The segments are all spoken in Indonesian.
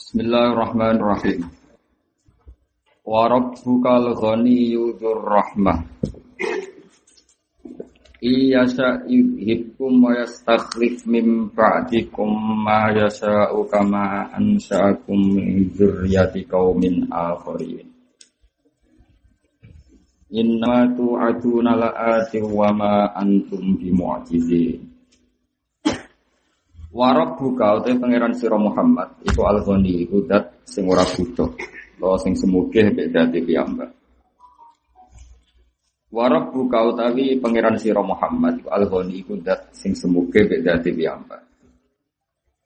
Bismillahirrahmanirrahim. Wa rabbukal ghaniyyu dzur rahmah. Iya yudhibkum wa yastakhlif min ba'dikum ma yasha'u kama ansha'akum min dzurriyyati qaumin akharin. Inna tu'aduna la'ati wa ma antum bimu'jizin. Warab buka utai pangeran siro Muhammad iku al ghani iku dat sing ora butuh lo sing semuge beda dadi piyambak. Warab buka utawi pangeran siro Muhammad iku al ghani iku dat sing semuge beda dadi piyambak.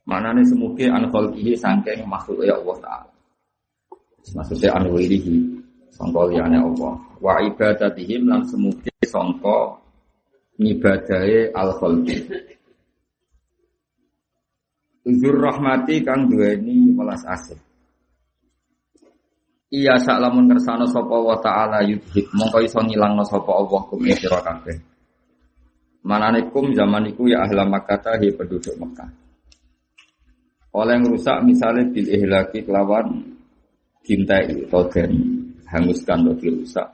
Manane semuge an khalqihi saking makhluk ya Allah taala. Maksudnya an wirihi sangka liyane Allah. Wa ibadatihim lan semuge sangka ngibadahe al Uzur rahmati kang duweni welas asih. Iya sak lamun kersane sapa wa taala yudhib mongko iso ngilangno sapa Allah kum sira kabeh. Manane kum zaman iku ya ahla Makkah hi penduduk Mekah. Oleh rusak misalnya bil ihlaki kelawan cintai atau den hanguskan atau dirusak.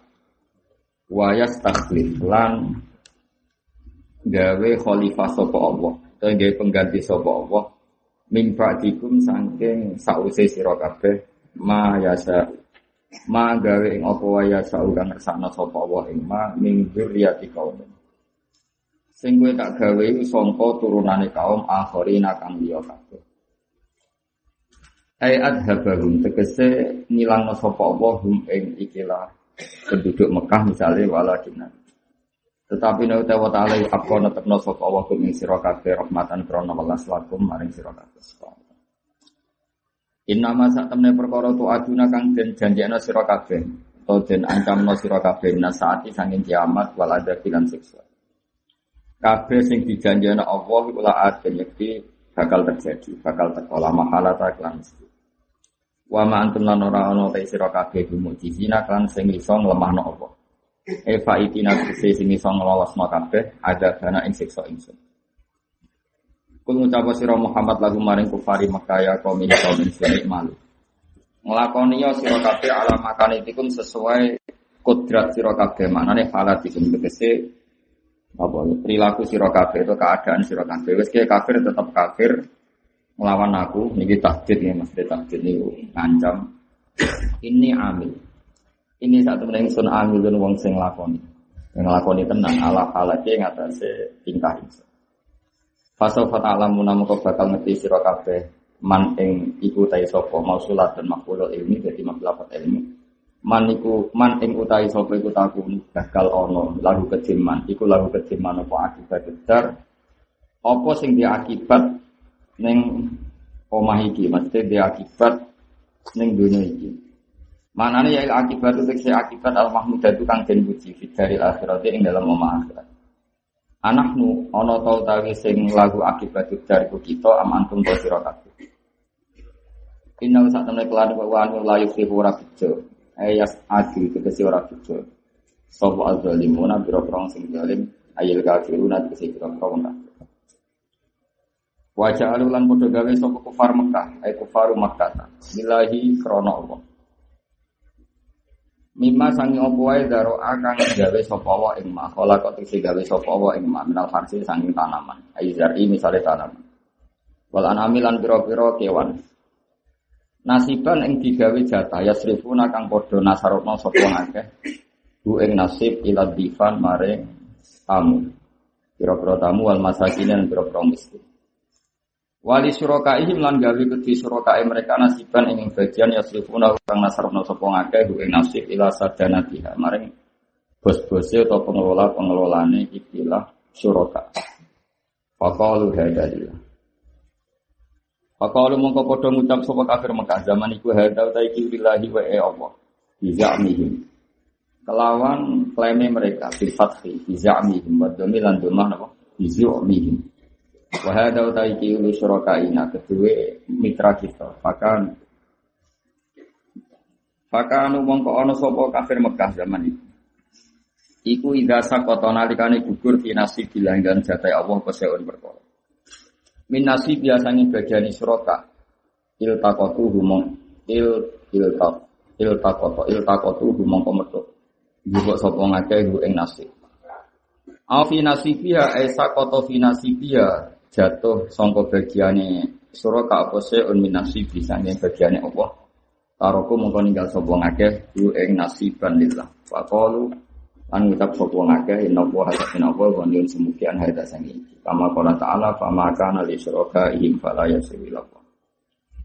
Wayas takhlif lan gawe khalifah sapa Allah, atau gawe pengganti sapa Allah min ba'dikum saking sause sira kabeh ma yasa ma gawe ing apa wae yasa kang ngersakno sapa wa ing ma min dzurriyyati kaum sing kowe tak gawe sangka turunane kaum akhirina kang liya kabeh. Ai adhabahum tegese ngilangno sapa Allah hum ing ikilah penduduk Mekah misalnya waladina tetapi nek tawa taala apa netepno sapa Allah kum ing sira kabeh rahmatan krana welas lakum maring sira kabeh. Inna ma sak temne perkara tu aduna kang den janjekno sira kabeh atau den ancamno sira kabeh nasaati sanging kiamat wal adab lan siksa. Kabeh sing dijanjekno Allah iku la aden yakti bakal terjadi, bakal teko la mahala ta lan mesti. Wa ma antum lan ora ana ta sira kabeh bimujizina kan sing iso nglemahno Allah. Eva itina kese sing iso nglolosno kabeh ada dana ing siksa ingsun. Kul ngucapa sira Muhammad lagu maring kufari Mekah ya kaum ini kaum malu. Nglakoni ya sira kabeh ala makanitikum sesuai kodrat sira kabeh manane halatikum tegese. Apa ya, perilaku sira kabeh itu keadaan sira kabeh. Wis kafir tetap kafir. Melawan aku niki takdir ya Mas takdir niku ngancam. Ini amil ini satu meneng sun amilun wong sing lakoni. Yang lakoni tenang ala ala ke ngatasé tingkah ingsun. Fasal fata alamu namu kau bakal ngerti sira kabeh man ing iku tai sapa mausulat dan maqulul ilmi dadi maklafat ilmi. Man iku man ing utai sapa iku takun bakal ono lagu kejiman iku lagu kejiman apa akibat besar apa sing dia akibat ning omah iki mesti dia akibat ning dunia iki Mana nih ya akibat itu tekse akibat al mahmud itu kang den puji dari akhirat ing dalam omah akhirat. Anakmu ono tau tawi sing lagu akibat dari kita amantum to sira kabeh. Inna sak temne kelan wa anu la yufihu ora bejo. Ayas adi tegese ora bejo. Sapa azzalimuna biro-biro sing zalim ayil kafiruna tegese biro-biro wong kafir. Wajah alulan podo gawe kufar Mekah, ay kufaru Makkah. Bilahi krana Allah. Mima sangi opo wae daro akang gawe sapa wa ing ma. Kala kok gawe sapa wa ing ma. Minal farsi sangi tanaman. Aizari misale tanaman. Wal anami lan pira-pira kewan. Nasiban ing digawe jatah yasrifuna kang padha nasarokno sapa akeh. Bu ing nasib ila difan mare tamu. Pira-pira tamu wal masakin lan pira-pira miskin Wali ihim lan gawe kedhi surakae mereka nasiban ing bagian yasrifuna kang nasarno sapa ngakeh ing nasib ila sadanatiha maring bos-bose atau pengelola-pengelolane ikilah suraka. Faqalu hadalillah. Faqalu mongko padha ngucap sapa kafir Mekah zaman iku hadal ta iki wa e Allah. Kelawan klaime mereka bil fathi bizamihim wa domilan domah napa? Bizamihim. Wahada utai ki ulu ina kedua mitra kita. Bahkan Bahkan umong ko ono sopo kafir Mekah zaman itu. Iku idza sakota nalikane gugur fi nasib bilanggan jatai Allah keseun perkara. Min nasib biasanya bagian il takotu humong il il tak il takoto il takotu humong kometu juga sapa ngake hu ing nasib Afi nasibia esa koto fi nasibia jatuh sangka bagiane surah ka apa seun min nasibi sange bagiane Allah. Taroku mongko ninggal sapa ngake hu ing nasiban lillah. Faqalu an ngucap sapa ngake inna wa inna wa wa nyun semukian haida sangi kama qala ta'ala fama kana li syuraka ihim fala yaswi lahu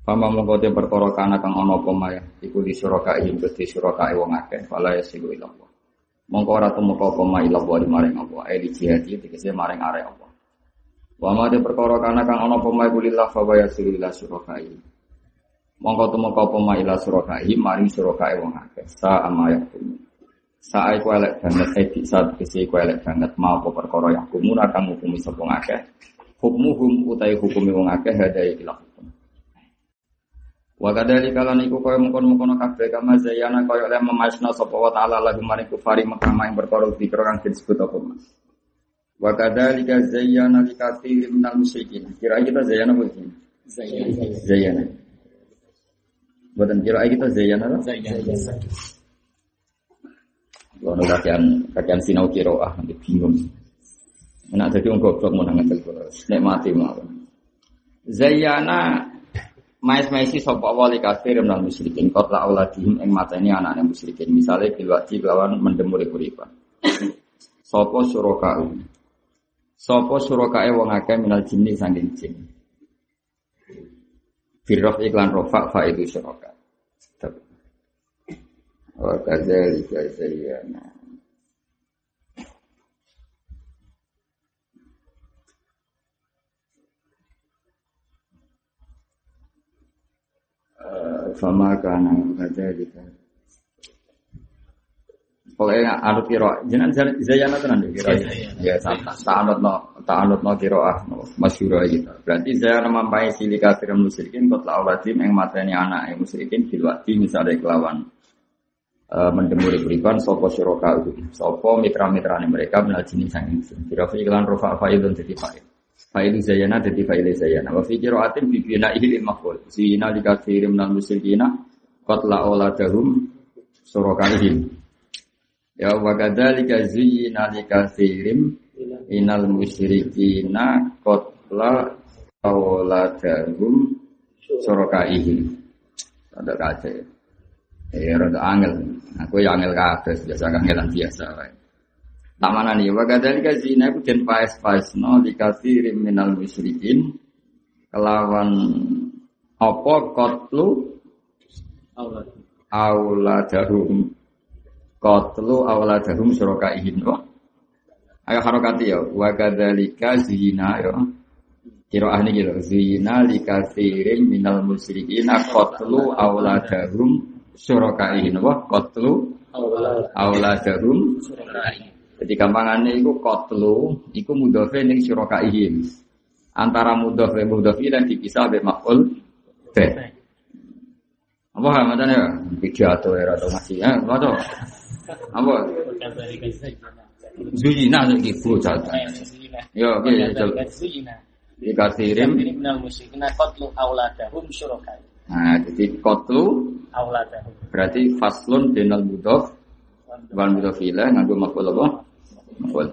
Pama mongko te perkara kana kang ana apa maya iku di suraka ihim gede suraka wong akeh fala Allah. Mongko ora tumeka apa ma ila Allah maring apa e di jihad tegese maring arek apa. Wa ma te perkara kana kang ana apa maya kulillah fa yasilu ila suraka ihim. Mongko tumeka apa ma ila suraka ihim maring suraka wong akeh. Sa ama yakum. Sa iku elek banget e di saat kese iku elek banget ma apa perkara yakum kang hukumi sapa akeh. Hukmuhum utai hukumi wong akeh hadai ila Wa kadali kalan iku kaya mengkon-mengkon kabeh kama zayana kaya oleh memasna sapa wa ta'ala lagu maring kufari Mekah yang berkoro dikira kang disebut apa Mas. Wa kadali ka zayyana li katsirin minal musyrikin. Kira kita zayyana apa sih? Zayyana. Zayyana. Buatan kira kita zayyana apa? Zayyana. Kalau kajian kajian sinau kiroah nanti bingung. Enak jadi orang goblok mau nangan Nek mati mau. Zayyana Mais-maisi sapa wali kafir minal musyrikin kot la auladihim ing mateni anaknya musyrikin misale bil wajib lawan mendemuri kuripan sapa suraka sapa surakae wong akeh minal jinni saking jin? Firrof iklan rofa fa itu suraka Wa kadzalika zayyana fama kana kadzalika Pokoknya anut kiro, jenengan zayana tenan deh kiro. Ya, tak anut no, tak anut no kiro ah, masyuro gitu. Berarti zayana mampai sili kafir musyrikin, kot laulatim yang matanya anak yang musyrikin filwati misalnya kelawan uh, mendemuri berikan sopo syuroka itu, sopo mitra-mitra mereka menal jenis sang insun. Kira iklan rofa faidun jadi faid. Failu zayana jadi failu zayana. Wa fi qira'atin bi bina ihil maf'ul. Zina li katsirin minal musyrikina qatla auladahum surakaihim. Ya wa kadzalika zina li katsirin minal musyrikina qatla auladahum surakaihim. Ada kaca ya. Ya rada angel. Aku yang angel kabeh biasa angelan biasa wae. Tak mana nih, wakadali zina itu dan paes paes no dikasih minal musyrikin kelawan apa kotlu auladarum kotlu auladarum surokaihin no. Ayo harokati ya, wakadalika zina ya. Kira ahli gitu, zina likasirin minal musyrikin kotlu auladarum surokaihin no. Kotlu auladarum surokaihin jadi gampangannya itu kotlu, itu mudofe ning syurakaihim. Antara mudofe mudofi dan dipisah be makul be. Apa hal macam ya? Pidato ya atau masih ya? Apa tuh? Apa? Zuyina lagi bocah. Ya, oke. Dikasirin. kotlu auladahum syurakai. Nah, jadi kotlu auladahum. Berarti faslun denal mudof wal mudhafila nganggo maf'ul apa? Maf'ul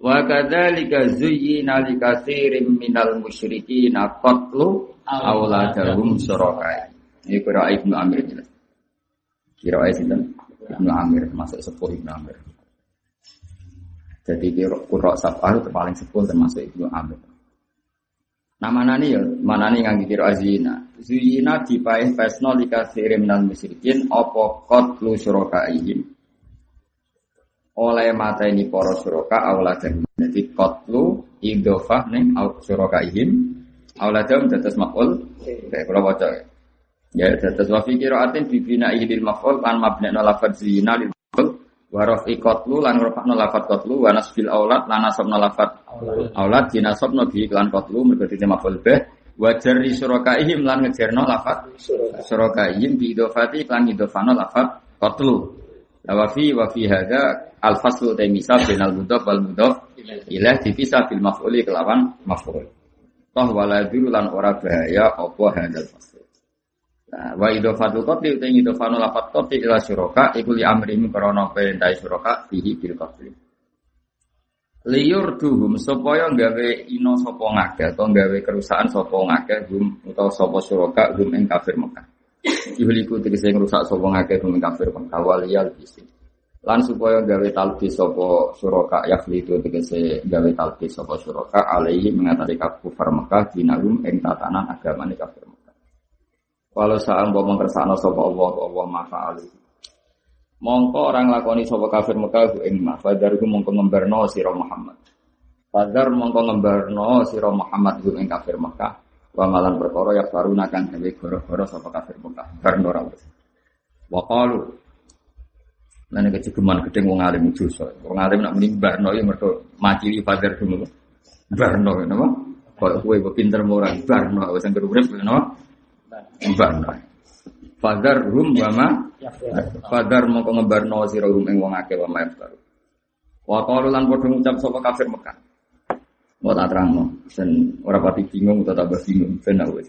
Wa kadzalika zuyyina likatsirin minal musyrikin qatlu auladahum syurakai. Ini kira Ibnu Amir jelas. Kira sinten? Ibnu Amir masuk sepuh Ibnu Amir. Jadi kurok itu paling sepuh termasuk Ibnu Amir. Nah mana nih ya, mana nih nggak kira azina. Zuyina dipaih pesno likasirim dan musyrikin opo kot lu syurakaihim. Oleh mata ini poro suraka dan Jadi kot lu idofah nih syurakaihim. Auladam tetes makul. Kayak kalau baca ya. Tetes wafi kiraatin bibina ihil makul lan mabna lafad zina lil makul wa rafi qatlu lan rafa'na lafat qatlu wa nasbil aulad lan nasabna lafat aulad dinasabna bi lan qatlu mergo dite maf'ul bih wa jarri surakaihim lan ngejerno lafat surakaihim bi idofati lan idofana lafat qatlu wa fi wa fi hadza al faslu ta misal bainal mudhaf wal mudhaf ilah dipisah bil maf'uli kelawan maf'ul Toh waladur lan ora bahaya apa hadal fasl. Nah, wa idofatul qatli uta idofanu lafat qatli ila syuraka iku li amrihim krana perintah syuraka fihi bil qatli. Liur duhum supaya gawe ino sapa ngake atau gawe kerusakan sapa ngake hum utawa sapa syuraka hum ing kafir Mekah. Ihliku tegese ngrusak sapa ngake hum ing kafir Mekah waliyal bisi. Lan supaya gawe talbis sapa suraka yakli itu tegese gawe talbis sapa suraka alaihi mengatasi kafir Mekah dinalum ing tatanan agamane kafir. Walau saat mbok mengkersakno sapa Allah Allah maha alih. Mongko orang lakoni sapa kafir Mekah ing ma fadar ku mongko ngembarno sira Muhammad. Fadar mongko ngembarno sira Muhammad ing kafir Mekah. Wa malan perkara ya faruna kang gawe goro-goro sapa kafir Mekah. Barno ora wis. Wa qalu Lan nek kejegeman gedeng wong alim dosa. Wong alim nak muni barno ya mergo macili fadar dulu. Barno napa? Kok kowe pinter ora barno wis anggere urip napa? Barno. Fadar rum wama Fadar mongko ngebarno sira rum ing wong akeh wa maftar. Wa qalu lan ngucap sapa kafir Mekah. Mau tak sen ora pati bingung utawa tambah bingung ben aku.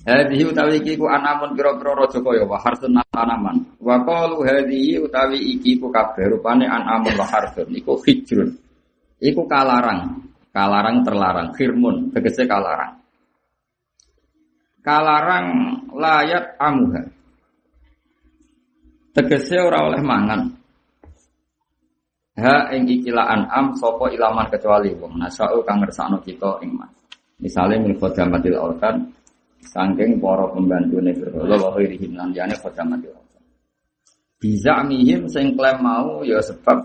Hadhihi utawi iki ku anamun pira-pira raja kaya wa harsun tanaman. Wa qalu hadhihi utawi iki ku kabeh rupane anamun wa harsun iku hijrun. Iku kalarang, kalarang terlarang, khirmun tegese kalarang. Kalarang layat amuha. Tegese ora oleh mangan. Ha ing ikilah an'am sapa ilaman kecuali wong nasau kang ngersakno kita ing mas. Misale min khadamatil orkan Sangking para pembantu ne berhala wa khairihim lan jane orkan. Bisa mihim sing klaim mau ya sebab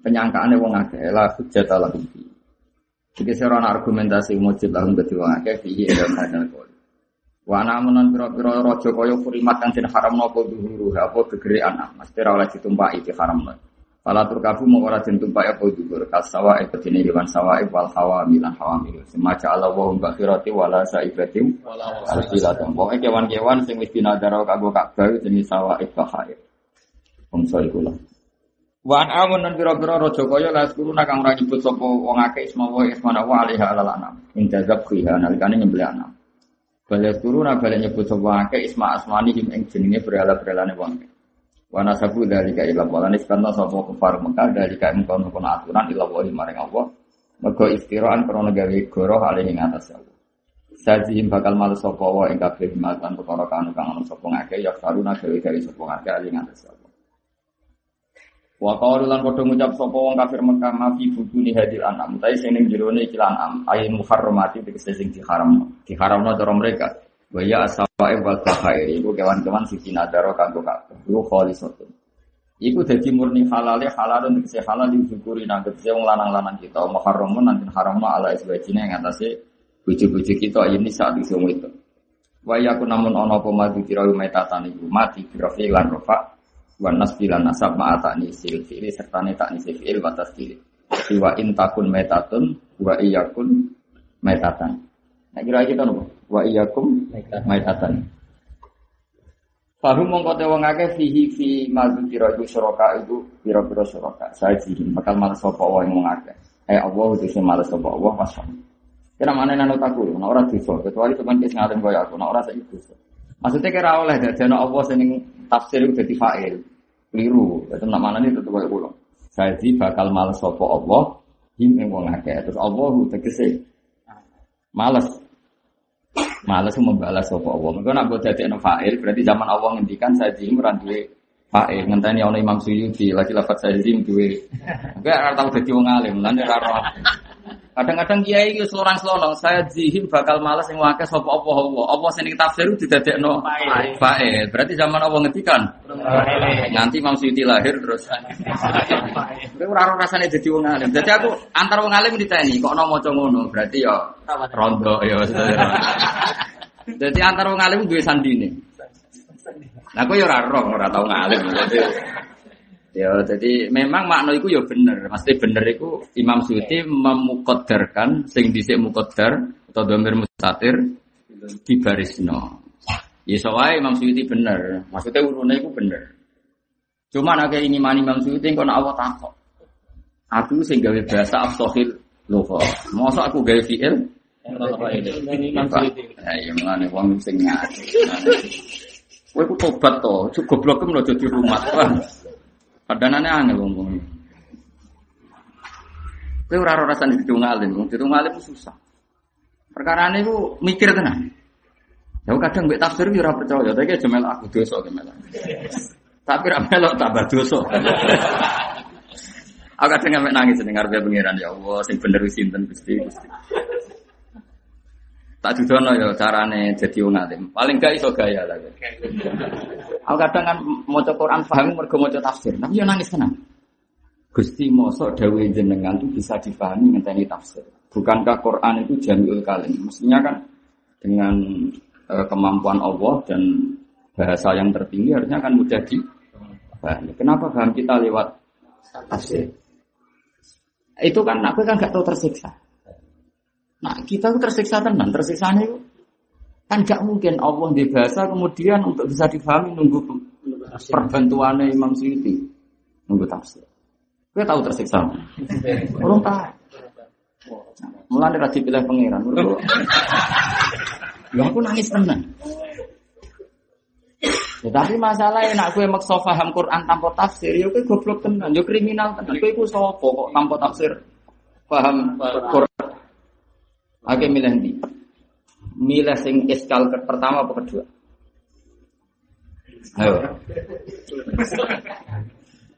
penyangkaane wong akeh la hujjat ala fi. Iki serana argumentasi mujib lahum dadi akeh fi ila hadal. Wa namunan pira-pira raja kaya kurimat kang den haramno apa dhuhuru apa gegere anak mesti ora oleh ditumpaki di haramno. Fala turkabu mau ora den tumpaki apa dhuhur kasawa e bedine hewan sawa wal hawa milan hawa mil. Semaca Allah wa hum bakhirati wala saibatim wala silatan. Pokoke kewan-kewan sing wis dinadaro kanggo Ka'bah jenis sawa e bahair. Bangsa iku lah. Wan amun nan pira-pira raja kaya la sekuruna kang ora nyebut sapa wong akeh isma wa isma wa alaiha alal anam. Ing jazab khiha nalikane nyembelih anam. Balik turun balik nyebut sapa akeh isma asmani him ing jenenge berhala-berhalane wong. Wa nasabu dalika ila wala nisbana sapa kufar Mekah dalika ing kono kono aturan ila wa maring Allah. Mergo istiraan krana gawe goroh alih ing atas Allah. Sajihim bakal malu sapa wa ing kabeh matan perkara kanu kang ana sapa ngake ya faruna gawe-gawe sapa ngake alih ing atas. Wa qalu lan padha ngucap sapa wong kafir Mekah ma fi buduni hadil anam. Tapi sing ning jerone iki lan am ayin muharramati tegese sing diharamno. Diharamno cara mereka. Wa ya asawae wal bahair iku kewan-kewan sing dinadaro kanggo kabeh. Iku khalisatun. Iku dadi murni halale halalun tegese halal disyukuri nang tegese wong lanang-lanang kita. Muharramun nanti haramno ala iswajine ing atase bojo-bojo kita ini saat iso itu. Wa yaku namun ana apa madu kira metatan iku mati kira lan rofa wan nasbilan nasab ma'atani sil fi'li serta ne tak nisi fi'il wa tasdil wa in takun metatun wa iyakun metatan nah kira kita nopo wa iyakum metatan Fahum mongko te wong akeh fihi fi madu kira iku suraka itu pira-pira suraka saji bakal malas sapa wong wong akeh. Eh Allah itu malas sapa Allah pasang Kira mana nano takut, nah orang dosa, kecuali teman kis ngalim kaya aku, nah orang saya dosa. Maksudnya kira oleh dari Allah seneng tafsir itu jadi fa'il. Keliru. Jadi nak mana tetap kayak pulang. Jadi bakal males sopo Allah. Him yang wong akeh. Terus Allah tegese males. Males membalas sopo Allah. Mereka nak buat jadi fa'il. Berarti zaman Allah ngendikan saya jim randuwe fa'il. Ngenteni ono Imam Suyuti. Lagi lafat saya jim duwe. Enggak ora tau dadi wong alim. Lan ora Kadang-kadang kiai itu selorang selorong, saya jihim bakal malas yang wakil sopo apa Allah. Allah sini tafsir itu tidak no faed. Berarti zaman Allah ngetikan. Nanti Imam Suyuti lahir terus. Tapi orang rasanya jadi wong alim. Jadi aku antar wong alim ditanya, kok no mau ngono. Berarti ya rondo ya. Jadi antar wong alim dua sandine. Nah, aku ya ora roh, ora tau ngalim. Ya, jadi memang makna itu ya bener. Mesti bener itu Imam Suyuti memukodarkan sing dhisik mukodar atau domir mustatir di barisno. Ya soalnya Imam Suyuti bener. Maksudnya urunnya itu bener. Cuma nak ini mani Imam Suyuti kau Allah takut. Aku sing gawe bahasa afsohil loho. Masa aku gawe fiil Ya iya mlane wong sing ngaji. Kowe ku tobat to, cukup goblok lo jadi rumah. Padanane angel ngomong. Kowe ora ora rasane didung alim, wong didung susah. Perkara ku mikir tenan. Ya kadang mbek tafsir ora percaya, tapi jemel aku dosa jemel. Tapi ra melok tambah dosa. Aku kadang ngambil nangis ning ngarepe pangeran ya Allah sing bener sinten Gusti Gusti. Tak dudono ya carane jadi wong alim. Paling gak iso gaya lah. Aku kadang kan maca Quran paham mergo maca tafsir, tapi ya nangis tenan. Gusti mosok dawuh jenengan itu bisa dipahami ngenteni tafsir. Bukankah Quran itu jamiul kalim? Mestinya kan dengan e, kemampuan Allah dan bahasa yang tertinggi harusnya kan mudah dipahami. Kenapa paham kita lewat tafsir? Itu kan aku kan gak tahu tersiksa. Nah kita tuh tersiksa tenan, tersiksa itu kan gak mungkin Allah di bahasa kemudian untuk bisa difahami nunggu perbantuannya Imam Syuuti nunggu tafsir. Kita tahu tersiksa. Belum tahu. Mulai dari pilih pangeran. Ya aku nangis tenan. Ya, tapi masalahnya nak gue maksa paham Quran tanpa tafsir, ya gue goblok tenan, ya kriminal tenan. Gue gue sopo kok tanpa tafsir paham Quran. Oke milih nanti. Milih sing ke pertama apa kedua? Ayo.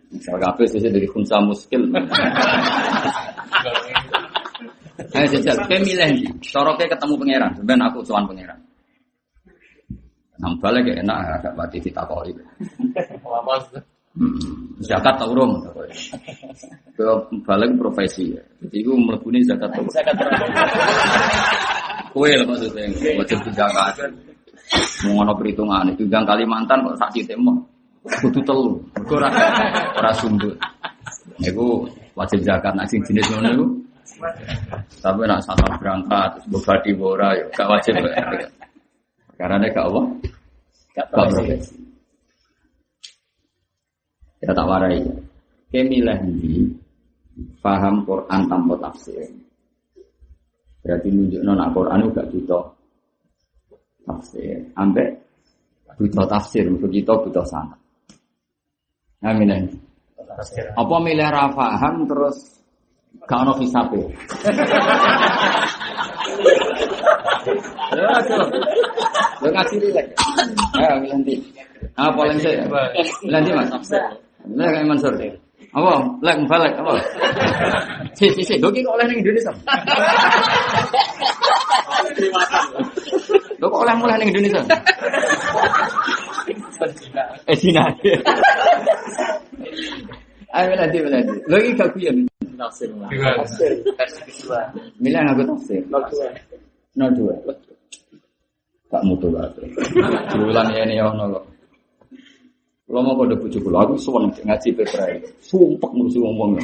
Misal kafe sesuai dari kunsa muskil. Ayo jajal, kayak milih nih. Soroknya ketemu pangeran, sebenarnya aku cuman pangeran. Nang balik ya enak agak mati kita koi. Hmm, zakat tau rom. Kalau balik profesi ya. Jadi itu melebuni zakat tau. Zakat Kue lah maksudnya wajib zakat. Mau ngono perhitungan itu yang Kalimantan kok saksi tembok. Kudu telu. Ora ora sundut. Iku wajib zakat sing jenis ngono iku. Tapi nak salah berangkat, bobadi bora ya gak wajib. Karena gak apa? Gak profesi. Ya tak warai. Kemilah ini paham Quran tanpa tafsir. Berarti nunjuk nona Quran juga butuh tafsir. Ambek butuh tafsir, begitu butuh sana. Amin. Apa milih rafaham terus gak ono hisabe. Lo kasih rilek. Ayo nanti. Ah, paling sih. Nanti mas. Lah kayak Mansur. Apa? Lek balik apa? Si si si, doki kok oleh ning Indonesia. Lo kok oleh mulai ning Indonesia? Eh Cina. Ayo nanti nanti. Lo iki gak kuyen. Tafsir. Tafsir. Milih aku tafsir. Nol dua. Tak mutu lah. Diulang ya ini ya ono Kalau mau kode bujuk kulo, aku suwon ngaji pebrai, sumpah musuh ngomong.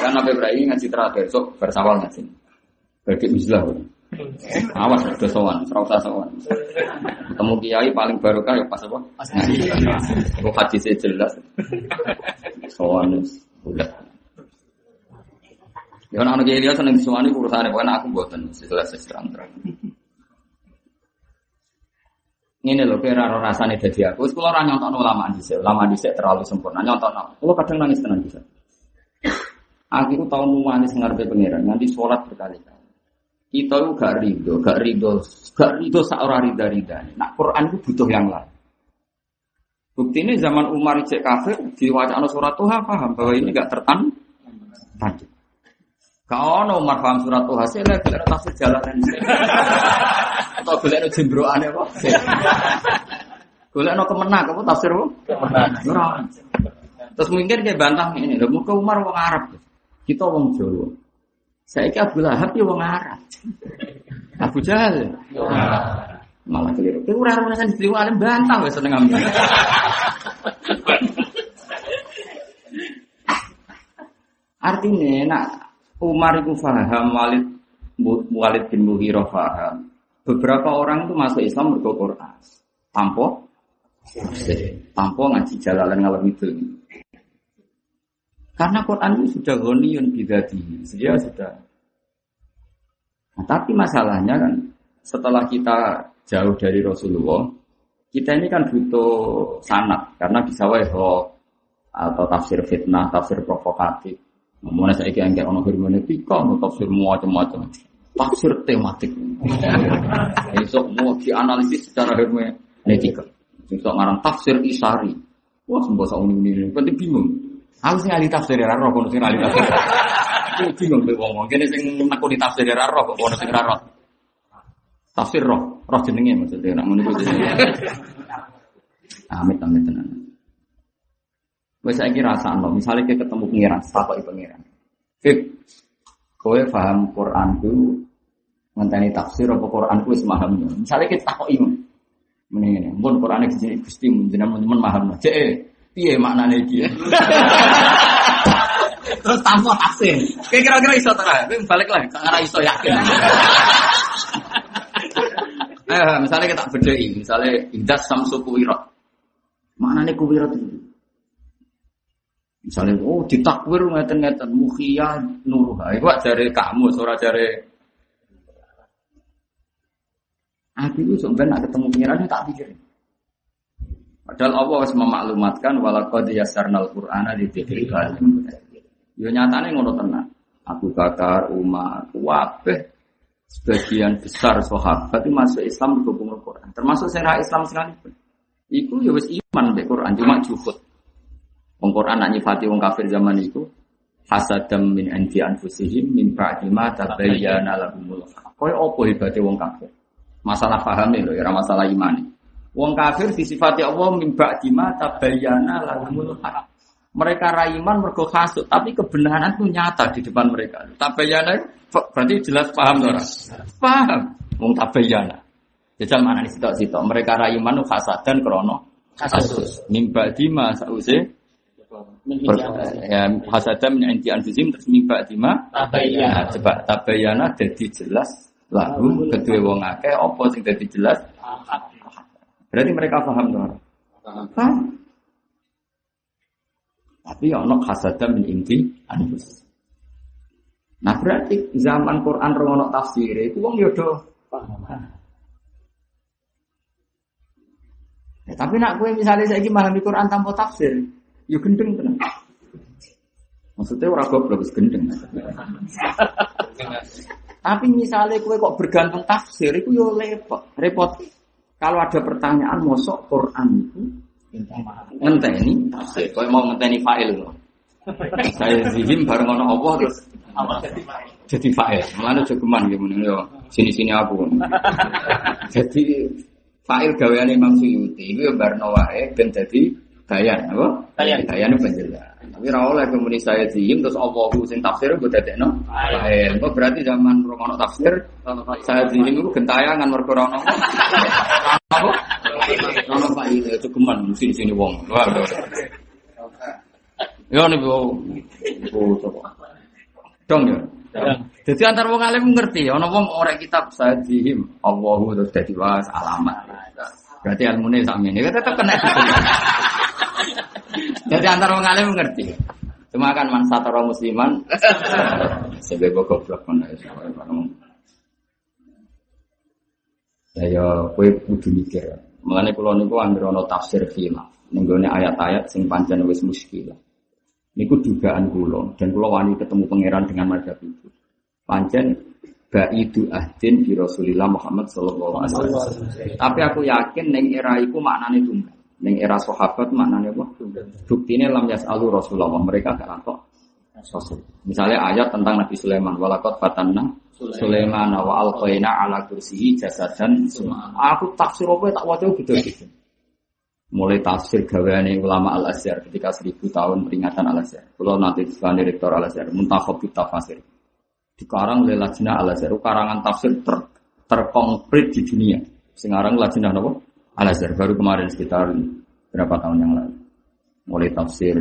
Karena pebrai ngaji terakhir, sok bersawal ngaji. Bagi mislah. Awas udah sowan, serau sowan. Ketemu kiai paling barokah ya pas apa? Kok haji saya jelas. Sowan udah. Ya anak kiai dia seneng sowan itu urusannya, bukan aku buatan jelas terang terang. Ini loh, kira roh rasanya jadi aku. Kalau orang nyontok ulama di sini, ulama di sini terlalu sempurna. Nyontok, kalau kadang nangis tenang bisa. Aku itu tahu manis ngarpe pangeran, nanti sholat berkali-kali. Kita itu gak ridho, gak ridho, gak ridho seorang rida rida. Nah Quran itu butuh yang lain. Bukti ini zaman Umar cek kafir di wacana surat Tuhan paham bahwa ini gak tertan tadi. Kau no Umar paham surat Tuhan, saya lagi tafsir jalan Atau golek jembroane apa? Golek no kemenak apa tafsir apa? Kemenak. Terus mungkin dia bantah ini, lho muka Umar wong Arab. Kita wong Jawa. Saya kira Abu Lahab ya wong Arab. Abu Jahal. Malah keliru. Ora ora di diterima alim bantah wis seneng ambil. Artinya nak Umar itu faham Walid Walid bin Mughirah faham Beberapa orang itu masuk Islam berdoa Quran. Tanpa tanpa ngaji jalalan ngalor itu. Karena Quran itu sudah gonion bidati. Dia sudah Nah, tapi masalahnya kan setelah kita jauh dari Rasulullah, kita ini kan butuh sanat karena bisa wae atau tafsir fitnah, tafsir provokatif. Ngomongnya saya kira kayak ono hermeneutika, mau tafsir macam-macam. Tafsir tematik. Besok mau dianalisis secara hermeneutika. Besok ngarang tafsir isari. Wah, semua sama ini, penting bingung. Aku sih ahli tafsir ya, roh, kono sing ahli tafsir. Aku bingung kowe wong, kene sing di tafsir ya roh kok sing roh. Tafsir roh, roh jenenge maksudnya nak ngono kuwi. Amit amit tenan. Wes saiki rasakno, misale kita ketemu pengiran, takoki pengiran. Fik, kowe paham Quran ku ngenteni tafsir apa Quran ku wis paham. Misale kita takoki Mending ini, pun Quran di sini gusti jenengan teman paham. Cek, piye maknane iki? Terus tanpa tafsir. Kayak kira-kira iso ta? Kowe balik lah, ora iso yakin. Eh, misalnya kita bedai, misalnya indas samsu kuwira. Maknane kuwira itu? Misalnya, oh ditakwir ngeten-ngeten mukhiyah nuruha. Iku dari kamu, suara dari Aku itu sebenarnya ketemu pengirannya tak pikirin. Padahal Allah harus memaklumatkan walaqad yasarnal Qur'ana di dzikril Yo nyatane ngono tenan. Abu Bakar, Umar, kabeh sebagian besar sahabat itu masuk Islam berhubung Quran. Termasuk saya Islam sekalipun. Iku ya wis iman be Quran cuma juhud. Wong Quran nak nyifati wong kafir zaman itu hasadam min anti anfusihim min ba'di tabayyana lahumul haq. Koyo opo hebate wong kafir? Masalah paham lho ya masalah iman. Wong kafir disifati Allah mimba dima tabayana lahumul haq. Mereka raiman mergo kasut, tapi kebenaran itu nyata di depan mereka. Tabayana berarti jelas paham ora? Paham. Wong tabayana. Jajal mana nih sitok sitok. Mereka raiman itu dan krono kasus. Mimba dima sause ya hasadan min inti anfusim terus mimba dima tabayana. Coba tabayana jadi jelas lalu kedua wong akeh apa sing jadi jelas Berarti mereka paham tuh. Paham. Tapi ya ono hasada min inti anfus. Nah berarti zaman Quran rongono tafsir itu wong yodo paham. Ya, tapi nak gue misalnya saya ini memahami Quran tanpa tafsir, yo ya gendeng tenan. Maksudnya orang goblok gendeng. tapi misalnya gue kok bergantung tafsir, itu yo ya repot, repot. Kalau ada pertanyaan mosok Quran itu ngenteni tafsir. Kau mau ngenteni file loh. Saya zihim bareng ono Allah terus jadi file. Mulane jogeman gitu yo sini-sini aku. jadi file gaweane Imam Suyuti itu ya barno wae ben dadi bayan apa? Bayan. Bayan penjelas. Tapi oleh kemudian saya zihim terus Allah sing tafsir gue dadekno file. Kok berarti zaman romono tafsir saya zihim itu gentayangan mergo rono. Apa? Rono itu cukuman sini sini wong. Ya nih bu, bu coba. Dong ya. Jadi antar wong alim ngerti, ono wong ora kitab saya zihim Allahu terus dadi was alamat. Berarti ilmune sakmene tetep kena. Jadi antara wong alim ngerti. Cuma kan man satara musliman sebab goblok kan Ya ya kowe kudu mikir. Mulane kula niku anggere ana tafsir khilaf ning ayat-ayat sing pancen wis muskil. Niku dugaan kula dan kula wani ketemu pangeran dengan madhab itu. Pancen baidu ahdin di Rasulillah Muhammad sallallahu alaihi wasallam. Tapi aku yakin ning era iku maknane tunggal. Neng era sahabat maknanya apa? Buktinya lam alu Rasulullah mereka gak Rasul. Misalnya ayat tentang Nabi Sulaiman walakot fatanna Sulaiman wa alqaina ala kursiyi jasadan. Aku tafsir apa tak waca gitu gitu. Mulai tafsir gaweane ulama Al Azhar ketika seribu tahun peringatan Al Azhar. Kalau nanti sebagai direktur Al Azhar, muntakhab tafsir. Dikarang oleh Lajnah Al Azhar, karangan tafsir ter di dunia. Sekarang Lajnah apa? Al Azhar baru kemarin sekitar berapa tahun yang lalu. Mulai tafsir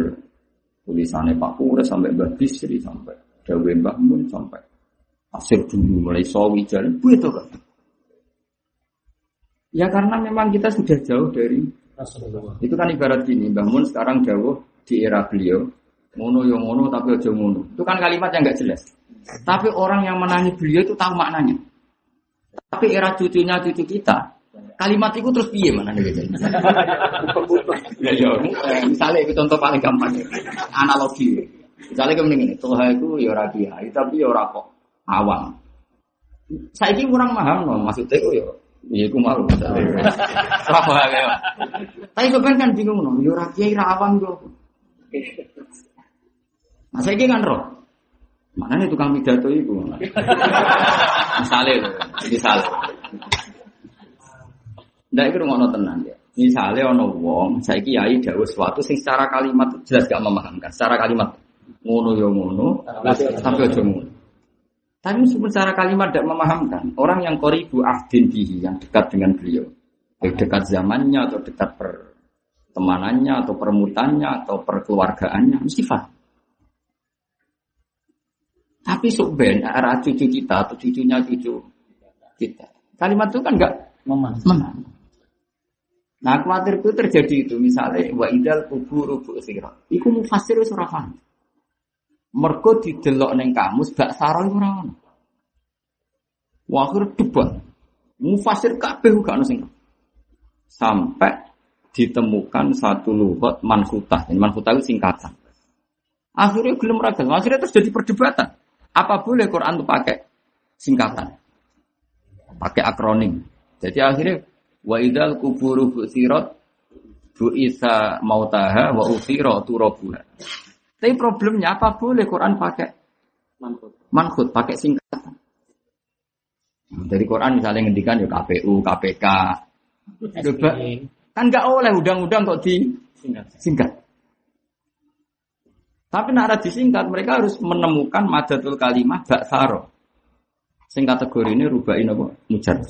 tulisannya Pak Pura sampai Mbah Bisri sampai Dawe Mbah Mun sampai tafsir dulu mulai Sawi jalan itu kan. Ya karena memang kita sudah jauh dari Rasulullah. Itu kan ibarat gini, Mbah Mun sekarang jauh di era beliau, ngono yang ngono tapi aja ngono. Itu kan kalimat yang nggak jelas. Tapi orang yang menangi beliau itu tahu maknanya. Tapi era cucunya cucu kita, kalimat itu terus piye mana nih gitu. ya ya, misalnya itu contoh paling gampang analogi. Misalnya kayak ini, Tuhan itu ya ora kiai, tapi ya ora kok awam. Saya ini kurang paham loh, maksudnya itu ya Iya, aku malu. Apa ya? Tapi sebenarnya kan bingung loh, ya ora kiai ra awam yo. Nah, saya kan roh. Mana nih tukang pidato itu? misalnya, misalnya. Nggak itu ngono tenang ya. Misalnya ono wong, saya kiai jauh sesuatu sing secara kalimat jelas gak memahamkan. Secara kalimat ngono yo ngono, tapi aja ngono. Tapi meskipun secara kalimat tidak memahamkan, orang yang koribu ahdin bihi, yang dekat dengan beliau, baik dekat zamannya atau dekat pertemanannya atau permutannya atau perkeluargaannya, mesti faham. Tapi subben arah cucu kita atau cucunya cucu kita. Kalimat itu kan enggak memaham. Nah khawatir itu terjadi itu misalnya wa idal kubur bu sirah. Iku mufasir wis ora paham. Mergo didelok ning kamus gak sarah ora ono. Wa akhir debat. Mufasir kabeh gak ono sampai ditemukan satu luhut manhutah. Manhutah itu singkatan. Akhirnya belum ragal. Akhirnya terus jadi perdebatan. Apa boleh Quran itu pakai singkatan? Pakai akronim. Jadi akhirnya wa idal kuburu bu'sirat bu'isa mautaha wa usira turabuha. Tapi problemnya apa boleh Quran pakai manhut, manhut pakai singkatan. Dari Quran misalnya ngendikan ya KPU, KPK. Coba kan nggak oleh undang-undang kok di singkat. Tapi nak disingkat mereka harus menemukan madatul kalimah baksaro. Sing kategori ini rubain apa? Mujar.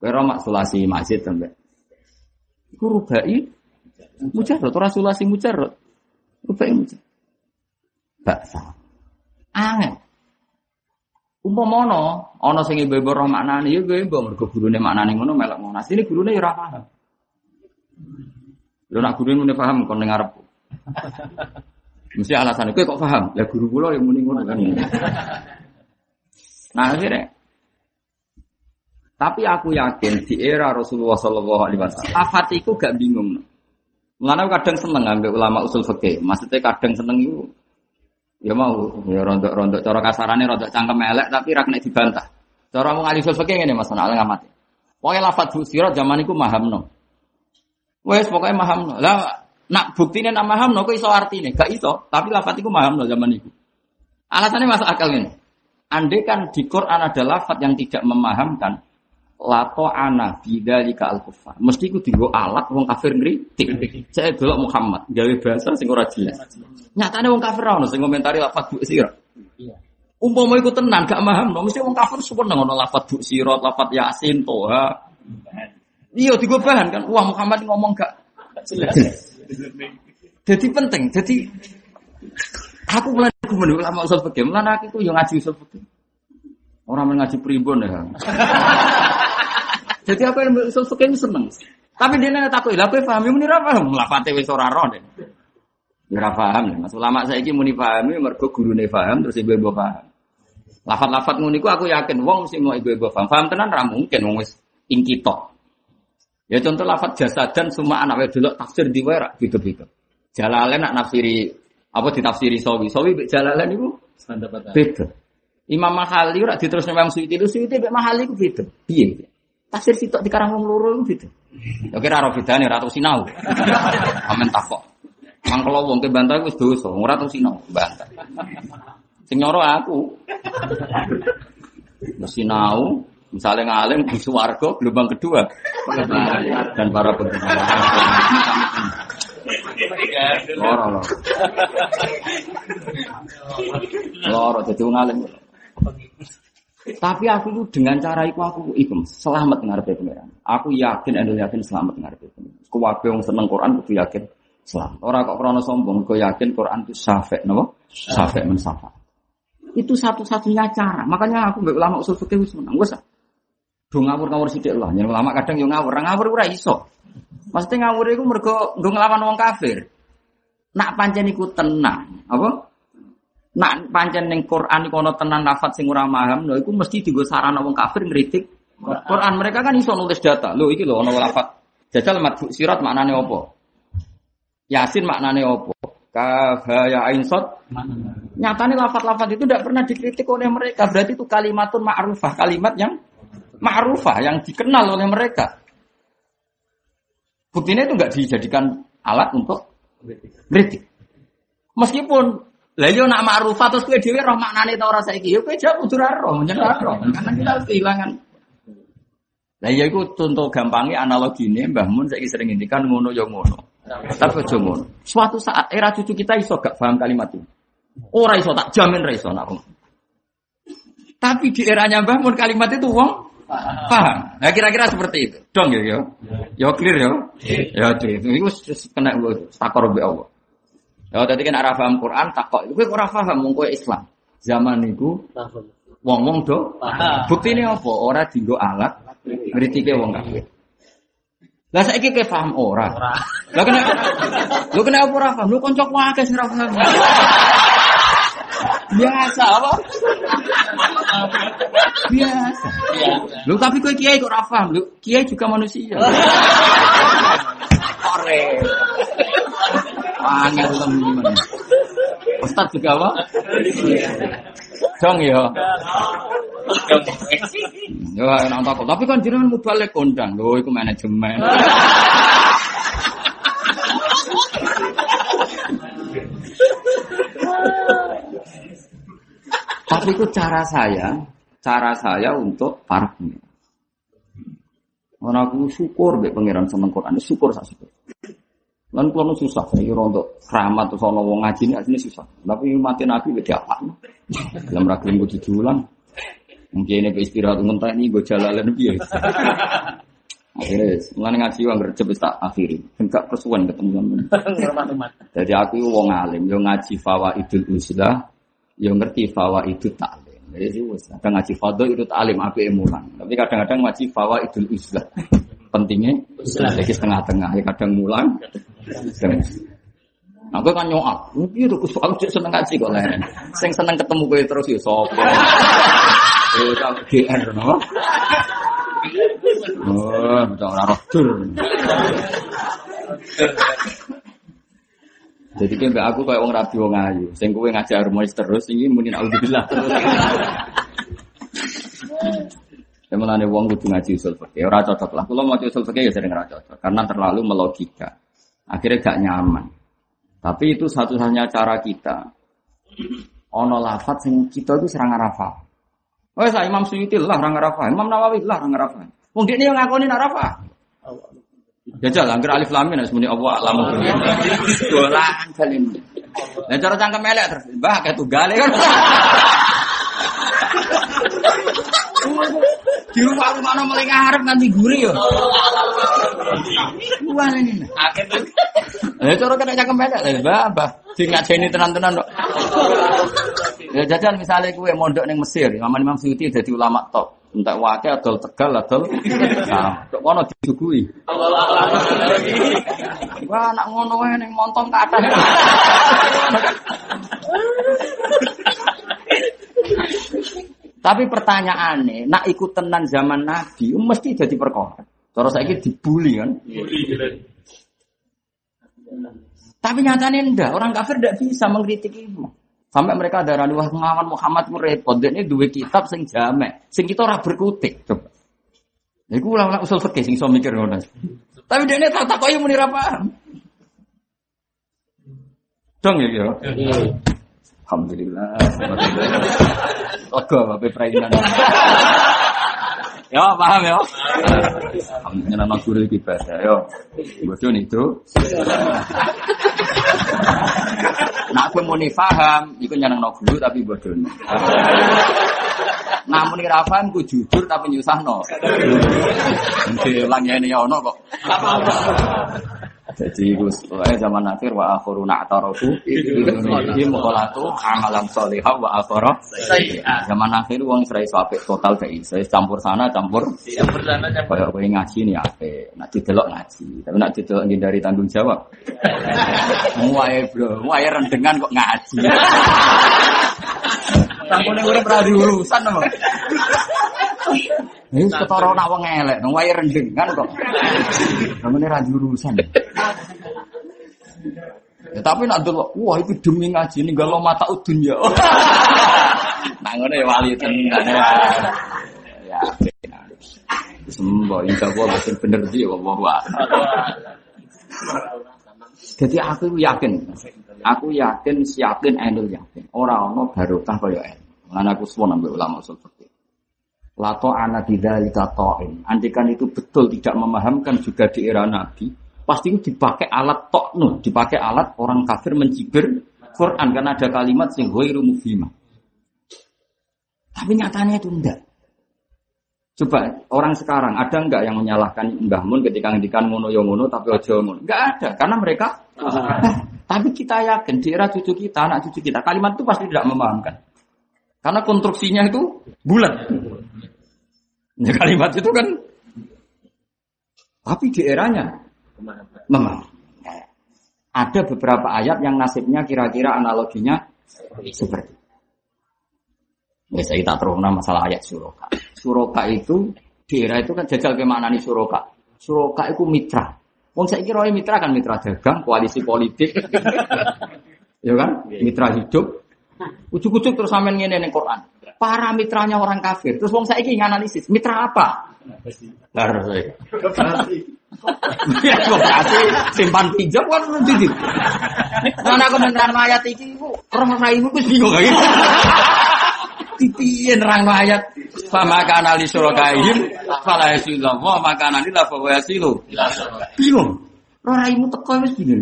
Kira maksulasi masjid sampai. Iku rubai mujarrad, ora sulasi mujarrad. Rubai mujarrad. Baksa. Angel. Umpamono ana sing ibu-ibu roh maknane ya ibu mergo gurune maknane ngono melok ngono. Asline gurune ya ora paham. Lho nak gurune muni paham kon ning arep. Mesti alasan itu kok paham? Ya guru kula yang muni ngono kan. Nah akhirnya tapi aku yakin di era Rasulullah Shallallahu Alaihi Wasallam, afatiku gak bingung. Mengenai kadang seneng ambil ulama usul fikih. Maksudnya kadang seneng itu, ya mau, ya rontok rontok cara kasarannya rontok cangkem elek, tapi rak nek dibantah. Cara mau ngalih usul fikih ini mas, nggak ngamati. Pokoknya lafadz busirat zaman itu maham no. Wes pokoknya maham no. Lah Nak buktinya nak maham no, kok iso artinya? Gak iso, tapi lafat itu maham no zaman itu. Alasannya masuk akal ini. Andai kan di Quran ada lafat yang tidak memahamkan, lato ana ke al kufar. Mesti ku tinggal alat wong kafir ngritik. Saya dulu Muhammad gawe bahasa sing ora jelas. Nyatane wong kafir ora sing komentari lafat bu sira. Iya. Umpama iku tenan gak paham no, mesti wong kafir supun ngono lafat bu sira, lafat yasin, toha. Iya digo bahan kan. Wah Muhammad ngomong gak jelas. Jadi penting. Jadi aku mulai aku menurut lama usul fikih. Mulai aku yang ngaji usul fikih. Orang ngaji primbon ya. Jadi apa yang usul fikih seneng. Tapi dia nanya takut, lah kowe paham muni ra paham, lafate wis ora roh deh. Ora paham ya. Mas ulama saiki muni pahami mergo gurune paham terus ibu-ibu paham. Lafat-lafat ngono aku yakin wong mesti mau ibu-ibu paham. Paham tenan ra mungkin wong wis ingkito. Ya contoh lafat jasa dan semua anak wedok tafsir di wera gitu-gitu. Jalalain nak nafsiri apa ditafsiri sawi. Sawi jalalain itu beda. Imam Mahali ora diterus Imam Suyuti Suyuti mek Mahali ku beda. Piye? Tafsir sitok di karang loro ku beda. Ya kira ora bedane ora tau sinau. Amen takok. Mangkelo wong ke bantah wis dosa, ora tau sinau bantah. Sing nyoro aku. Sinau, Misalnya ngalim di suwargo gelombang kedua dan para pendengar. Loro loro. Loro jadi ngalim. Tapi aku itu dengan cara itu aku itu selamat ngarepe pangeran. Aku yakin endo yakin selamat ngarepe pangeran. Kuwabe wong seneng Quran kudu yakin selamat. Orang kok krana sombong kok yakin Quran itu syafa' napa? Syafa' mensafa. Itu satu-satunya cara. Makanya aku mbek ulama usul fikih wis menang. Wes Do ngawur-ngawur sithik lah. Yang lama kadang yo ngawur, ngawur ora iso. Maksudnya ngawur iku mergo nggo nglawan wong kafir. Nak pancen iku tenang, apa? Nak pancen ning Quran iku ana tenan lafat sing ora paham, lho iku mesti dienggo sarana wong kafir ngritik Quran. Mereka kan iso nulis data. Lho iki lho ana lafat. Jajal madhu sirat maknane apa? Yasin maknane apa? Ya ain sot. Nyatane lafat-lafat itu tidak pernah dikritik oleh mereka. Berarti itu kalimatun ma'rufah, kalimat yang ma'rufah yang dikenal oleh mereka. Buktinya itu nggak dijadikan alat untuk kritik. Meskipun lah yo nak ma'rufah terus kowe dhewe roh maknane ta ora saiki yo kowe jawab kudu roh, menyen roh. Karena kita harus kehilangan. Lah ya iku contoh gampangnya analogi ini Mbah Mun saiki sering ngendikan ngono yo ngono. Tapi aja ngono. Suatu saat era cucu kita iso gak paham kalimat itu. Ora iso tak jamin ra iso nak. Tapi di eranya Mbah Mun kalimat itu wong paham. Nah kira-kira seperti itu. Dong ya yo. Yo clear yo. Ya itu itu kena takor be Allah. Ya tadi kan arah paham Quran takok. Kowe ora paham mung kowe Islam. Zaman niku wong-wong do ini apa? Ora dienggo alat ngritike wong kafir. Lah saiki kowe paham ora? Lah kena Lu kena apa ora paham? Lu koncok wae sing ora paham. Biasa apa? Biasa. Lu tapi kowe kiai kok ora paham? Lu kiai juga manusia. Kore. Angel temen. Ustaz juga apa? Dong ya. Yo enak takut. Tapi kan jenengan mubalek kondang. Lho iku manajemen. Tapi itu cara saya, cara saya untuk pengiran. Karena aku syukur deh pangeran sama Quran, syukur saya syukur. Lan kalau susah, saya kira untuk keramat atau soal wong ngaji ini susah. Tapi mati nabi beda apa? Dalam ragam gue diulang. Mungkin ini istirahat mentah ini gue jalan lebih ya. Akhirnya, mulai ngaji uang gercep tak akhiri. Enggak persuan ketemu sama Jadi aku wong alim, yang ngaji fawa idul uslah, yang ngerti fawa itu taklim. Jadi kadang ngaji fado itu taklim, aku emulan. Tapi kadang-kadang ngaji fawa idul uslah pentingnya jadi setengah-tengah ya kadang mulang Nah, gue kan nyokap, mungkin itu soal cek seneng ngaji kok lah. Sing seneng ketemu gue terus ya sopo. Ya tak GR no. Oh, betul ora roh Jadi kan mbak aku kayak wong rapi wong ayu, sing kowe ngajar harmonis terus, ini mungkin alhamdulillah terus. Ya mulane wong kudu ngaji usul fikih. Ora cocok lah. Kalau mau usul fikih ya sering ora cocok karena terlalu melogika. Akhirnya gak nyaman. Tapi itu satu-satunya cara kita. Ono lafat sing kita itu serang arafa. Oh, saya Imam Suyuti lah orang arafa. Imam Nawawi lah orang arafa. Wong ini yang ngakoni arafa. Jajal angger alif lam mim semuanya Allah alamu. Dolan kalim. Nah cara cangkem elek terus. Mbah kayak tunggale kan. Di rumah rumah no mulai ngarep nanti guri yo. Wah ini. Ya cara kena cakep beda lah, bah, bah. Di ngajeni tenan-tenan kok. Ya jajan misalnya kue mondok neng Mesir, Imam Imam Suyuti jadi ulama top. Entah wakil atau tegal atau nah, kok kono disuguhi. Wah, anak ngono wae ning montong ke atas. Tapi pertanyaannya, nak ikut tenan zaman Nabi, mesti jadi perkara. Terus saya dibully kan? Tapi nyatanya enggak, orang kafir tidak bisa mengkritik itu. Sampai mereka ada wah melawan Muhammad itu repot. Dan ini dua kitab sing jame, sing kita orang berkutik. Coba. Iku ulang usul fikih sing iso mikir ngono. Tapi dia ini tak takoki muni ra paham. Dong ya ya. Alhamdulillah. Oke, bapak perainan. Ya, paham ya? Alhamdulillah nama guru ibadah. Yo, bodoh itu. Nak aku mau paham, itu nyenang no guru tapi bodoh. Namun kira paham, ku jujur tapi nyusah no. Nanti ulangnya ini ya ono kok. Jadi pokoknya zaman akhir wa akhiru na'tarafu ini mukhalatu amalan sholihah wa akhiru Zaman akhir wong serai apik total gak iso campur sana campur Campur sana campur. Kayak kowe ngaji nih apik, nak didelok ngaji, tapi nak didelok dari tanggung jawab. Muaye bro, muaye rendengan kok ngaji. Sampune urip ra diurusan apa? Ini ketara nak wong elek, nang wae rendengan kok. Namanya ra diurusan. Ya, tapi nak delok, wah itu demi ngaji ini galau mata udun ya. nah ngono ya wali tenan. Ya, Sembo, insya Allah betul bener sih, Allah Jadi aku yakin, aku yakin, siapin, enul yakin. Orang-orang barokah kaya. Lan aku suwon ambil ulama seperti Lato anak bidzalika ta'in. Andikan itu betul tidak memahamkan juga di era Nabi, pasti itu dipakai alat toknu, dipakai alat orang kafir mencibir Quran karena ada kalimat sing ghairu mufhimah. Tapi nyatanya itu enggak. Coba orang sekarang ada enggak yang menyalahkan Mbah Mun ketika ngendikan ngono yo ngono tapi ojo ngono? Enggak ada karena mereka tapi kita yakin di era cucu kita, anak cucu kita kalimat itu pasti tidak memahamkan. Karena konstruksinya itu bulat. Ya, kalimat itu kan tapi di eranya memang ada beberapa ayat yang nasibnya kira-kira analoginya seperti Ya saya tak terus masalah ayat suroka. Suroka itu di era itu kan jajal ke mana nih suroka. Suroka itu mitra. Wong saya kira mitra kan mitra dagang, koalisi politik, ya kan, mitra hidup. Ujuk-ujuk terus sampean ngene ning Quran. Para mitranya orang kafir. Terus wong saiki nganalisis, mitra apa? Saya. Ya simpan pinjam kan jadi. Karena aku menerang ayat iki iku, orang rai iku wis bingung lagi. Piye nerang ayat sama kana li surakaihim fala yasillah wa makana lillah fa yasilu. Bingung. Ora raimu teko wis bingung.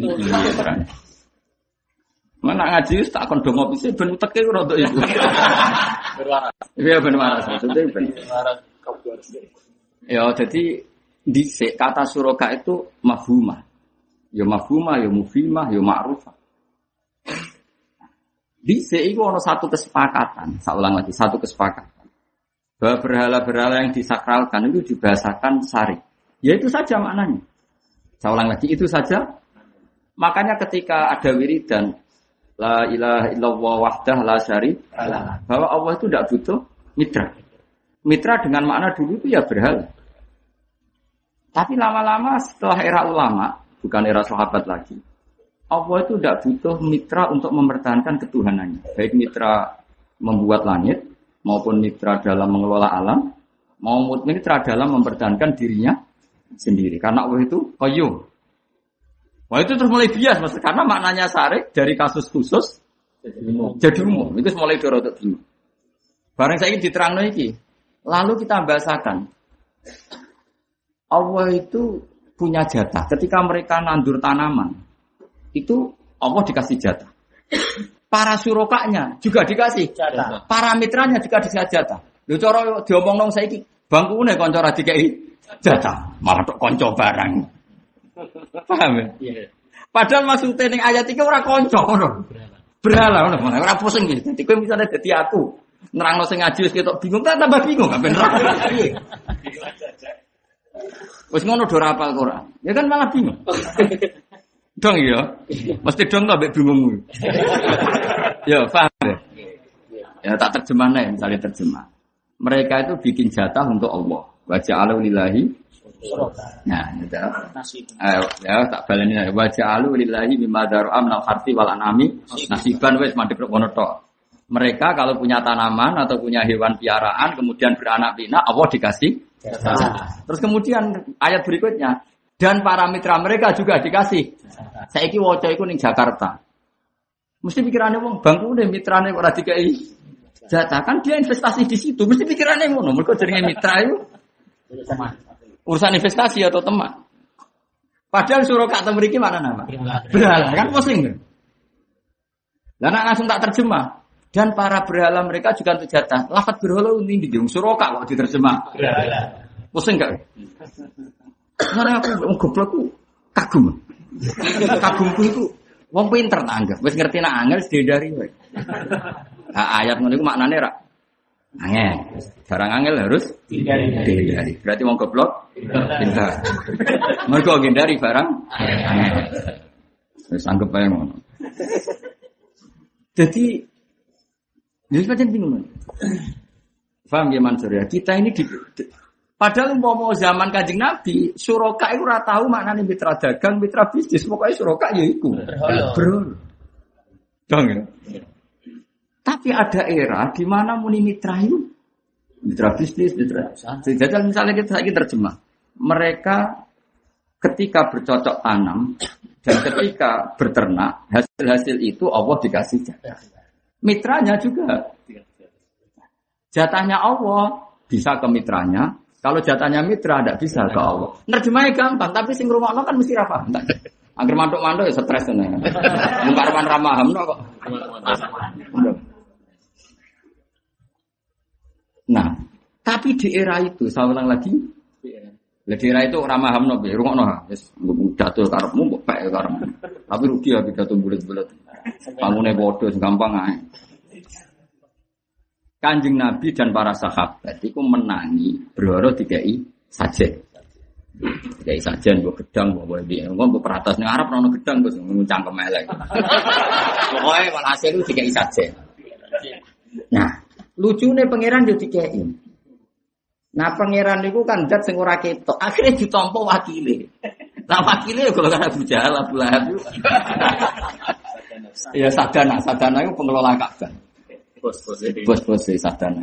Mana ngaji tak kon dongo pise ben uteke ora untuk itu. Iya ben waras maksudnya ben. Ya jadi di kata suroka itu mafhumah. Ya mafhumah, ya mufimah, ya ma'rufah. Di itu ada satu kesepakatan, saya ulang lagi, satu kesepakatan. Bahwa berhala-berhala yang disakralkan itu dibahasakan sari. Ya itu saja maknanya. Saya ulang lagi, itu saja. Makanya ketika ada wiridan, La ilaha illallah wahdah la syari bahwa Allah itu tidak butuh mitra. Mitra dengan makna dulu itu ya berhala. Tapi lama-lama setelah era ulama, bukan era sahabat lagi, Allah itu tidak butuh mitra untuk mempertahankan ketuhanannya. Baik mitra membuat langit, maupun mitra dalam mengelola alam, maupun mitra dalam mempertahankan dirinya sendiri. Karena Allah itu qayyum. Wah itu terus mulai bias, mas, karena maknanya sarik dari kasus khusus jadi umum. Itu mulai dorotot bingung. Barang saya ini diterang lagi. Lalu kita bahasakan Allah itu punya jatah. Ketika mereka nandur tanaman, itu Allah dikasih jatah. Para surokanya juga dikasih Jatah. Para mitranya juga dikasih jatah. Lu cara diomong nong saiki bangku nih konco dikai jatah, malah tok konco barang. Paham ya? Iya. Padahal maksudnya ning ayat iki ora konco ngono. Berhala ngono, ora pusing iki. Dadi kowe misalnya dadi aku nerangno sing ngaji wis ketok bingung, tak tambah bingung gak bener. Wis ngono do rapal Quran. Ya kan malah bingung. Dong ya. Mesti dong tak mbek bingungmu. ya, paham ya? Ya tak terjemah nih, misalnya terjemah. Mereka itu bikin jatah untuk Allah. Wajah alu lillahi. Nah, itu. Nasi. Ayo, ya tak baleni ya. Wajah alu lillahi mimma daru'am nal harti wal anami nasiban wes mandek kono tok. Mereka kalau punya tanaman atau punya hewan piaraan kemudian beranak pinak Allah dikasih Terus kemudian ayat berikutnya dan para mitra mereka juga dikasih. Saiki waca iku ning Jakarta. Mesti pikirannya wong bangku deh mitrane ora dikai jatah kan dia investasi di situ. Mesti pikirannya ngono. Mereka jenenge mitra itu urusan investasi atau teman. Padahal suruh kata memiliki mana nama? Berhala kan pusing. Dan langsung tak terjemah. Dan para berhala mereka juga untuk jatah. Lafat berhala ini di suroka kok diterjemah. Pusing gak? Karena aku goblok ku kagum. Kagumku itu wong pinter tak anggap. Wis ngerti nak angel wae. Nah, ayat ngono iku maknane ra angel. Barang angel harus dihindari. Berarti wong goblok pinter. Mergo ngindari barang angel. Wis anggap ae ngono. Jadi jadi macam bingung. Paham ya Mansur ya? Kita ini di, padahal mau zaman Kanjeng Nabi, suroka itu ora tahu maknanya mitra dagang, mitra bisnis, pokoknya suroka ya iku. Bro. Dong ya. Tapi ada era di mana muni mitra itu mitra bisnis, mitra. Jajal misalnya kita lagi terjemah. Mereka ketika bercocok tanam dan ketika berternak, hasil-hasil itu Allah dikasih jatah. Mitranya juga Jatahnya Allah bisa ke mitranya. Kalau jatahnya mitra tidak bisa ke Allah. Nerjemahnya gampang, tapi sing rumah kan mesti rafa. Agar mantuk-mantuk ya stres nih. Muka raman ramaham no kok. Nah, tapi di era itu, saya ulang lagi, di era itu ramah hamno be, rungokno ha. Wis datul karepmu. Tapi rugi ya pidato bulet-bulet. Pangune padha sing gampang ae. Kanjeng Nabi dan para sahabat itu menangi berhoro dikai sajen. Dikai sajen mbok gedang mbok boleh piye. Engko mbok peratas ning Arab ono gedang terus nguncang kemelek. Pokoke walhasil itu dikai sajen. Nah, lucune pangeran yo. Nah pangeran itu kan dat sing ora ketok. Akhirnya ditampa wakile. Nah wakile ya golongan Abu Jahal, Abu Lahab. ya sadana, sadana itu pengelola Ka'bah. Bos-bos. Bos-bos sadana.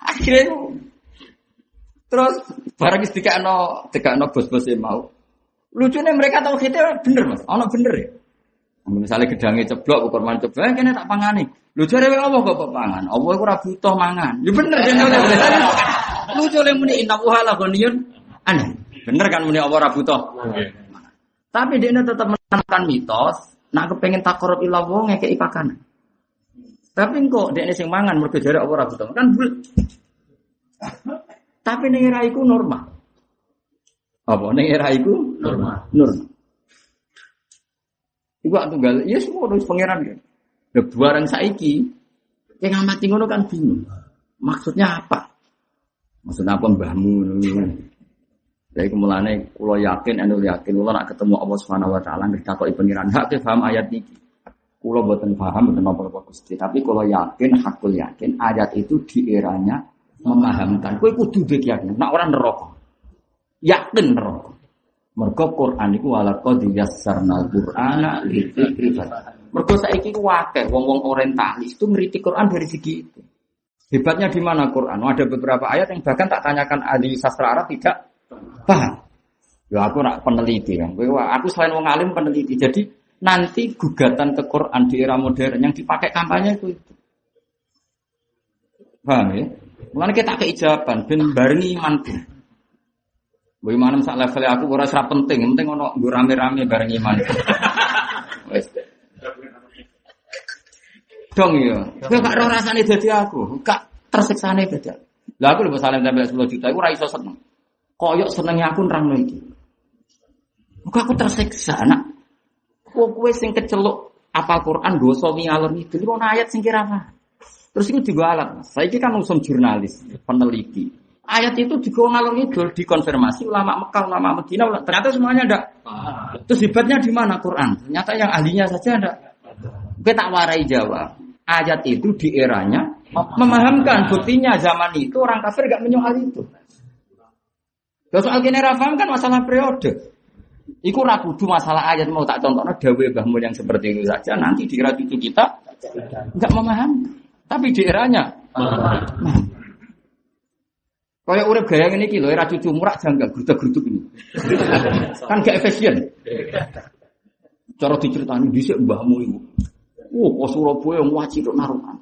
Akhirnya itu terus barang wis dikakno dikakno bos-bos e mau. Lucunya mereka tahu kita bener mas, ono bener ya. Misalnya gedangnya ceblok, ukur ceblok, eh, kene tak pangani. Lu jare apa kok kok pangan? Allah ora butuh mangan. Ya bener kan Lucu le muni inna wuhala ghaniyun aneh. Bener kan muni Allah ora butuh. Tapi dia tetap menanamkan mitos, nak kepengen takorup ilah wong ngekei pakanan. Tapi kok dia sing mangan mergo jare Allah ora butuh. Kan. Tapi ning era iku normal. Apa ning era iku Normal. Normal. Iku tunggal, ya semua harus pangeran kan. Nah, barang saiki yang ngamati ngono kan bingung. Maksudnya apa? Maksudnya apa mbahmu? Jadi kemulane kula yakin anu yakin kula nak ketemu Allah Subhanahu wa taala nggih takoki pangeran hak ke paham ayat iki. Kula boten paham boten apa-apa Gusti, tapi kula yakin hakul yakin ayat itu di eranya memahamkan. Kowe kudu yakin, nak ora neraka. Yakin neraka. Mergo Quran iku ala qad yassarnal Qur'ana lidzikri Mergo saiki ku akeh wong-wong orientalis itu ngerti Quran dari segi itu. Hebatnya di mana Quran? Ada beberapa ayat yang bahkan tak tanyakan ahli sastra Arab tidak paham. Ya aku nak peneliti kan. Aku selain wong alim peneliti. Jadi nanti gugatan ke Quran di era modern yang dipakai kampanye itu itu. Paham ya? Mulane kita keijaban ben. Mbok imanem sak level aku ora serap penting, penting ono nggo rame-rame bareng iman. Dong ya. Kowe gak ora rasane dadi aku, gak tersiksane aku. Lah aku lho salam sampai 10 juta, aku ora iso seneng. Koyok senengnya aku nerangno iki. Muga aku tersiksa nak. Kok kowe sing keceluk apa Quran dosa ngalor itu ono ayat sing kira apa? Terus itu juga alat. Saya kan usum jurnalis, peneliti. Ayat itu juga ngalor ngidul dikonfirmasi ulama Mekah, ulama Medina, ulama- ternyata semuanya ada. Terus hebatnya di mana Quran? Ternyata yang ahlinya saja ada. Kita tak warai jawab. Ayat itu di eranya memahamkan buktinya zaman itu orang kafir gak menyoal itu. Kalau soal kini rafaham kan masalah periode. Iku rakudu masalah ayat mau tak contohnya dawe Mbah Mun yang seperti itu saja nanti di era cucu kita nggak memahami. Tapi di eranya Kayak urip gaya ngene iki lho, era cucu murah janggal grudak-gruduk ini. kan gak efisien. Cara diceritani dhisik mbahmu iku. Wah, kok Surabaya wajib naruhan.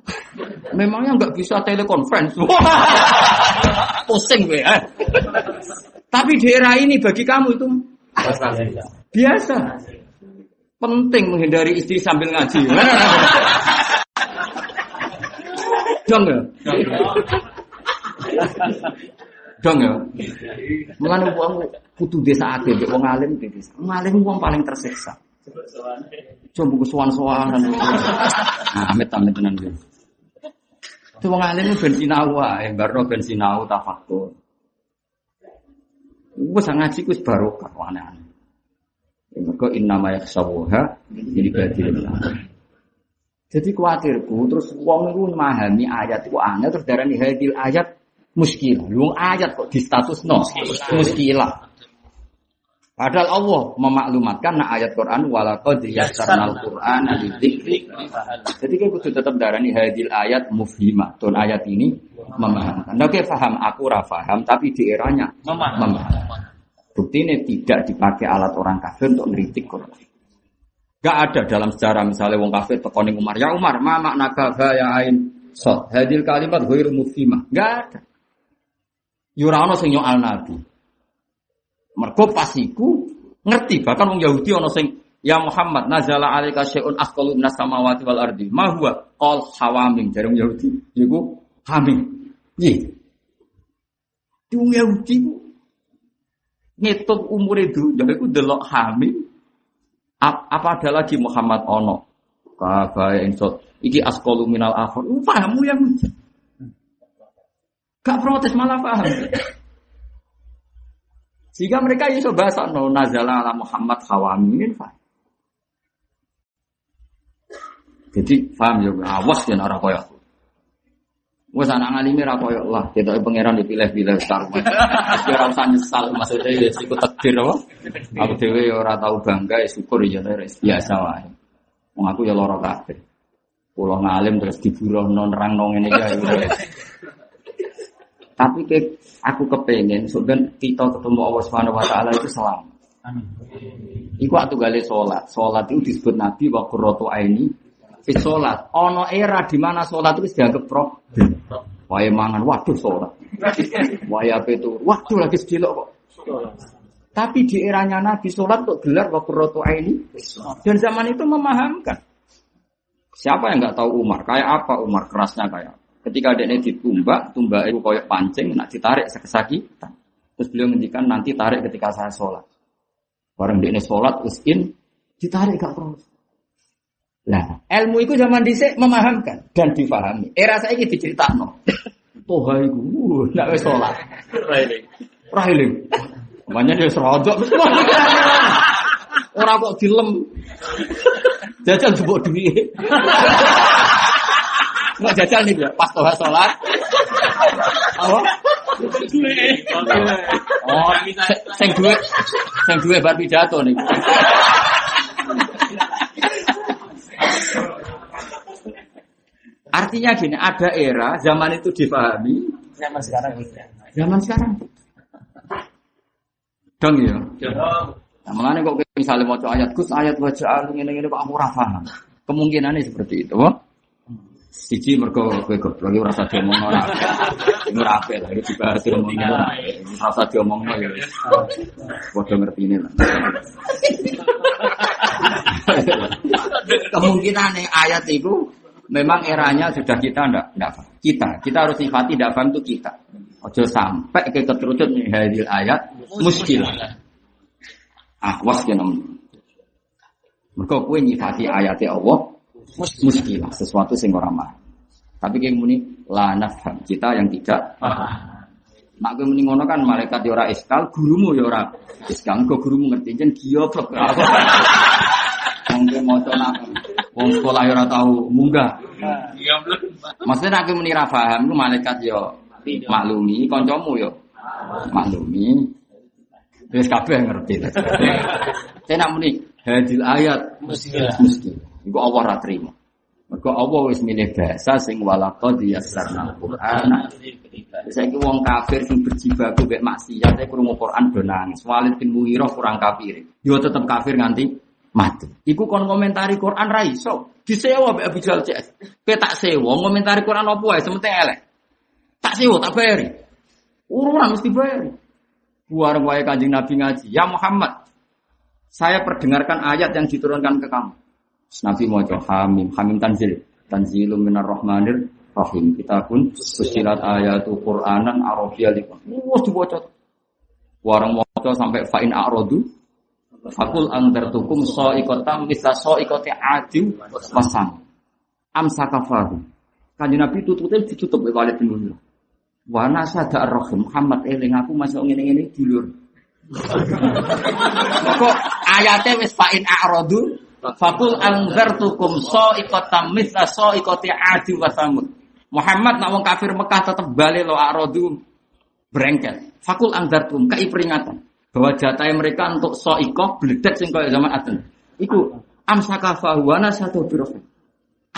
Memangnya nggak bisa telekonferensi. Pusing gue. Eh. Tapi di era ini bagi kamu itu biasa. Penting menghindari istri sambil ngaji. Dong ya. Dong ya. Mulane wong kudu desa akeh mbek wong alim di desa. Wong alim wong paling tersiksa. Coba buku sowan-sowanan. Nah, amit amit tenan iki. Itu wong alim ben sinau wae, barno ben sinau tafakkur. Wes ngaji ku wis barokah aneh-aneh. Ya, Mergo innama yakhsawuha jadi badilillah. Jadi kuatirku terus wong itu memahami ayat itu aneh terus darani hadil ayat muskilah. Lu ayat kok di status no muskilah. Padahal Allah memaklumatkan nah ayat Quran walaqad yassarnal Qur'an lidzikri. Jadi kita kudu tetap darani hadil ayat mufhimah. Tuh ayat ini memahamkan. Oke paham aku ora paham tapi di eranya Memaham. Bukti ini tidak dipakai alat orang kafir untuk ngeritik Quran. Gak ada dalam sejarah misalnya wong kafir tekoning Umar, ya Umar, ma makna ya ain sot. Hadil kalimat ghairu mufhimah. Gak ada. Yurano sing al Nabi. Mergo pasiku ngerti bahkan wong Yahudi ono sing ya Muhammad nazala alaika syai'un asqalu minas samawati wal ardi. Ma huwa? Qal hawamim jare wong Yahudi. Iku hamim. Iya. Wong Yahudi ku ngitung umur itu, jadi aku delok hamil. Ap- Apa ada lagi Muhammad ono? Kafa insot. Iki askolu minal akhir. Pahamu yang gak protes malah paham. Sehingga mereka iso bahasa no nazala ala Muhammad hawamin paham. Jadi paham ya, awas ya ora koyo. Wes anak ngalimi ra koyo lah, kita pangeran dipilih-pilih sekarang. Ya ora usah nyesal maksudnya ya ikut takdir apa? Aku dhewe ya ora tau bangga ya syukur ya biasa wae. Wong aku ya lara kabeh. Pulau ngalim terus diburuhno nerangno ngene iki ya. Tapi ke, aku kepengen sebenarnya kita ketemu Allah Subhanahu wa taala itu selamat. Iku waktu gale sholat. Sholat itu disebut Nabi wa qurratu aini fi sholat. Ono era di mana sholat itu dianggap problem. Wae mangan, waduh sholat. Wae apa itu, waduh lagi sedilok kok. Tapi di eranya Nabi sholat kok gelar wa qurratu aini. Dan zaman itu memahamkan. Siapa yang nggak tahu Umar? Kayak apa Umar? Kerasnya kayak. apa? Ketika dia ditumbak, tumbak itu koyok pancing, nak ditarik sekesakitan. Terus beliau ngendikan nanti tarik ketika saya sholat. Bareng dia sholat, terus in, ditarik gak terus. Nah, ilmu itu zaman dhisik memahamkan dan difahami. Era saya ini diceritakno. Toha iku, uh, nak wis sholat. Rahiling. Makanya dia serodok. Orang kok dilem. Jajal jebuk duit. Nggak jajal nih dia, pas toha sholat. Apa? Oh, se- sing duwe sing duwe bar pidato nih. Artinya gini, ada era zaman itu difahami, Zaman sekarang zaman sekarang. Dong ya. Nah, mengenai kok misalnya mau ayat Gus ayat wajah ini ini kok aku ora paham. Kemungkinannya seperti itu. Siji mergo kowe goblok ora usah diomongno ora. Ini ora apik lah, iki dibahas diomongno ora. Ora usah diomongno ya. wis. Padha ngertine lah. Kemungkinan ayat itu memang eranya sudah kita ndak ndak. Kita, kita harus sifati ndak paham itu kita. Ojo sampai ke keterucut nih hadil ayat muskil. Ah, was ya nom. Mergo kowe nyifati ayat Allah muskilah sesuatu sing ora mah. Tapi kayak muni la nafham kita yang tidak Nak kowe muni ngono kan malaikat ya ora iskal, gurumu ya ora iskal. Engko gurumu ngerti jen goblok. Wong kowe maca nak wong sekolah ya ora tau munggah. Iya. Maksudnya nak kowe muni ra paham ku malaikat ya maklumi, kancamu ya maklumi. Wis kabeh ngerti. Nak muni hadil ayat Muskilah. mesti. Iku Allah ra trimo. Mergo Allah wis milih bahasa sing walaqad yassarna Qur'ana. Saiki wong kafir sing berjibaku mek maksiat e krungu Quran do nangis. Walid bin Mughirah kurang kafir. Yo tetep kafir nganti mati. Iku kon komentari Quran ra iso. Disewa mek Abu Jahal cek. Kowe tak sewa komentari Quran apa wae sementing elek. Tak sewa tak bayari. Urunan mesti bayari. Buar wae Kanjeng Nabi ngaji, "Ya Muhammad, saya perdengarkan ayat yang diturunkan ke kamu." Nabi mau hamim, hamim tanzil, tanzilum minar rahmanir Rahim. Kita pun fusilat ayatu Qur'anan Arabiyya liqan. Wah dibaca. Warang maca sampai fa'in a'radu Fakul angdartukum so'ikotam misla so'ikoti adi wasang. Amsakafahu. Kanjeng Nabi tutupnya ditutup oleh Walid bin Mughirah. Wa nasada ar-rahim Muhammad eling aku masuk ngene-ngene dulur. Kok ayatnya wis fa'in a'radu Fakul anzartukum so'ikotam misla so'ikoti adi wasamud. Muhammad nak wong kafir Mekah tetep balik lo a'radu berengket. Fakul anzartum kai peringatan bahwa jatah mereka untuk so'ikoh bledek sing kaya zaman Aden. Iku amsaka fahuana satu birofin.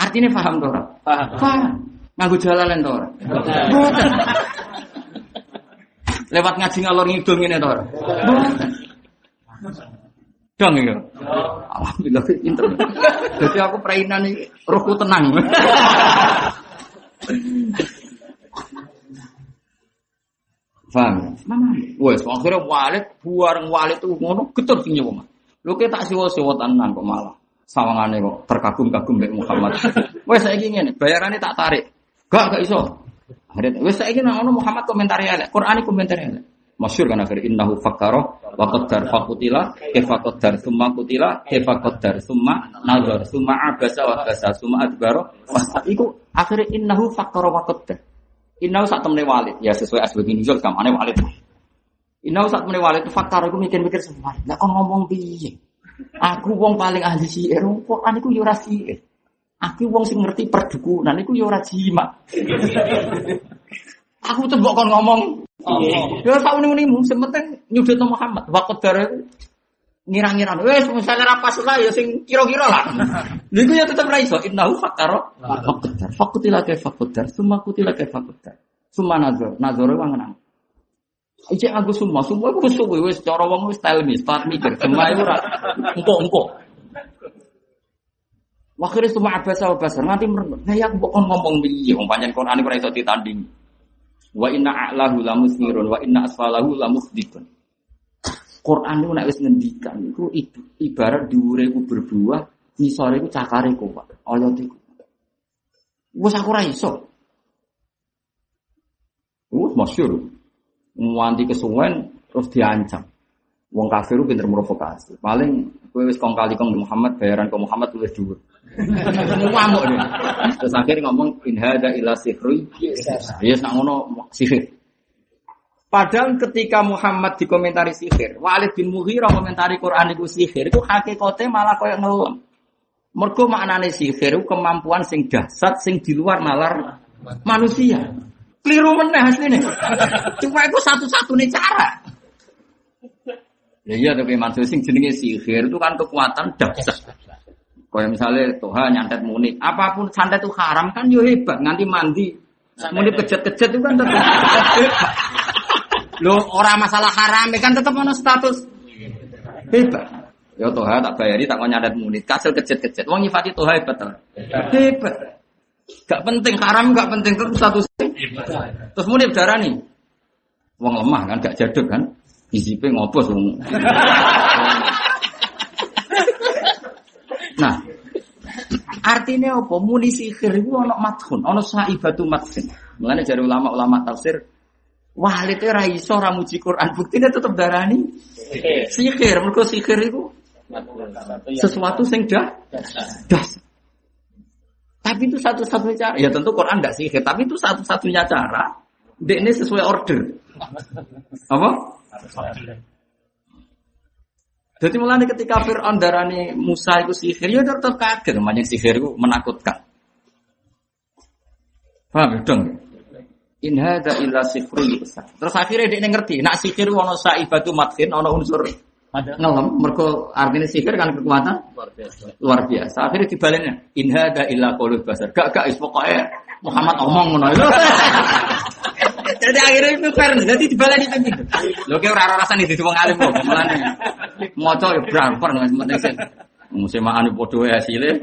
Artinya paham tuh orang? Paham. Paham. Nganggu tuh orang? Lewat ngaji ngalor ngidul ngene tuh orang? Dong ya. Alhamdulillah pinter. Jadi aku perainan ini rohku tenang. Paham? Mana? Wes, akhirnya walid, buareng walid itu ngono, getur sing nyewa. Lu kita tak siwa-siwa tenan kok malah. Sawangane kok terkagum-kagum Mbak Muhammad. Wes saiki ngene, bayarannya tak tarik. Gak, gak iso. Akhirnya, wes saiki nang ono Muhammad komentari elek, Quran komentari elek. Masyur kan akhirnya innahu fakkara wa qaddar fakutila kaifa qaddar summa kutila kaifa qaddar summa nazar summa abasa wa abasa summa adbara iku akhirnya innahu fakkara wa qaddar Inau saat temen walid, ya sesuai asbab nuzul kamane walid. Inau saat temen walid fakar aku mikir-mikir semua. Lah kok ngomong piye? Aku wong paling ahli sihir, Quran iku yo ora sihir. Aku wong sing ngerti perdukunan iku yo ora jimat. Aku tuh kon ngomong. Ya sak muni-munimu, sementing nyudut Muhammad. Waktu dari ngira-ngira wes misalnya ra pas lah ya sing kira-kira lah. Niku ya tetep ra iso. Innahu fakaro. Fakudar. Fakutila ke fakudar. Summa kutila ke fakudar. Summa nazar. Nazar wong nang Iki aku semua, semua aku suwe. Wis cara wong wis style mi, start mikir, semua itu ora engko-engko. Wakhire semua abasa wa basar nanti merenung. Nah ya aku kok ngomong piye? Wong pancen Quran ora iso ditanding. Wa inna a'lahu lamusmirun wa inna asfalahu lamufdikun. Quran itu nek wis ngendikan iku ibarat dhuwure iku berbuah, ngisore iku cakare kok. Ayat iku. Wes aku ora iso. Uh, masyhur. Nganti kesuwen terus diancam. Wong kafir pinter provokasi. Paling kowe wis kong kali kong Muhammad bayaran ke Muhammad tulis dhuwur. Ngamuk. Terus akhirnya ngomong in hada ila sihri. Yes, nak ngono sihir. Padahal ketika Muhammad dikomentari sihir, Walid bin Mughirah komentari Quran itu sihir, itu hakikatnya malah koyo ngelem. Mergo maknane sihir itu kemampuan sing dahsyat sing di luar nalar manusia. Keliru meneh asline. Cuma itu satu-satunya cara. Ya iya tapi maksud sing jenenge sihir itu kan kekuatan dahsyat. Kayak misalnya Tuhan nyantet muni, apa pun santet itu haram kan yo hebat, nganti mandi. Muni kejet-kejet itu kan tetap Lo orang masalah haram kan tetap ono status hebat. Ya Tuhan tak bayari tak mau nyadat munit, kasil kecet-kecet. Wong nyifati Tuhan hebat tuh. Hebat. Gak penting haram gak penting terus status Terus munit darah nih. Wong lemah kan gak jaduk kan. Isipe ngopos wong. Nah, artinya apa? Muni sihir itu ono mathun, ono saibatu mathin. Mulane dari ulama-ulama tafsir Walid itu ra iso ra muji Quran, buktine tetep darani sihir. Mergo sihir itu sesuatu sing dah. Tapi itu satu-satunya cara. Ya tentu Quran tidak sihir, tapi itu satu-satunya cara. Ini sesuai order. Apa? Jadi mulai ketika Fir'aun darani Musa itu sihir, ya tetap kaget. Namanya sihir itu menakutkan. Paham ya dong? In hadza illa sihrun Terus akhirnya dia ngerti, nak sihir ono saibatu matkin ono unsur ngelem mergo artinya sihir kan kekuatan luar biasa. Luar biasa. Akhirnya dibaliknya in hadza illa qaulul basar. Gak gak is Muhammad omong ngono. Jadi akhirnya itu fair, jadi dibalik itu gitu. Lo kayak orang rasanya di wong alim kok, mulane. Moco ya berangper nggak sementing sih. Musim anu podo hasilnya.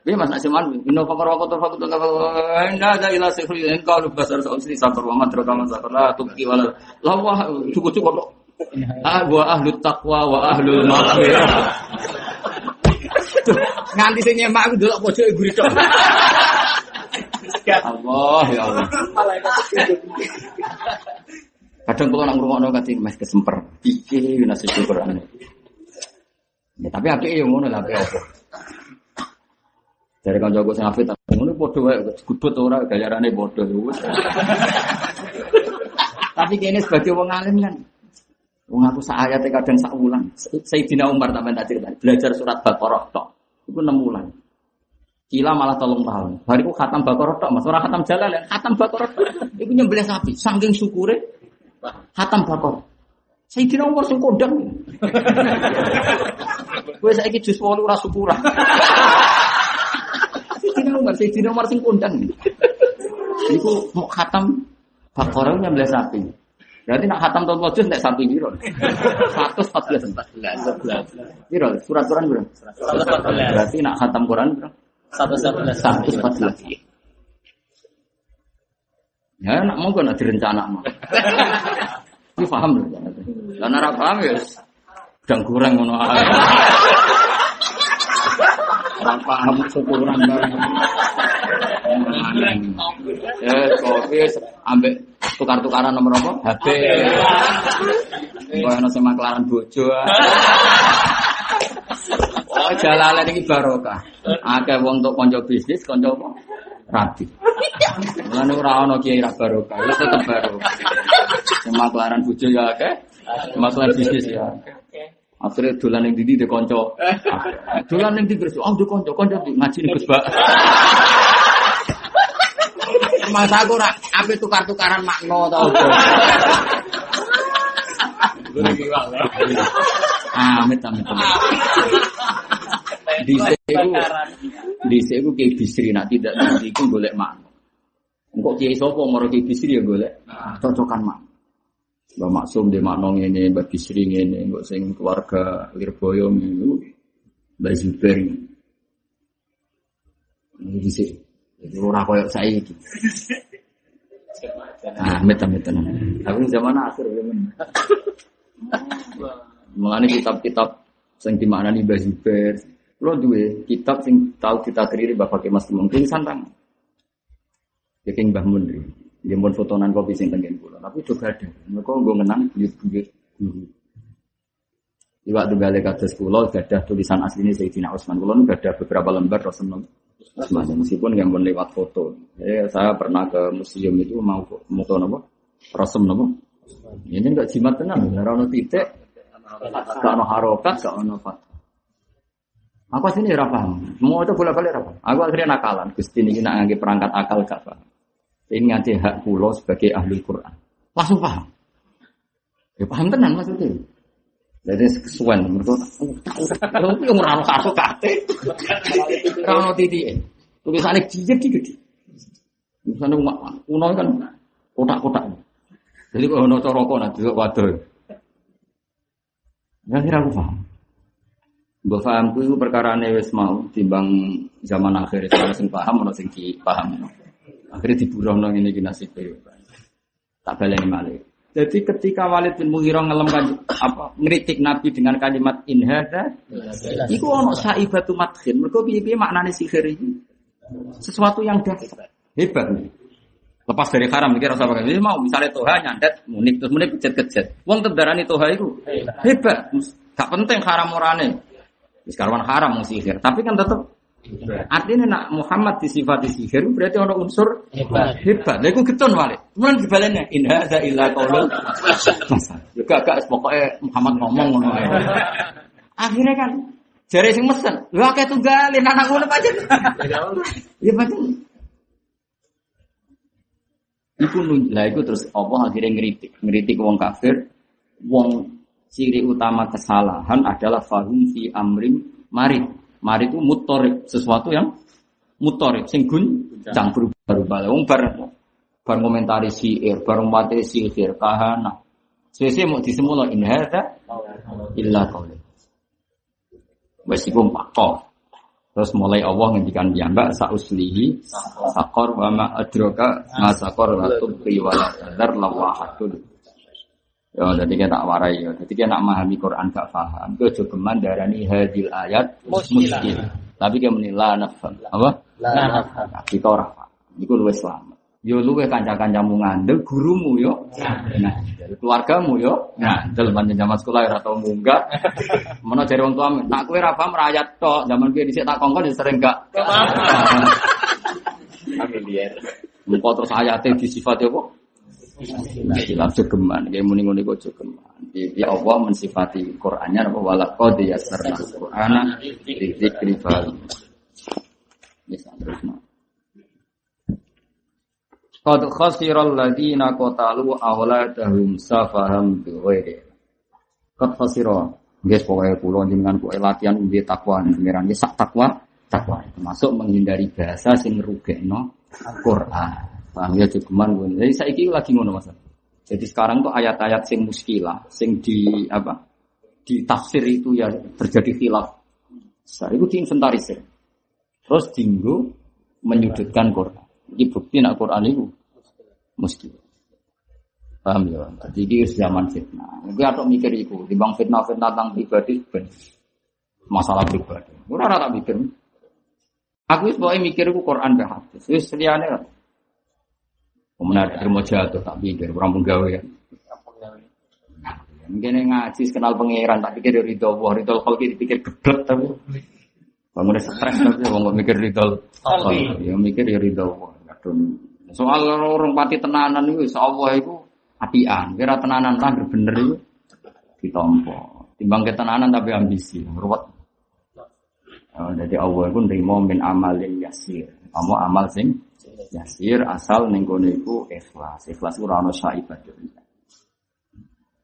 Ini mas Asiman, inno fakar wa kotor fakut wa inna ada ila sihri in qalu basar sa'usri sakar wa madra kama sakar la tubki wala la wah cukup-cukup kok. Ah wa ahlu taqwa wa ahlul maghfirah. Nganti sing nyemak aku delok pojok ibu tok. Allah ya Allah. Kadang kalau nak ngurungokno kati mas kesemper. Iki nasi syukuran. Ya tapi apike yo ngono lah apa. Dari kanca gue sing afit ngono padha wae gudut ora gayarane padha wis. Tapi kene sebagai wong alim kan Wong aku sak ayat kadang sak wulan. Sayyidina Umar tak tak cerita. Belajar surat Baqarah tok. Iku 6 wulan. Kila malah tolong tahun. Bariku khatam Baqarah tok, Mas ora khatam Jalal ya. Khatam Baqarah tok. Iku nyembelih sapi saking syukure khatam Baqarah. Sayyidina Umar sing kondang. Kowe saiki jus 8 ora syukuran. Sayyidina Umar, Sayyidina Umar sing kondang. Iku mau khatam Baqarah nyembelih sapi. Berarti nak khatam tahun wajud nek sapi biro. 114 14 Biro surat Quran biro. Berarti nak khatam Quran biro. 114 Ya nak mau nak direncana mah. Ini paham lho. Lah nek paham ya sedang kurang ngono ae. Ora paham syukuran bareng. Ya, kopi ambek tukar-tukaran nomor apa? HP. Kok ana sing maklaran bojo. Oh, jalale iki barokah. Akeh wong untuk kanca bisnis, kanca apa? Rabi. Mulane ora ana kiai ra barokah, wis tetep barokah. Sing maklaran bojo ya akeh, maklaran bisnis ya akeh. Akhirnya dolan yang didi de konco. Dolan yang didi oh de konco, konco ngaji nih Bak. Masa aku rak ape tukar-tukaran makna tau. Amit amit amit. Di seku, di seku kiai bisri nak tidak nanti itu golek makna. Engkau kiai sopo moro kiai bisri ya golek cocokan makna. Mbak Maksum di makna ini, Mbak Bisri ini, Mbak sing keluarga Lirboyo ini, Mbak Zuber ini. Ini di sini. Jadi orang koyok saya itu. Ah, meta meta Tapi zaman akhir zaman. Mengenai kitab-kitab sing dimaknani Mbak Zuber. Lo dua kitab sing kita kiri Bapak Kemas Kemung. Kini santang. Ya King Mbah. Dia pun fotonan kopi sing tengen kula, tapi juga ada. Mereka gue menang buyut-buyut guru. Di waktu balik kados kula gadah tulisan asli ini Sayyidina Utsman. Kula nu gadah beberapa lembar Rasulullah Utsman. Meskipun yang pun lewat foto. Jadi saya pernah ke museum itu mau foto nopo? Rasul nopo? Ini enggak jimat tenang, ora ono titik, gak ono harokat, gak ono. Aku sini ora paham. Mau itu bolak-balik apa? Aku akhirnya nakalan. Gusti ini nak ngangge perangkat akal gak. Ini nganti hak pulau sebagai ahli Quran. Langsung paham. Ya paham tenan maksudnya. Jadi kesuwen mereka tahu yang merano karo kate. Rano titik. Tulisannya jijik gede. Tulisannya kuno kan kotak-kotak. Jadi kalau ono coroko nanti waduh. Ya kira aku paham. Mbak paham itu perkara wis mau timbang zaman akhir itu sing paham ono sing paham. Akhirnya diburuh nong ini gina nasib Tak baleni malik. Jadi ketika Walid bin Mughirah ngelem apa ngeritik Nabi dengan kalimat inhada, itu ono saibatu matkin. Mereka piye maknanya sihir ini sesuatu yang dasar hebat nih. Lepas dari haram mikir rasa pakai mau misalnya toha nyandet munik terus munik kecet kecet. Uang tebarani toha itu hebat. Gak penting haram orane. Sekarang haram sihir, tapi kan tetap Artinya nak Muhammad disifati sihir berarti orang unsur hebat. Hebat. Lha iku getun wale. Kemudian dibalennya in hadza illa qaulul Juga gak pokoknya Muhammad ngomong ngono ae. Akhirnya kan jare sing mesen, lho akeh tunggalin anak ngono pancen. Ya pancen. Iku lah iku terus apa akhirnya ngeritik, ngeritik wong kafir, wong ciri utama kesalahan adalah fahum fi amrim marid Mari itu mutorik sesuatu yang mutorik, sing gun berubah-ubah. Wong bar bar komentari siir, bar mati sihir, kahana. Sesuai mau disemula in hadza illa qaul. Wes iku pakok. Terus mulai Allah ngendikan ya mbak sauslihi sakor wa ma adraka ma sakor tubqi wa la tadar lawahatul. Ya, jadi kita tak warai ya. Jadi kita nak memahami Quran gak paham. Itu juga geman darani hadil ayat muskil. Tapi kita menilai nafam. Apa? La nafam. Tapi kau orang Iku luwih selamat. Yo luwih kanca-kancamu ngandel, gurumu yo ngandel, keluargamu yo ngandel pancen zaman sekolah ora tau munggah. Menawa jare wong tuamu, nak kowe ra paham rakyat tok, zaman piye dhisik tak kongkon ya sering gak. Familiar. Muka terus ayatnya disifati apa? Hilang jogeman, kayak muni muni kok jogeman. Ya Allah mensifati Qur'annya apa wala qad yassarna Qur'ana dzikri fal. Bisa terus no. Qad khasiral ladina qatalu awladahum safaham bighairi. Qad khasira. Guys, pokoknya pulau jenengan kue latihan ubi takwa nih pengiran sak takwa takwa termasuk menghindari bahasa sing rugekno Quran. Paham ya cukuman gue. Jadi saya ini lagi ngono mas. Jadi sekarang tuh ayat-ayat sing muskilah, sing di apa? Di tafsir itu ya terjadi khilaf. Saya itu diinventarisir. Terus dinggo menyudutkan Quran. Ini bukti nak Quran itu muskilah. Paham ya? Jadi ini zaman fitnah. Gue atau mikir itu, bang fitnah-fitnah tentang pribadi, ben. masalah pribadi. Gue rata mikir. Aku itu mikir Quran dan hadis. Lah. Kemudian ada terima jatuh tak pikir, orang penggawe ya. Mungkin yang ngaji kenal pangeran tak pikir ridho Allah, ridho kalau kita pikir geblek tapi bangun stres tapi mau mikir ridho Allah, ya mikir ya ridho Allah. Soal orang pati tenanan itu, Allah itu apian. Kira tenanan lah bener itu ditompo. Timbang ketenanan tapi ambisi, ruwet. Oh, jadi Allah itu nerima min amalin yasir. Kamu amal sing yasir asal ning kono iku ikhlas. Ikhlas ora ono saibat.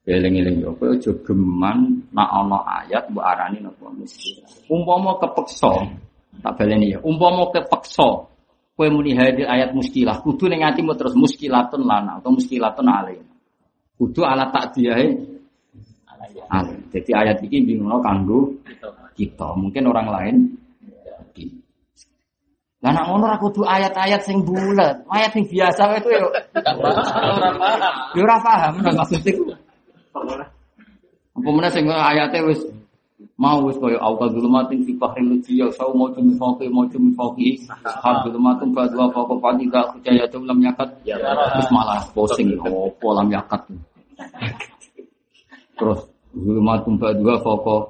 Eling-eling yo kowe aja geman nak ayat mbok arani napa mesti. Umpama kepeksa, tak baleni ya. Umpama kepeksa kowe muni hadir ayat muskilah, kudu ning atimu terus muskilatun lana atau muskilatun alaina. Kudu ala takdiyahe alaina. Jadi ayat ini bingung kanggo kita, mungkin orang lain. Lah nak ngono ra kudu ayat-ayat sing bulat, ayat sing biasa itu ya Ora paham. ya ora paham. Nang maksud iku. Apa meneh sing ayate wis mau wis koyo awal zulumatin fi bahril lujiyya sau mau cumi fauqi mau cumi fauqi hal zulumatun fa dua fauqa fa tiga khujayatun lam yakat. Terus malah posing opo lam yakat. Terus zulumatun fa dua fauqa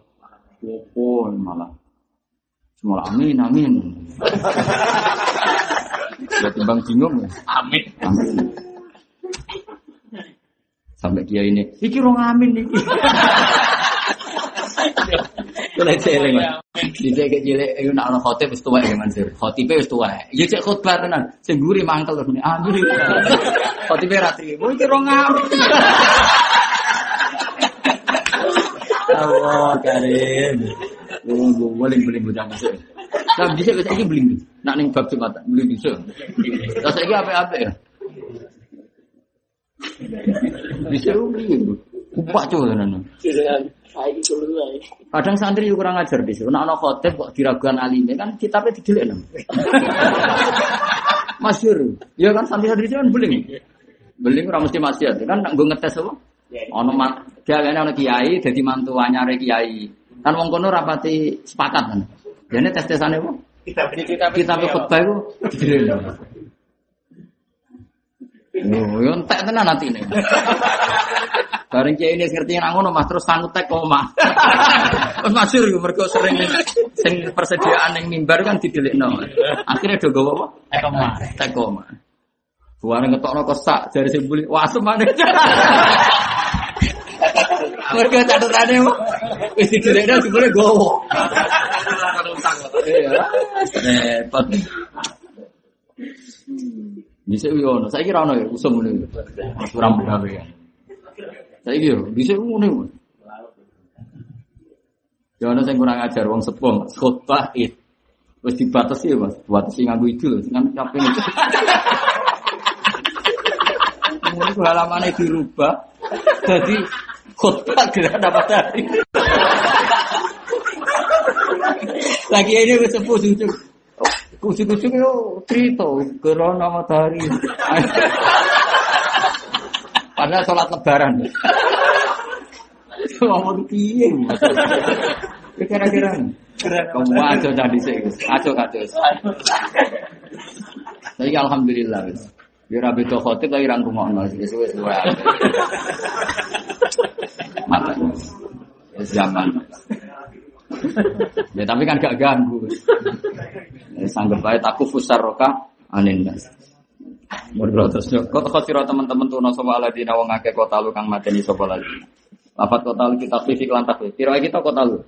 opo malah semua amin amin ya timbang bingung ya Amin. amin sampai dia ini iki rong amin iki Kula celeng. Dicek cilik iku nak ana khotib wis tuwek ya Mansur. Khotibe wis tuwek. Ya cek khotbah tenan. Sing guri mangkel terus. Amin. Khotibe ra trimo iki rong amin. Allah karim. Wong boleh beli bocah bisa. Nah, bisa bisa ini beli. Nak ning bab Jumat beli bisa. Terus saiki apa-apa ya? Bisa beli. Kupak cuy tenan. Kadang santri kurang ajar di sini. Anak khotib kok diragukan alime kan kitabnya didelik nang. Masyur. Ya kan santri-santri kan beling. Beling ora mesti maksiat. Kan gue ngetes apa? Ono mak dia kan ono kiai jadi mantu anyare kiai. Kan wong kono rapati sepakat kan. Jane tes-tesane apa? Kita kita Kitab khotbah itu didelik. Oh, yo entek tenan atine. Bareng kiai ini ngerti yang ngono Mas terus sanggup tek koma. Terus masyhur iku mergo sering sing persediaan ning mimbar kan didelikno. Akhirnya do gowo apa? Eh koma. Tek koma. Buare ngetokno kesak jare sing buli wasem maneh. Mergo catetane apa? Wis didelikno jebule gowo. Repot. Bisa yo ono, saiki ra ono ya usum ngene. Kurang begawe ya. Saiki yo bisa ngene. Ya ono sing kurang ajar wong sepuh, khotbah id. Wis dibatasi ya, Mas. Batasi nganggo itu lho, kan kabeh itu. Mulai halamannya dirubah jadi khotbah gerhana matahari. Lagi ini wis sepuh sujud. Kucing-kucing itu cerita gerhana matahari. Padahal sholat lebaran. Ngomong piye? Ya Kira-kira. Kamu aja tadi sih. Aja aja. Tapi alhamdulillah wis. Ya ora beda khotib tapi ra ngrungokno wis wis. Mata. Zaman. Ya tapi kan gak ganggu. Ya sanggep bae taku fusar roka anin nas. Menurut terus kok khotiro teman-teman tuh sapa aladina wong akeh kota lu kang mateni sapa lagi. Lafat kota lu kita fisik lan takwi. Kira kita kota lu.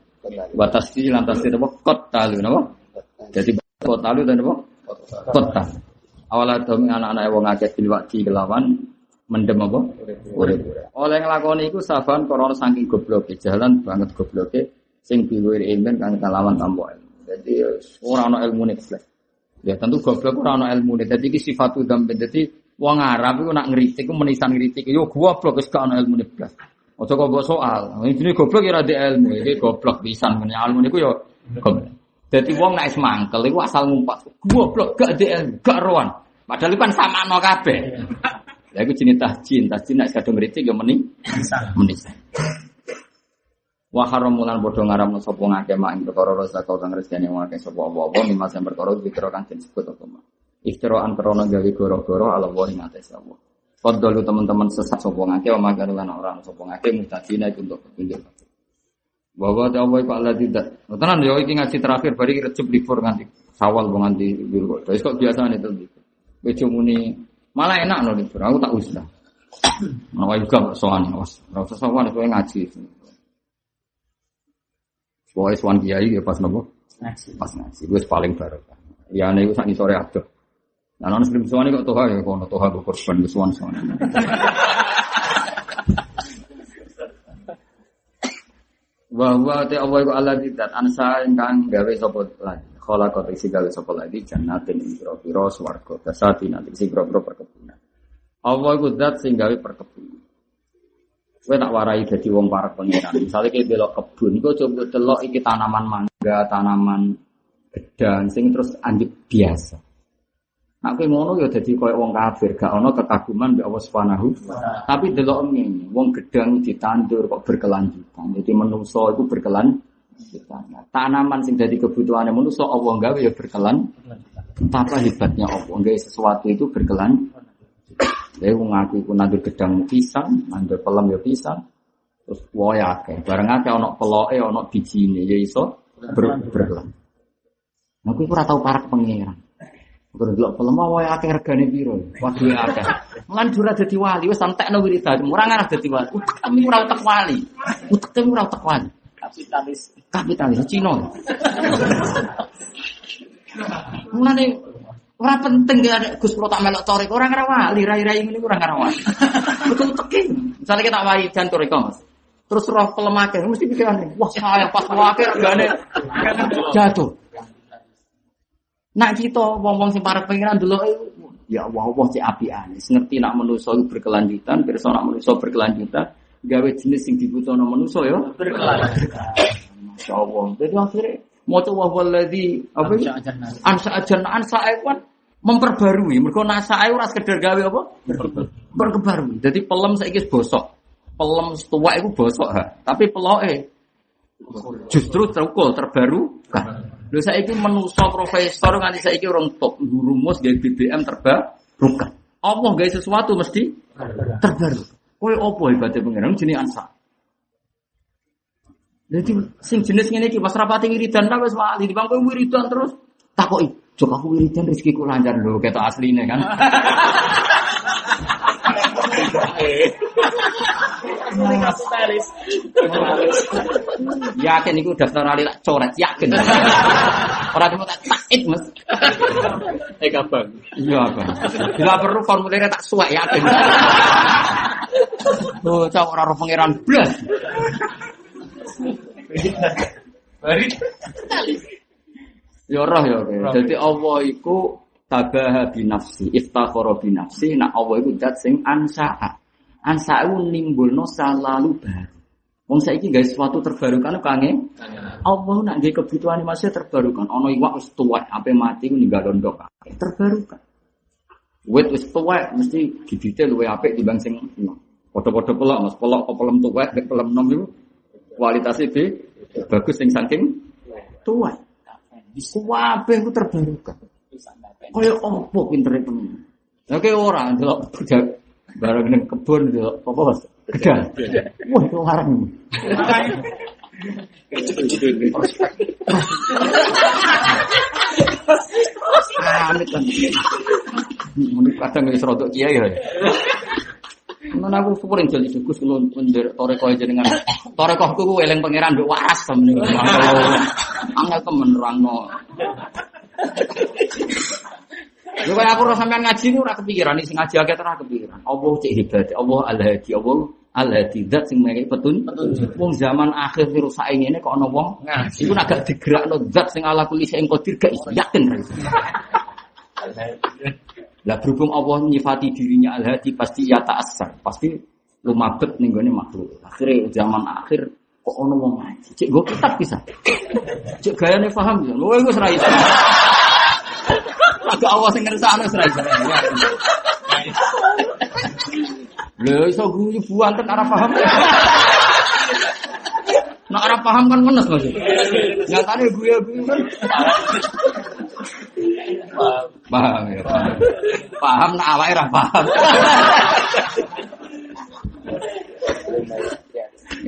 Batas di lantas itu? Kota lu napa? Jadi kota lu dan apa? Kota. Awal adome anak-anak wong akeh bil waqti kelawan mendem apa? Urip. Oleh nglakoni iku saban korona saking gobloke, jalan banget gobloke sing biwir ilmen kang kelawan tanpa ilmu. Jadi ora ana ilmune blas. Ya tentu goblok ora ana ilmune. Dadi iki sifatu dzambe. Dadi wong Arab iku nak ngritik iku menisan ngritik yo goblok wis gak ana ilmune blas. Ojo kok mbok soal. Ini goblok ya ora ilmu. Iki goblok pisan men ilmu niku yo goblok. Dadi wong nek mangkel iku asal ngumpat. Goblok gak ada ilmu, gak roan. Padahal kan sama no kabeh. Ya iku jenis tahjin, tahjin nek kadung ngritik yo meni menisan. Wa haramulan padha ngaramno sapa ngake mak ing perkara rasa kau kang rezeki wong akeh sapa apa-apa mimma sing perkara dikira kang disebut apa mak. Iftiraan krana gawe goro-goro ala wa ing atas Allah. Fadlu teman-teman sesat sapa ngake wa magar lan ora sapa ngake mutadina iku untuk petunjuk. Bahwa ta Allah iku Allah tidak. Tenan yo iki ngaji terakhir bari recep libur nganti sawal nganti kok. Wis kok biasa itu. Kowe muni malah enak no libur. Aku tak usah. Nah, juga soalnya, was, ora usah sowan kowe ngaji. Pokoknya suan kiai ya pas nopo pas ngaji. Gue paling barokah. Ya nih gue sangi sore aja. Nah non sebelum suan kok toha ya kono toha gue korban gue suan suan. Bahwa te Allah iku Allah tidak ansa ingkang gawe sapa lagi. Kala kota isi gawe sapa lagi jannatin ing pira-pira swarga dasati nanti isi pira-pira perkebunan. Allah iku zat sing gawe perkebunan. Kowe tak warai dadi wong para pangeran. Misale kowe belok kebun, iku coba delok iki tanaman mangga, tanaman gedang sing terus anjuk biasa. Nak kowe ngono ya dadi koyo wong kafir, gak ono kekaguman mbek Allah Subhanahu. Tapi delok ngene, wong gedang ditandur kok berkelanjutan. Jadi menungso itu berkelanjutan. Tanaman sing dadi kebutuhane menungso Allah gawe ya berkelan. Betapa hebatnya Allah, sesuatu itu berkelanjutan. Jadi wong aku iku nandur gedang pisang, nandur pelem ya pisang. Terus woe akeh. Bareng akeh ana peloke, ana bijine ya iso ber berkelan. Aku ora tau parak pangeran. Kalau delok pelem wae akeh regane piro? Waduh akeh. Mulan jura dadi wali wis santekno wiridan. Ora ngarah dadi wali. Utek temu ora utek wali. Utek temu ora utek wali. Kapitalis. Kapitalis Cina. Mulane ora penting ya Gus Pro tak melok torek ora ngarah wali, rai-rai ngene ora ngarah wali. Betul teki. Misalnya kita wali jan torek Mas. Terus roh pelemake mesti pikirane, wah saya pas wake regane jatuh. Nak kita wong-wong sing parek pengiran dulu ya Allah Allah cek apian. Ngerti nak iku berkelanjutan, pirsa nak manusa berkelanjutan, gawe jenis sing dibutuhno manusa ya Berkelanjutan. Masya Allah. Jadi akhirnya mau coba waladhi apa itu? Ansa ajan ansa kan memperbarui. Mereka nasa ora sekedar gawe apa? Berkebarui. Jadi pelem saiki wis bosok. Pelem tua itu bosok ha. Tapi peloke justru terukul terbaru kan. Lho saiki menuso profesor nganti saiki orang top rumus gawe BBM terbarukan. Allah gawe sesuatu mesti terbaru. Kowe opo hebatnya pengiran jenis ansa. Jadi sing jenis ngene iki pas rapati wiridan ta wis wali, di bangku wiridan terus takoki, "Jok aku wiridan rezekiku lancar lho, ketok asline kan." Kapitalis. yakin iku daftar ali tak coret, yakin. Ora cuma tak takit, Mas. Eh kabang. Iya apa? Bila perlu formulirnya tak suwek yakin. Oh, cowok ora roh pangeran blas. Bari. Ya roh ya. Jadi Allah iku tabaha binafsi, iftakhara binafsi, nak Allah iku zat sing ansa'a. Ansa'a iku nimbulno salalu baru. Wong saiki gawe sesuatu terbarukan kange Allah nak nggih kebutuhan masih terbarukan. Ono iwak wis tuwek, ape mati ku ninggal ndok. Terbarukan. Wit wis tuwek mesti gigite luwe apik dibanding sing enom. Padha-padha pelok, Mas. Pelok kok pelem tuwek, nek pelem enom iku kualitasnya be bagus sing saking tuwek. Kabeh ku terbarukan. Kaya opo pintere temen. Lah kaya ora delok bareng ning kebun delok apa Mas? Gedang. Wah, itu larang. Amit kan. Muni kadang wis rodok kiai ya. Mun aku syukur yang jadi sukus kalau mendir toreko jenengan. Toreko ku eling pangeran mbek waras temen. Angel temen nerangno. Lha kaya aku ora sampean ngaji ora kepikiran sing ngaji akeh ora kepikiran. Allah cek hebat, Allah Al-Hadi, Allah Al-Hadi zat sing menehi petun. Wong zaman akhir virus saiki ngene kok ana wong ngaji ku agak digerakno zat sing ala kulli sing qadir gak yakin. Lah berhubung Allah nyifati dirinya Al-Hadi pasti ya ta'assar, pasti lumabet ning gone makhluk. Akhirnya zaman akhir kok ono wong ngaji. Cek go kitab bisa. Cek gayane paham ya. Lho iku ora iso. Agak Allah sing ngersakno ora iso. Lho iso guyu buanten ora paham. Nak ora paham kan menes Mas. Nyatane guyu-guyu kan. Paham ya, paham. Paham nak awake ora paham.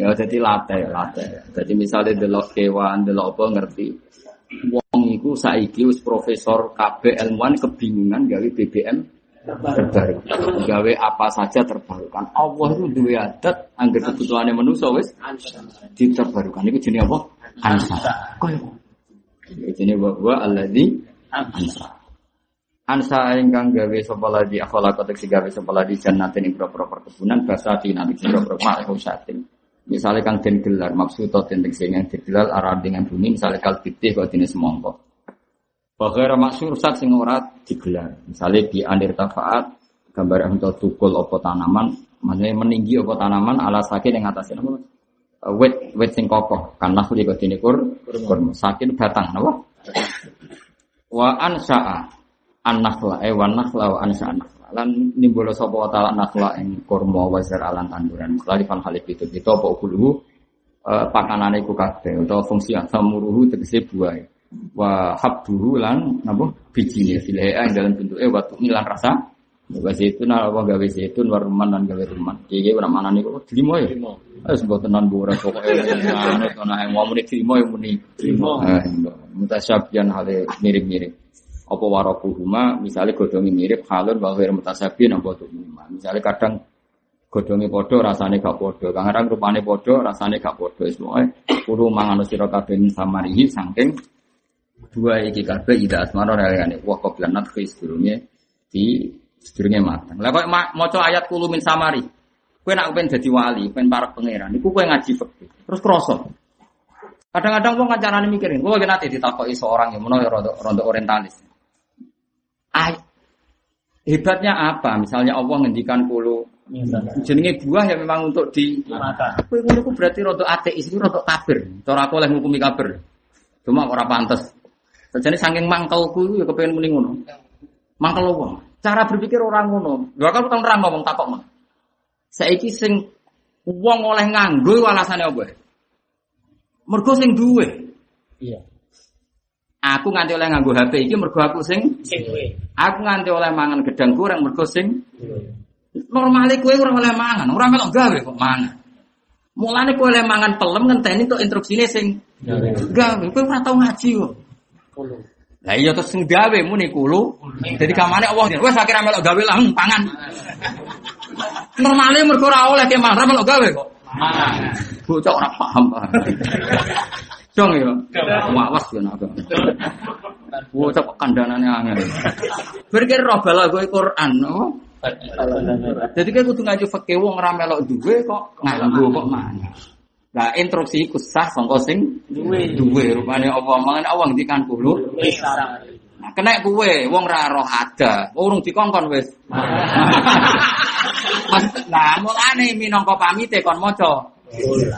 ya jadi latih, latih. Jadi misalnya delok kewan, delok apa ngerti. Wong iku saiki wis profesor KB ilmuwan kebingungan gawe BBM terbarukan. Gawe apa saja terbarukan. Allah itu dua adat angger kebutuhannya manusia wis diterbarukan. Iku jenenge apa? Ansa. Koyo. Jenenge wa alladzi ansa. Ansa ingkang gawe sapa lagi akhala kotek si gawe sapa lagi jannatin ing propro perkebunan nanti propro ma'hu satin. Misalnya kang den gelar maksud atau den sing yang digelar arah dengan bumi misalnya kal pitih kok dene semongko. Bahwa maksud sat sing ora digelar. Misalnya di andir tafaat gambar untuk tukul opo tanaman, maksudnya meninggi opo tanaman ala sakit yang atasnya apa? Uh, wet wet sing kokoh kan nahli kok dene kur kurma sakin batang napa? Wa ansa'a an-nakhla eh wa nakhla wa ansa'a nakhla lan nimbolo sapa wa ta'ala nakhla ing kurma wa alan tanduran. Lali fan halif itu itu apa ukuluhu uh, pakanane iku kabeh utawa fungsi asamuruhu tegese buah wa habduhu lan napa bijine filha ing dalam bentuke wa tumilan rasa Wa zaitun apa gawe zaitun wa rumman lan gawe rumman. Iki ora manane kok dilimo ya. Wis mbok tenan bu ora pokoke ana yang mau muni dilimo ya muni. Dilimo. Mutasyabihan hale mirip-mirip. Apa warakuhuma misalnya godhonge mirip halun wa ghair mutasyabihin apa tuhuma. Misalnya kadang godhonge padha rasane gak padha. Kadang rupane padha rasane gak. Wis pokoke kudu mangan sira kabeh samarihi saking dua iki kabeh ida asmara realane wa qablan nadhi sedurunge di sedurunge matang. Lah kok maca ayat kulo min samari. Kowe nak pengen dadi wali, pengen para pangeran, iku kowe ngaji fikih. Terus kroso. Kadang-kadang wong kancanane mikirin, kowe nate ditakoki seorang yang menawa rondo rondo orientalis. Ay, hebatnya apa? Misalnya Allah ngendikan kulo jenenge buah yang memang untuk di Kowe ngono ku berarti rondo ateis, iku rondo kafir. Cara aku oleh ngukumi kafir. Cuma ora pantes. Sajane saking mangkelku ya kepengen muni ngono. Mangkel wong. Cara berpikir orang ngono. Dua kali tahun orang ngomong takok mah. Saiki sing wong oleh nganggo alasane apa? Mergo sing duwe. Iya. Aku nganti oleh nganggo HP iki mergo aku sing aku nganti oleh mangan gedang goreng mergo sing normale kowe ora oleh mangan, ora melok gawe kok mangan. Mulane kowe oleh mangan pelem ngenteni tok instruksine sing gawe. Kowe ora tau ngaji kok. Lah iya terus sing gawe muni kulo. Jadi kamane Allah wis akhirnya melok gawe lah hmm, pangan. Normale mergo ora oleh ke mangan melok gawe kok. Mangan. Bocah ora paham. Dong ya. Wawas ya nak. Bocah kok kandhanane angel. Berkira roh bala kowe Quran, no? Jadi kayak kudu ngaji fakih wong ora melok duwe kok nganggo kok mangan. Lah instruksi iku sah sangka sing Duwe. duwe rupane apa mangan Allah ngendikan kulo. Nah, kena kuwe wong ra roh ada. Urung dikongkon wis. Mas, nah mulane minangka pamite kon maca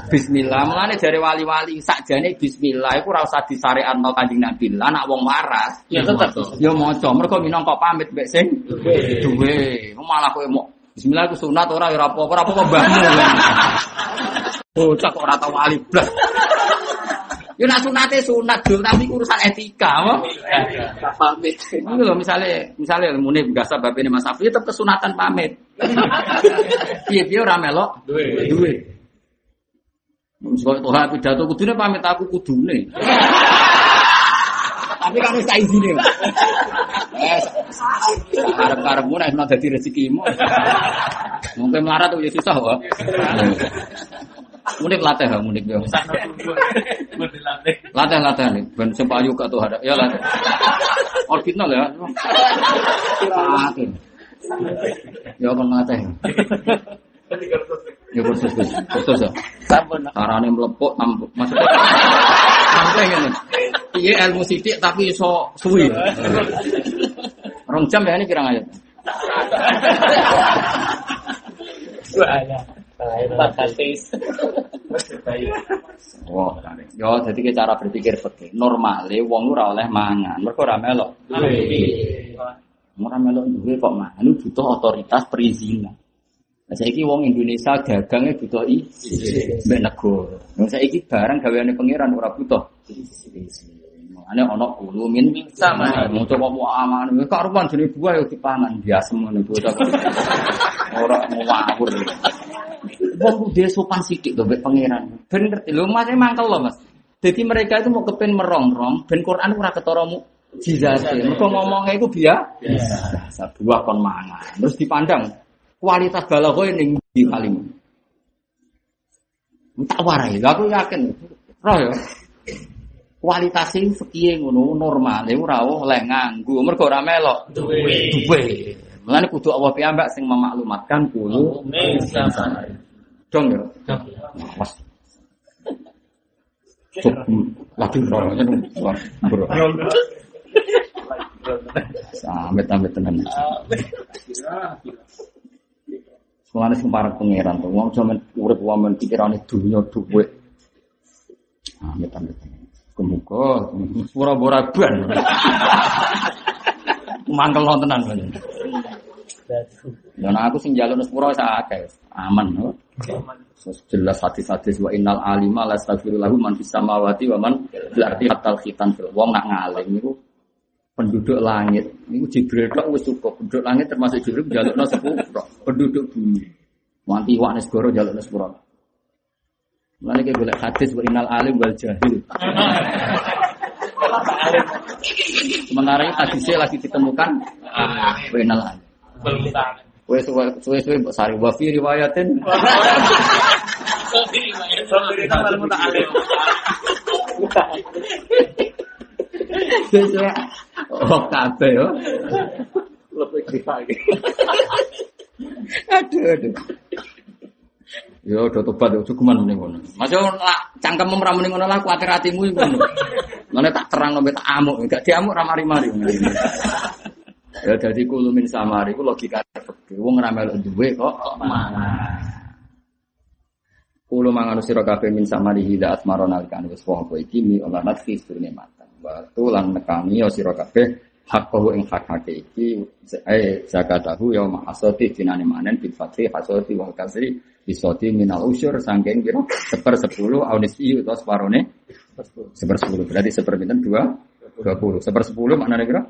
Bismillah. Mulane dari wali-wali sakjane bismillah iku ora usah disyariatno Kanjeng Nabi. Lah anak wong waras Ya tetep. ya maca. Mergo minangka pamit mbek sing duwe. Malah kowe mau Bismillah iku sunat ora ya ora apa-apa, ora apa-apa mbahmu. Bocah kok ora tau wali blas. Yo nak sunate sunat dul tapi urusan etika, apa? Pamit. Ini loh misalnya, misalnya muni biasa bab ini Mas Afi tetap kesunatan pamit. Piye piye ora melok Duwe. duwe. Misalnya Tuhan pidato kudune pamit aku kudune. Tapi kamu tak izine. Eh, karep-karepmu nek mau dadi rezekimu. Mungkin melarat tuh ya susah kok. Munik latih ya, munik ya. Latih latih nih, ben sempayu ke tuh ada. Ya latih. Original ya. Latih. Ya kan latih. Ya kursus kursus kursus ya. Sampun. Carane mlepuk tampuk. Maksudnya sampai ngene. Iya ilmu sidik tapi iso suwi. Rong jam ya ini kira ayat. Wah. Yo, jadi ke cara berpikir fikih. Normale wong ora oleh mangan, mergo ora melok. Ora melok duwe kok mangan butuh otoritas perizinan. Nah, saiki wong Indonesia dagangnya butuh izin mbek negara. Nah, saiki barang gaweane pangeran ora butuh izin. Ane ana kulo min sama. Mau coba mau aman, karuan jenenge buah yo dipangan biasa ngono iku. Ora mau ngawur. Wong kudu sopan sithik to mbek pangeran. Ben ngerti lho Mas mangkel lho Mas. Jadi mereka itu mau kepen merongrong, ben Quran ora ketara mu jizate. Mergo ngomongnya itu biasa. Biasa buah kon mangan. Terus dipandang kualitas balaghah ning di kalim. Tak warai, aku yakin. Roh ya. Kualitasnya fikih ngono normal, ora oleh nganggo mergo ora melok Duwe. duwe. Mulane kudu Allah piyambak sing memaklumatkan kulo dong ya. Awas. Cuk, lagi bro, bro. Sampai sampai tenan. Mulane sing parek pangeran tuh, wong jaman urip wamen pikirane dunya dhuwit. Amit amit. Kemuka, pura-pura ban. Mangkel tenan kan. Dan aku sing jalur sepuro sak akeh, aman. jelas hadis-hadis wa innal alima la astaghfirullahu man fis samawati wa man fil ardi hatta khitan fil wong nak ngalim niku penduduk langit niku Jibril tok wis cukup penduduk langit termasuk Jibril jalukna sepuro penduduk bumi. Wanti wak negara jalukna sepuro. Mulane ki golek hadis innal alim wal jahil. Sementara ini hadisnya lagi ditemukan innal alim. Wes suwe suwe mbok sari. Wa fi riwayatin. Wes suwe oh kabeh yo. Lebih lagi. Aduh aduh. Yo do tobat yo cukuman mending ngono. Masih lah cangkem ora mending ngono lah kuatir atimu iku ngono. Mane tak terang tak amuk, enggak diamuk ra mari-mari. Ya jadi kulumin samari ku logika fikih. Wong ora melok duwe kok mangan. Kulo mangan sira kabeh min samari hida asmaro nalikan wis wong iki mi olah natfi surne matan. Wa lan nekani ya sira kabeh hak kau ing hak hak iki eh zakatahu ya mahasati dinane manen bil fatri hasati wal kasri bisoti minal usyur sangking kira seper sepuluh aunisi atau separone? Seper sepuluh. Berarti seper pinten? Dua? Dua puluh. Seper sepuluh maknanya kira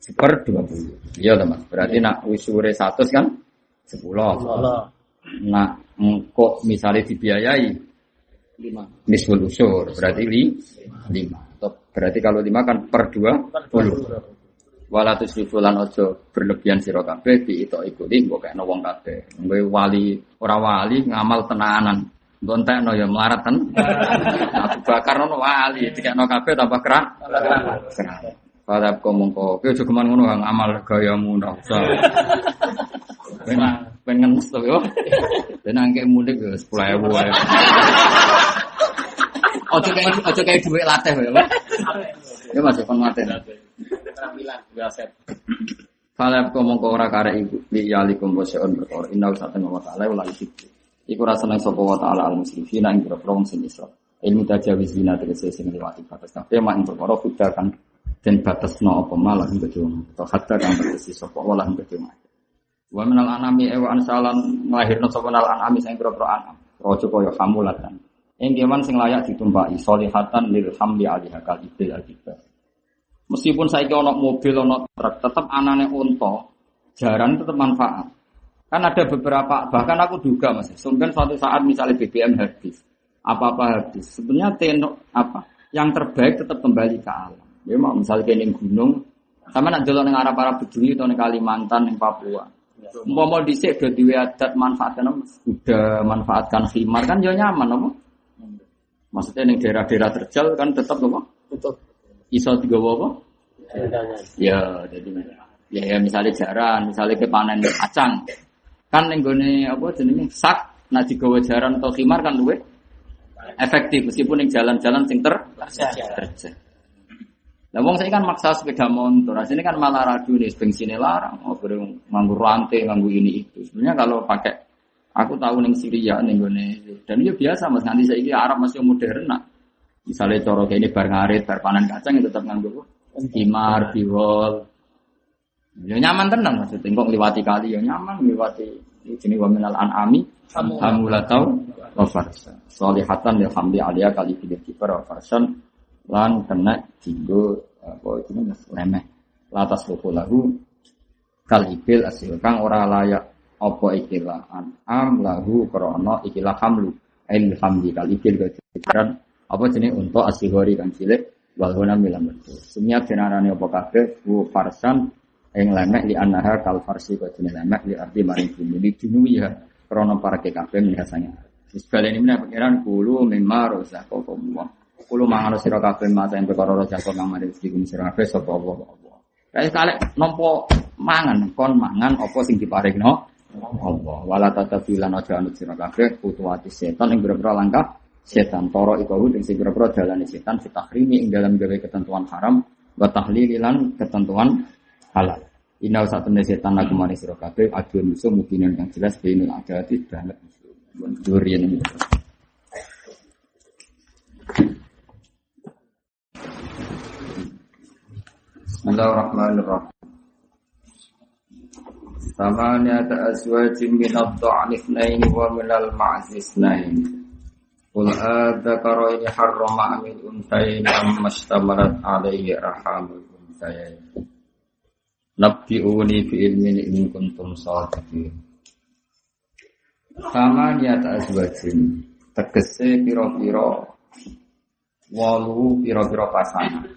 seper dua puluh. Iya teman berarti nak usure satu kan? Sepuluh. Allah. nah engkau misalnya dibiayai Lima. nisful usur. Berarti li, lima Atau berarti kalau lima kan per dua puluh. Walatus ribulan ojo berlebihan siro kabeh di itu ikuti mbok kayak wong kabeh. Mbok wali ora wali ngamal tenanan gontek no ya melarat Abu Bakar no wali tidak no kabeh tambah kerah kerah pada kau mongko kau juga man ngono kang amal gayamu ndak usah. Pengen pengen ngenes to yo. Angke mudik 10000 wae Ojo kayak ojo kayak duit latih ya. Ya Mas, kon ngaten. Keterampilan. Gaset. Fala kok mongko ora kare iku li yalikum wasya'un perkara inna sa'atan wa ta'ala wala isik. Iku ora seneng sapa wa ta'ala al musrifina ing pira-pira wong sing isra. Ilmu tajawizina tegese sing liwati batas kabeh mak ing perkara kuda kan den batasno apa malah ing kedua. Atau hatta kang tegese sapa wala ing kedua. Wa minal anami ewa ansalan lahirna sapa nal anami sing pira-pira anam. Raja kaya hamulatan. Yang kewan sing layak ditumpaki solihatan lil hamli alihha kal ibil akibat. Meskipun saya ono mobil, ono truk, tetap anane unta, jaran tetap manfaat. Kan ada beberapa, bahkan aku juga mas, sungkan suatu saat misalnya BBM habis, apa-apa habis. Sebenarnya tenok apa, yang terbaik tetap kembali ke alam. Ya mau misalnya kayak gunung, sama nak jalan dengan arah para bedui atau di Kalimantan, di Papua. Mau mau udah diwe adat manfaatkan udah manfaatkan khimar kan jauh nyaman apa? Maksudnya di daerah-daerah terjal kan tetap apa? Tutup. Iso tiga apa? Ya, jadi ya, ya misalnya jaran, misalnya kepanen acang, kan yang gue apa jenenge sak, nah digawa jaran atau khimar kan luwe efektif meskipun yang jalan-jalan sing ter terjal. Lah wong saya kan maksa sepeda motor, ini kan malah radio nih bensinnya larang, oh nganggur rantai, nganggur ini itu. Sebenarnya kalau pakai aku tahu neng Syria neng gue dan itu biasa mas. Nanti saya ini Arab masih modern nak. Misalnya coro kayak ini bar ngarit, bar panen kacang itu tetap nganggur kimar, biwol. Ya nyaman tenan maksudnya, kok ngliwati kali ya nyaman, ngliwati ini wa minal an'ami. Hamulatau. Wa farsa. Solihatan ya hamdi aliyah kali pilih kiper wa farsan. Lan kena jinggo apa itu mas? Lemeh latas luku lahu. Kal ibil asil kang ora layak apa ikilah am lahu krono ikilah hamlu. El hamdi kal ibil kejaran apa jenis untuk asihori kang cilik? Wal huna milam betul. Sumnya benarane apa kabeh? Wu farsan. Ing lemek li anaha kal farsi kok lemek li arti maring bumi. Di dunia ya. Krono para kabeh biasanya Sebalik ini pengiran kulu mimma rozakokumullah Kulo mangan sira kabeh mata yang perkara raja kok nang mari rezeki sira kabeh sapa kalek nampa mangan kon mangan apa sing diparingno Allah. Wala tatabilan aja anut sira kabeh putuati setan ing beberapa langkah setan toro iku ing sing beberapa dalane setan fitahrimi ing dalam gawe ketentuan haram wa tahlililan ketentuan halal. Inau saat temen setan aku mari sira kabeh adu musuh mungkinan yang jelas bainul adati banget musuh. Durian ini. Bismillahirrahmanirrahim. Samaniyata azwajin min ad-da'ni ithnain wa min al-ma'zi ithnain. Qul adzakaraini harrama amil unthain amma ishtamalat alaihi arhamul unthain. Nabbi'uni fi ilmin in kuntum shadiqin. Samaniyata azwajin tegese pira-pira walu pira-pira pasangan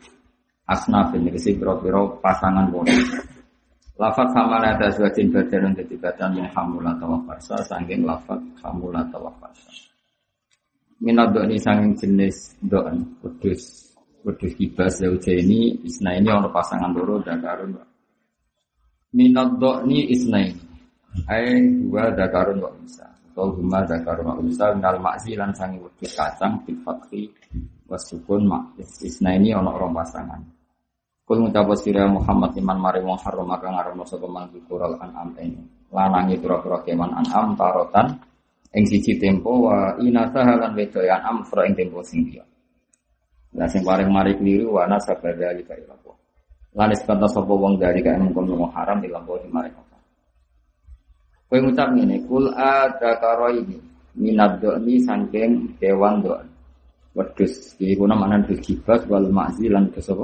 asnafin ini biro-biro pasangan wong. Lafat hamala ada suatin badan untuk badan yang hamula atau farsa sangking lafat hamula atau farsa. Minat ini sangking jenis doan kudus kudus kibas zauja ini isna ini orang pasangan loro dakarun. Minat ini isna ini. Hai dua dakarun wa unsa. Atau huma dakarun wa unsa minal makzilan sangking kudus kacang bil fakri wasukun mak. Isna ini orang pasangan. Kul ngucap sira Muhammad iman mari wong haram maka ngarono sapa man kural an'am ini. Lanangi pura-pura keman an'am tarotan ing siji tempo wa inasa halan wedoyan am fra ing tempo sing liya. Lah sing paling mari keliru wa nasa badali kaya lapo. Lan kata sapa wong dari kaya mengkon wong haram lampu di mari kota. Kowe ngucap ngene, kul ada karo ini minad ini saking kewan do. Wedhus iki kuna manan gibas wal ma'zi lan kesapa?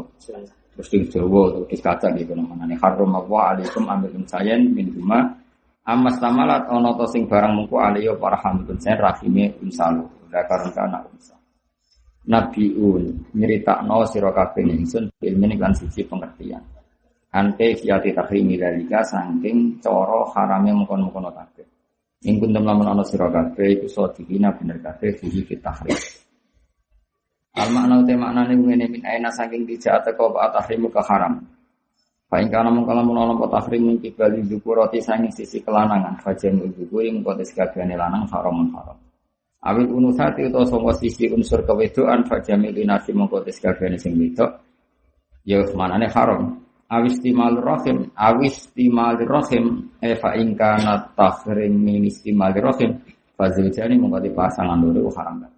Terus di Jawa atau di kaca gitu namanya harum apa alaikum ambil unsayan min huma. Amas tamalat ono sing barang mungku aliyo para hamdun sen rahime unsalu dakaran kana unsa nabiun nyeritakno sira kabeh ingsun ilmu kan siji pengertian. Ante fiati tahrimi dalika saking cara harame mengkon-mengkon kabeh. Ing kuntum lamun ana sira kabeh iku sadikina bener kabeh tahrim Al makna utai makna ini ngene min aina saking dijak teko apa tahrimu ke haram. Fa ing kana mung kalamun ana apa tahrim min kibali roti saking sisi kelanangan fajem dzukuri mung kote sekabehane lanang haram haram. Awil unusati utawa sangka sisi unsur kewedoan fajamil inasi mung kote sekabehane sing wedok. Ya manane haram. Awis timal rahim, awis timal rahim, e fa ing kana tahrim min istimal rahim, faziljani mung kote pasangan loro haram.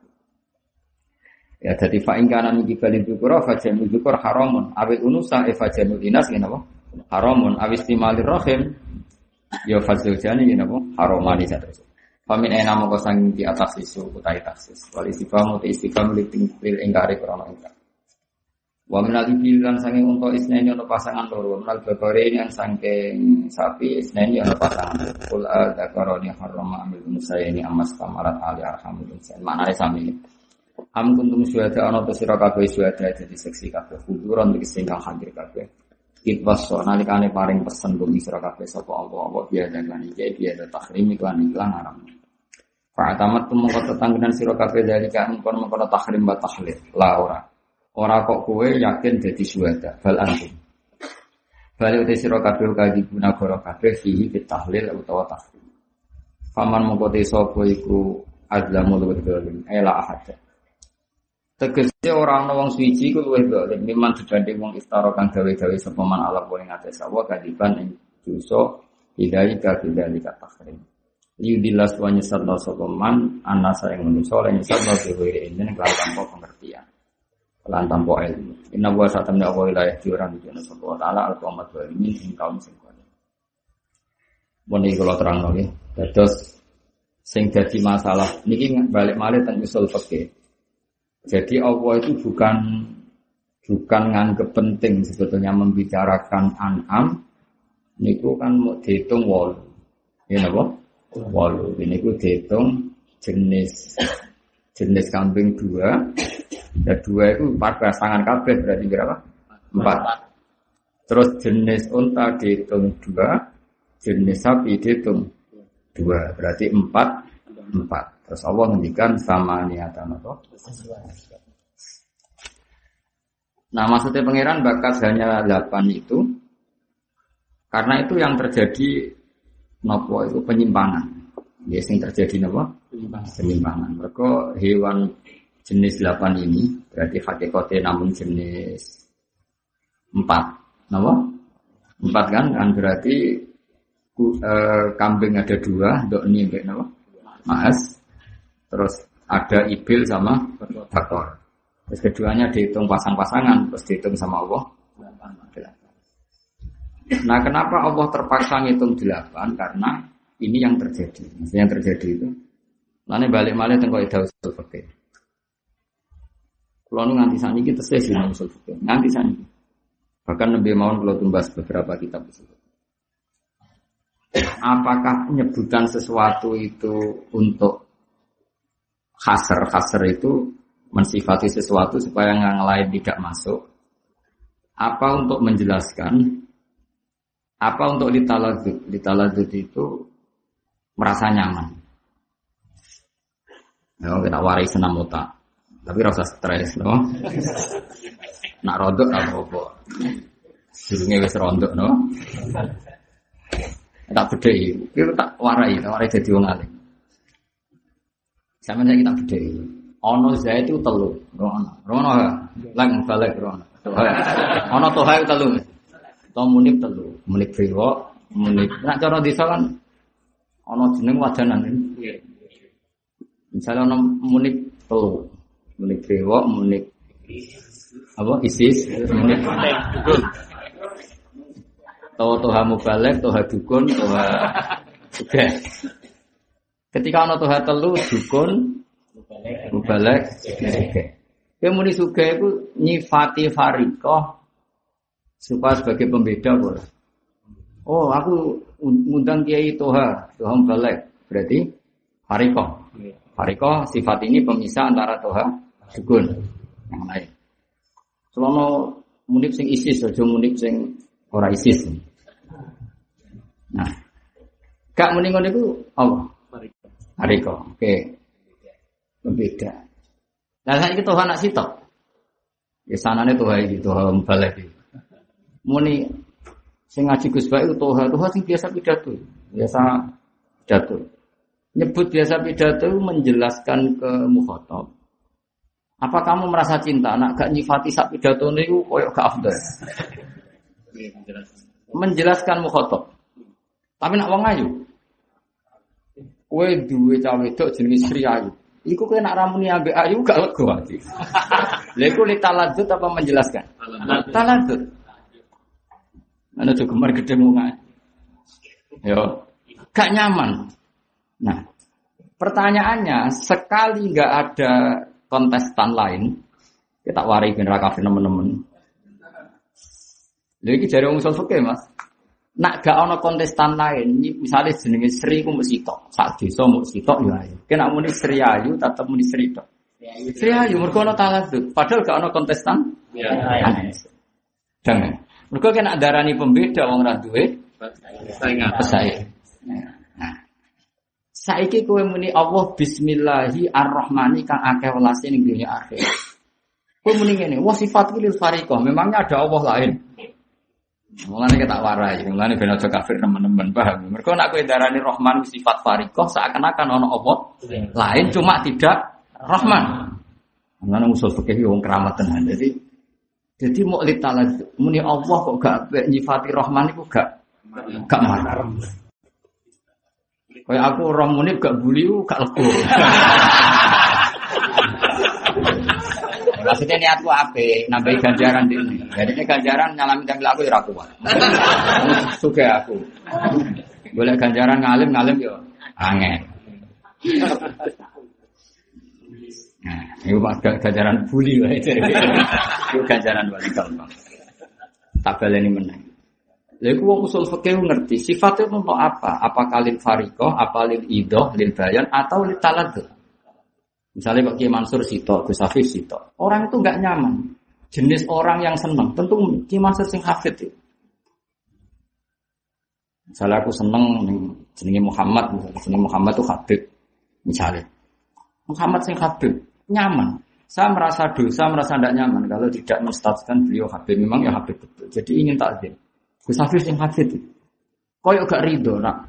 Ya jadi fa'in kana min kibali dzukura fa jamu dzukur haramun. Awil unusa e fa jamu dinas ngene apa? Haramun awis timali rahim ya fazil jani ngene apa? Haramani terus. Famin ena moko sanging di atas isu utai taksis. Wal istiqam utai istiqam lil lil ingkari krono ingkar. Wa minal ibil lan sanging unta isneni ono pasangan loro. Minal bakare yang sangking sapi isneni ono pasangan. Kul adzakaroni harrama amil ini amas kamarat ali arhamul insan. Maknane sami. Am kuntum syuhada ana to sira kabeh syuhada dadi seksi kabeh kuburan iki sing kang hadir kabeh. Itwaso nalikane paring pesen bumi sira kabeh sapa Allah apa biasa kan iki biasa takrim iklan iklan haram. Fa'atamat tu mengko tetanggenan sira kabeh dalika mengkon mengkon tahrim wa tahlil. La ora. Ora kok kowe yakin dadi syuhada, bal antum. Balik uti sira kabeh kaji guna goro kabeh fihi tahlil utawa tahrim. Faman mengko te sapa iku azlamu luwih dolim, ela ahad. Tegese ora ana wong suci ku luwih dolim, miman dibanding wong istara kang gawe-gawe sapa man ala kowe ngates sawa kadiban ing dosa bidalika bidalika tahrim liudilas wa nyesatno sapa man anasa yang manusa lan nyesatno biwiri ini kelan tanpa pengertian. Kelan tanpa ilmu. Inna wa satamna wa ila yahdiran dina sapa taala al qamat wa ini ing kaum sing kuwi Muni kula terang nggih. Dados sing dadi masalah. Niki balik malih teng usul fikih jadi Allah itu bukan bukan nganggep penting sebetulnya membicarakan an'am niku kan mau dihitung wol ya napa Walu ini ku dihitung jenis jenis kambing dua, ya dua itu empat pasangan kabeh berarti berapa? Empat. Terus jenis unta dihitung dua, jenis sapi dihitung dua, berarti empat empat. Terus Allah ngendikan sama niatan apa? Nah maksudnya pangeran bakat hanya delapan itu karena itu yang terjadi nopo itu penyimpangan. Ya sing terjadi nopo? Penyimpangan. Mereka hewan jenis 8 ini berarti hakikatnya namun jenis 4. Nopo? 4 kan? Kan berarti uh, kambing ada dua, dok ini nopo? Mas. Terus ada ibil sama bakor. Terus keduanya dihitung pasang-pasangan, terus dihitung sama Allah. Nah kenapa Allah terpaksa ngitung delapan? Karena ini yang terjadi. Maksudnya yang terjadi itu. Lalu balik balik tengok itu usul fakir. Kalau nganti sana kita sesi usul fakir. Nganti sana. Bahkan lebih mau kalau tumbas beberapa kitab usul Apakah penyebutan sesuatu itu untuk khasar khasar itu mensifati sesuatu supaya yang lain tidak masuk? Apa untuk menjelaskan apa untuk ditalazut? Ditalazut itu merasa nyaman. Ya, kita warai senam otak. Tapi rasa stres, no? Nak rodok apa apa? Durungnya wis rondok, no? Tak bedhei, itu tak warai, tak warai jadi alim. Sama saya kita bedhei. Ono saya itu telu, rono, rono, lagi balik rono. Ono toha itu telu. Atau munib telu, munib priwo, munib. Nak cara desa kan ana jeneng wadanan. Misalnya ana munib telu, munib priwo, munib apa isis, munib Tahu toha mubalek, toha dukun, toha suge. Ketika ana toha telu, dukun, mubalek, suge. Kemudian suge itu nyifati farikoh supaya sebagai pembeda boleh. Oh, aku ngundang Kiai Toha, Toha Balik. Berarti Hariko. Hariko sifat ini pemisah antara Toha Dukun yang lain. Selama munib sing isis, aja munib sing ora isis. Nah, gak muni ngono iku apa? Hariko. Oke. Pembeda. Nah, saiki Toha nak sitok. Ya sanane Toha iki, Toha Balik muni sing ngaji Gus Baik toha toha sing biasa pidato biasa pidato nyebut biasa pidato menjelaskan ke mukhatab apa kamu merasa cinta nak gak nyifati sak pidato niku koyok gak afdal menjelaskan mukhatab tapi nak wong ayu kowe duwe cawe wedok jenenge Sri Ayu Iku kena ramuni ambek ayu gak lego ati. Lha iku li taladut apa menjelaskan? Taladut. Ana tuh gemar gede. Yo, gak nyaman. Nah, Pertanyaannya, sekali nggak ada kontestan lain, kita warai bin kafir teman-teman. Jadi jari usul fikih mas. Nak gak ono kontestan lain, misalnya jenenge Sri ku mesti tok, sak desa mesti tok ya ayo. Kena muni Sri Ayu tetep muni Sri tok. Sri Ayu mergo ono taladud, padahal gak ono kontestan. Ya. Jangan. Mergo kena darani pembeda wong ra duwe pesaing. Nah. Saiki kowe muni Allah bismillahi arrahmani kang akeh welase ning dunya akhir. Kowe muni ngene, wa sifat lil fariqah, memangnya ada Allah lain. Mulane kita warai, mulane ben aja kafir teman-teman paham. Mergo nek kowe darani Rahman sifat fariqah seakan-akan ana Allah lain cuma tidak Rahman. Mulane usul fikih wong keramat tenan. Jadi jadi mau talad muni Allah kok gak nyifati Rahman iku gak gak marah. Kayak aku orang muni gak buli gak lego. Maksudnya niatku apa? Nambahi ganjaran di ini. Jadi ini ganjaran nyalami tampil aku ya kuat. Suka aku. Boleh ganjaran ngalim ngalim yo angin. Nah, itu ganjaran buli lah itu. Ganjaran paling gampang. Tak baleni menang. Lalu wong usul fikih ngerti sifatnya untuk apa? Apa kalil farikoh, apa lil idoh, lil bayan, atau lil taladud? Misalnya Pak Kiai Mansur Sito, Gus Hafiz Sito. Orang itu nggak nyaman. Jenis orang yang senang. Tentu Kiai Mansur sing hafid itu. Misalnya aku seneng jenenge Muhammad, jenenge Muhammad itu Habib. Misalnya. Muhammad sing Habib. Nyaman. Saya merasa dosa, merasa tidak nyaman kalau tidak menstatuskan beliau Habib. Memang ya Habib betul. Jadi ingin takdir. Gus Hafiz sing Habib. Koyok gak ridho, nak.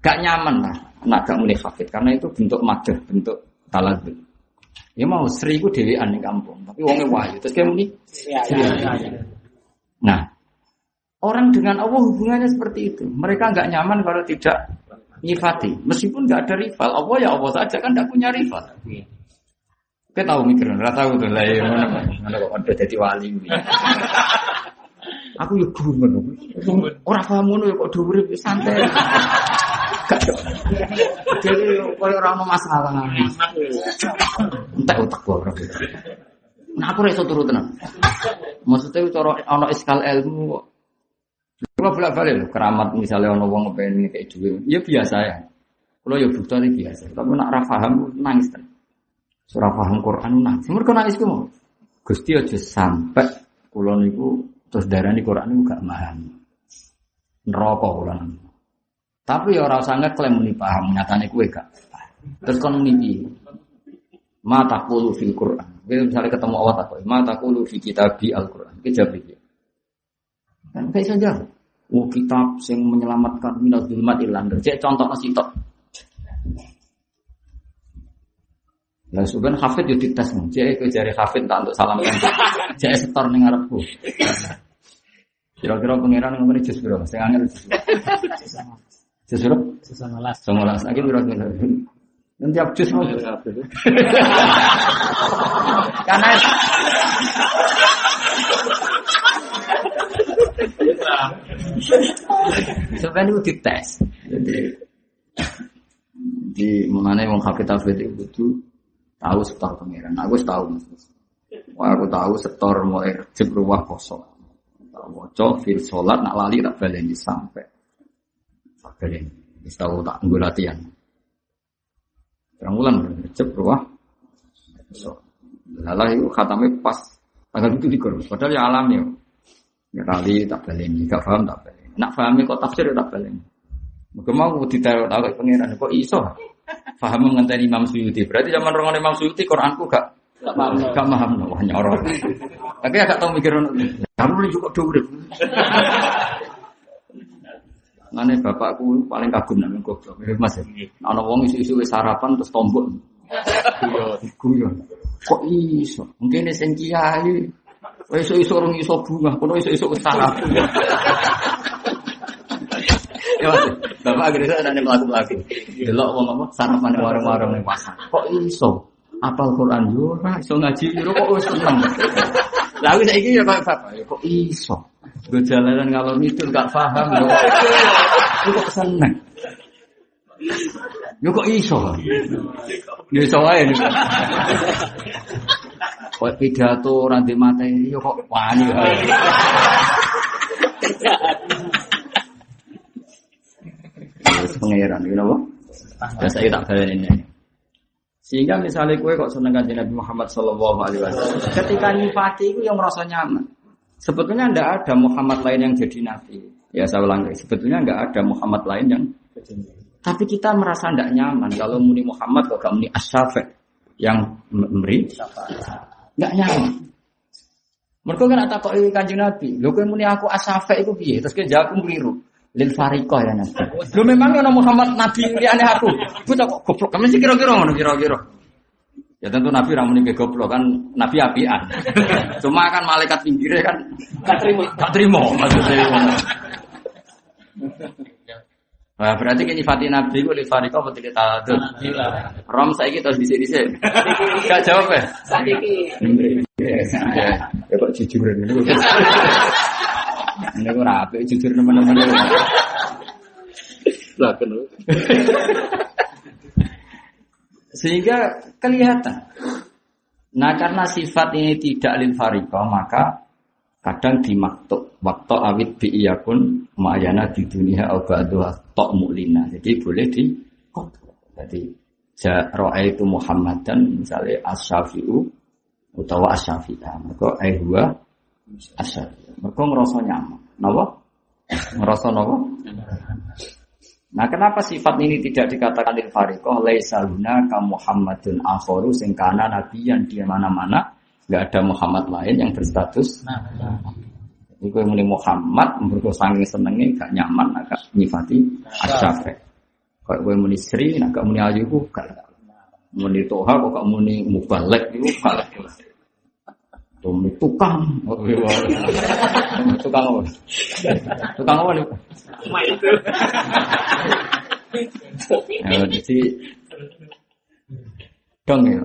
Gak nyaman lah. Nak gak mulai Habib. Karena itu bentuk madah, bentuk taladud. Ya mau Sri ku dhewean ning kampung, tapi wonge wahyu. Terus kayak muni Nah, orang dengan Allah hubungannya seperti itu. Mereka nggak nyaman kalau tidak nyifati. Meskipun nggak ada rival, Allah ya Allah saja kan nggak punya rival. Kita tahu mikir, nggak tahu tuh lah. Ya, mana mana kok ada jadi wali ini. Aku ya gumun. Orang paham ngono ya kok dhuwur santai. Gak. Jadi koyo ora ono masalah. Entek utek gua ora. Nah aku iso turu tenan. Maksudnya cara ono iskal ilmu kok. Coba bolak balik loh, keramat misalnya ono wong ngepengen kayak duit, ya biasa ya. Kalau ya butuh ini biasa, tapi nak rafaham nangis kan. Surah paham Quran nangis, mereka nangis ku mau. Gusti aja sampai kulo niku terus darah di Quran niku gak paham. Neraka kulo tapi ya orang sangat klaim muni paham, nyatane kue gak. Terus kon muni Mata kulu fil Quran. Bila misalnya ketemu Allah tak mata kulu fi kitabi Al Quran. Kita jawab Kan kayak saja. Oh kitab yang menyelamatkan minat zulmat ilander. Cek contoh nasi tok. Lah sebenarnya hafid yo dites nih. Cek ke jari hafid tak untuk salam kan. Cek setor ning ngarepku. Kira-kira pangeran ngomongin jus bro. Saya angel jus. Jus bro? Sesangalas. Songolas. Lagi bro. Nanti aku jus mau. Karena sebenarnya itu dites. Jadi di mana yang hafid hafid itu tahu setor pangeran. Aku tahu mas. Wah, aku tahu setor mulai rejib ruwah kosong. Tak waca fil sholat nak lali tak baleni sampai. Baleni. Wis tahu tak nggo latihan. Terang bulan rejib ruwah. So, lalah itu khatame pas tanggal itu dikur. Padahal ya alam ya. Ya kali tak baleni, gak paham tak baleni. Nak pahami kok tafsir tak baleni. Mungkin mau ditaruh tahu ke pangeran kok iso. Paham ngenteni Imam Suyuti. Berarti zaman rongon Imam Suyuti Quranku gak Gak paham. gak paham hanya orang. Tapi agak tahu mikir. Kamu juga dhuwur. Ngene bapakku paling kagum nang goblok. Mas. Ana wong isu-isu wis sarapan terus tombok. Guyon. Kok iso? Mungkin sing kiai. Wis iso urung iso bunga, kono iso-iso wis sarapan. Ya, Mas. Bapak akhirnya ada nih pelaku-pelaku. Delok wong apa sarapan warung-warung ning pasar. Kok iso? Apal Quran yo ora iso ngaji yo kok wis seneng. Lah aku saiki ya kok kok iso. Gue jalanan ngalor itu gak paham yo. Kok seneng. Yo kok iso? Yo iso wae. Kok pidato ora ndek materi yo kok wani wae. Wis pangeran iki napa? Baleni ini. Sehingga misalnya kue kok seneng kanjeng Nabi Muhammad Shallallahu Alaihi Wasallam, ketika nyifati itu yang merasa nyaman. Sebetulnya tidak ada Muhammad lain yang jadi nabi. Ya saya ulang lagi, sebetulnya nggak ada Muhammad lain yang tapi kita merasa tidak nyaman kalau muni Muhammad kok gak muni Asyafi yang memberi nggak nyaman. Mereka kan tak kok kanjeng Nabi, lo muni aku Asyafi itu piye? Terus dia jawab keliru. Lil Fariko ya Nabi. Lu memang yang Muhammad Nabi liane aku. Bocah kok goblok. Kamu sih kira-kira ngono kira-kira. Ya tentu Nabi ramu ini goblok kan Nabi apian. Cuma kan malaikat pinggirnya kan gak terima, gak terima maksudnya. Wah, berarti ini Fatih Nabi ku li fariko apa tidak tahu. Rom saya kita di sini sih. Gak jawab ya? Sakiki. Ya, ya kok jujur ini. Ini kok rapi jujur teman-teman. Lah kenal. Sehingga kelihatan. Nah karena sifat ini tidak lil maka kadang dimaktub waktu awit bi pun ma'ayana di dunia dua tok mulina. Jadi boleh di Jadi roa itu Muhammad dan misalnya asyafiu utawa asyafi'ah. Maka ayhua asyafi'ah. Mereka ngerasa nyaman. Napa? Ngerasa? Nah, kenapa sifat ini tidak dikatakan lil fariqah laisa luna ka Muhammadun akharu sing kana nabi yang dia mana-mana nggak ada Muhammad lain yang berstatus nah, Iku yang Muhammad mergo saking senenge gak nyaman agak nyifati asyafe. Kok kowe muni Sri nak muni ayu gak. Muni Toha kok gak muni mubalek. Tumi tukang. tukang apa? Tukang apa nih? Cuma itu. Ya, jadi dong ya.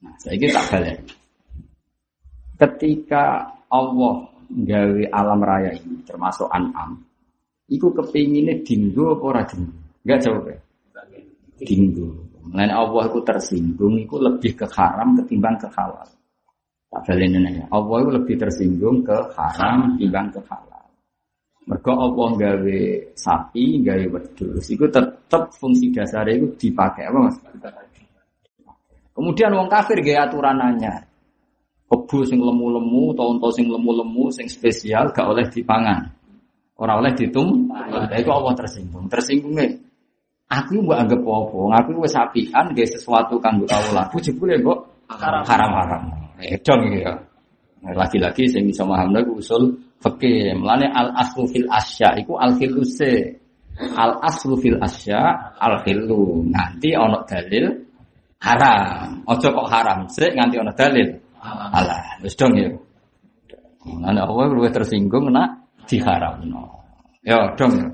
Nah, saya ini tak balik. Ketika Allah gawe alam raya ini, termasuk an'am, Iku kepinginnya dinggo apa ora dinggo? Enggak jawab ya? Dinggo. Mengenai Allah itu tersinggung, itu lebih ke haram ketimbang ke halal. Tak balik ya. Allah itu lebih tersinggung ke haram ketimbang ke halal. Mereka Allah gawe sapi, gawe wedhus, itu tetap fungsi dasarnya itu dipakai apa mas? Kemudian wong kafir gawe aturanannya. Kebu sing lemu-lemu, tonto sing lemu-lemu, sing spesial gak oleh dipangan. Orang oleh ditum, itu Allah tersinggung. Tersinggungnya, aku mau anggap apa? Aku wis sapian gawe sesuatu kanggo kawula. Bujebule kok haram-haram. Eh dong ya. Lagi-lagi sing bisa paham lagi usul fikih. Mulane al aslu fil asya iku al khiluse. Al aslu fil asya al khilu. Nanti ono dalil haram. Ojo kok haram sik nganti ono dalil. Alah, wis dong ya. Mulane Allah luwih tersinggung nak diharamno. Ya dong ya.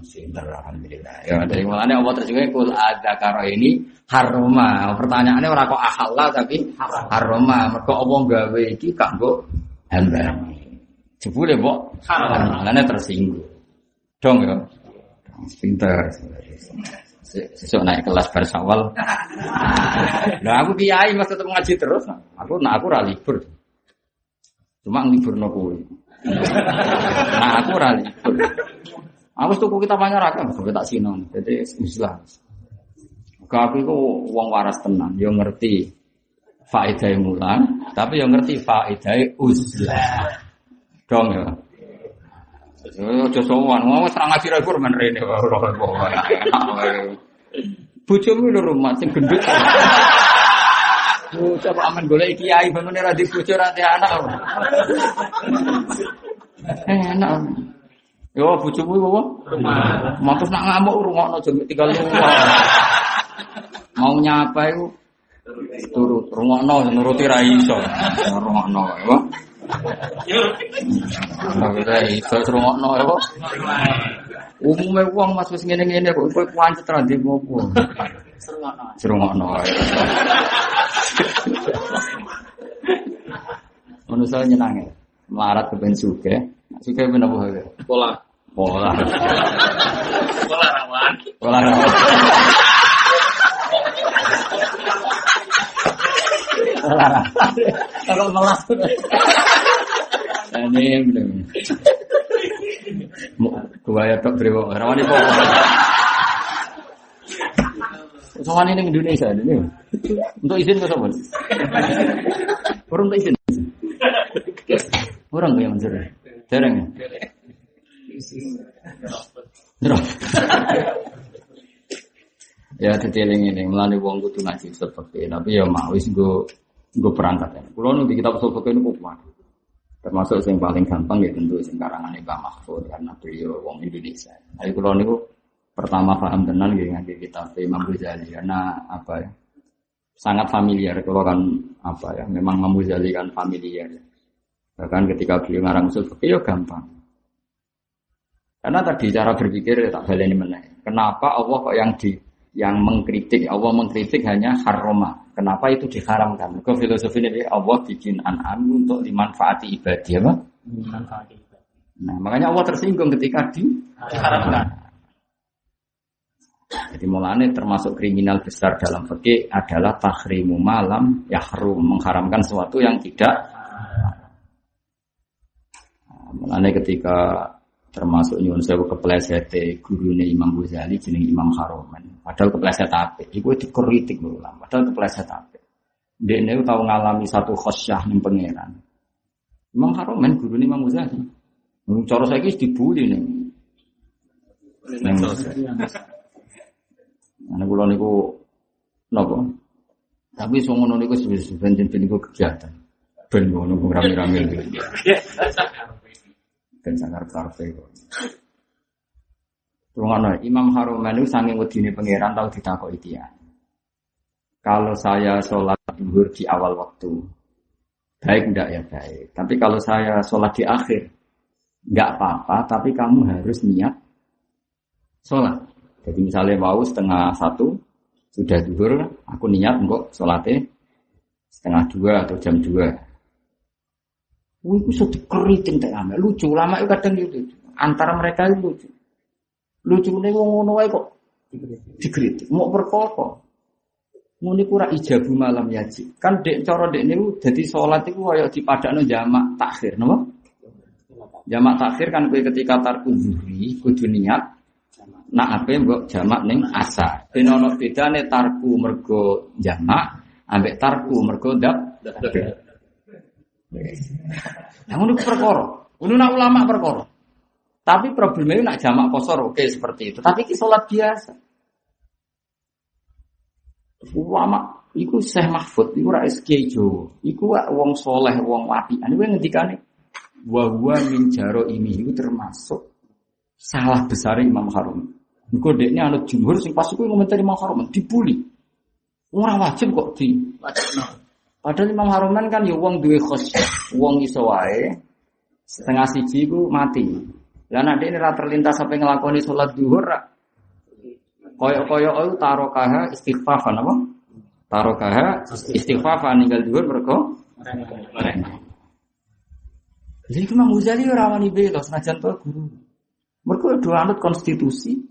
Sinter alhamdulillah. Ya dari mulanya Allah tersinggung kul ada karo ini haroma. Pertanyaannya orang kok ahalla tapi haroma. Mereka Allah gawe iki kanggo hamba. Jebule kok mulanya tersinggung. Dong ya. Pinter. Sesuk naik kelas bersawal. Nah aku kiai mas tetap ngaji terus. Aku nak aku ra libur. Cuma libur no Nah aku ra libur. Aku tuku kita banyak rakam, sampai tak sinon. Jadi Islam. Aku itu uang waras tenang, yang ngerti faedah mulan, tapi yang ngerti faedah uzlah. Dong ya. Ojo sowan, mau serang ngaji ra men wae. Bojomu lho rumah sing gendut. Coba aman golek kiai bangun ra di bojo ra anak. Enak. Yo bojomu apa? Rumah. Mau terus nak ngamuk rungokno tinggal rumah. Mau nyapa iku turut rungokno nuruti ra iso. Rungokno ya. Ora iso rungokno ya. Umume wong Mas wis ngene-ngene kok kowe pancet ra ndek ngopo. Serungokno. Serungokno. Manusia nyenange. Melarat kepen suge. Suge ben apa ya? Pola. Pola. Pola rawan. Pola rawan. Pola rawan. Kalau melas. Ini belum. Gua ya tok brewo. Rawan itu. Soalnya ini Indonesia ini. Untuk izin ke sobat. Orang untuk izin. Orang yang mencuri. Jarang ya. Ya detailin ini melani wong kudu ngaji seperti tapi ya mau wis go go perangkat ya. Kulo nu di kitab usul fikih niku kuat. Termasuk yang paling gampang ya tentu sing karangan Mbah Mahfud karena beliau wong Indonesia. Tapi kulo niku pertama paham tenan nggih ngaji kitab Imam Ghazali karena apa ya? Sangat familiar kalau kan apa ya memang Imam Ghazali kan familiar. Bahkan ketika beliau ngarang usul fikih ya gampang. Karena tadi cara berpikir tak baleni meneh. Kenapa Allah kok yang di yang mengkritik Allah mengkritik hanya haroma. Kenapa itu diharamkan? Ke filosofi ini Allah bikin an'am untuk dimanfaati ibadah apa? Nah, makanya Allah tersinggung ketika diharamkan. Jadi mulanya termasuk kriminal besar dalam fikih adalah tahrimu malam yahrum mengharamkan sesuatu yang tidak. Nah, mulanya ketika termasuk nyuwun sewu kepleset gurune Imam Ghazali jeneng Imam Haromen. Padahal kepleset apik. Iku dikritik ulama. Padahal kepleset apik. Dene tahu ngalami satu khosyah ning pangeran. Imam Haromen gurune Imam Ghazali. Mung cara saiki dibuli ning ning Ana kula niku napa? Tapi sing ngono niku sebenarnya ben niku kegiatan. Ben ngono rame-rame. dan sangar karfe kok. Imam Haruman itu sange wedine pangeran tahu ditakoki dia. Kalau saya sholat duhur di awal waktu, baik enggak ya baik. Tapi kalau saya sholat di akhir, enggak apa-apa. Tapi kamu harus niat sholat. Jadi misalnya mau setengah satu, sudah duhur, aku niat enggak sholatnya setengah dua atau jam dua. Wih, itu sudah dikeriting tak ame. Lucu, lama itu kadang gitu. Antara mereka itu lucu. Lucu nih wong ngono kok dikritik. Mau berkoko. Mau niku ora ijabu malam yaji. Kan dek coro dek niku jadi sholat itu kayak dipadakno jamak takhir, napa? Jamak takhir kan kowe ketika tarku zuhri kudu niat Nah, apa mbok jamak ning asa. Ben ono bedane tarku mergo jamak ambek tarku mergo dap. Nah, ngono perkara. Ngono nak ulama perkara. Tapi problemnya nak jamak kosor oke seperti itu. Tapi ki salat biasa. Ulama iku Syekh Mahfud iku ra SK Jawa. Iku wong soleh, wong wapian. Iku ngendikane wa huwa min jaro ini itu termasuk salah besar Imam Harum. Engko dekne anut jumhur sing pas iku ngomentari Imam Harum dibuli. Ora wajib kok di Padahal Imam Haruman kan ya wong duwe khos, wong iso wae setengah siji ku mati. Lah nek ini ra terlintas sampai nglakoni salat zuhur ra koyo-koyo itu tarokaha istighfafan apa? Tarokaha istighfafan ninggal zuhur mergo Jadi Imam Ghazali ora wani bela senajan guru. Mergo do anut konstitusi.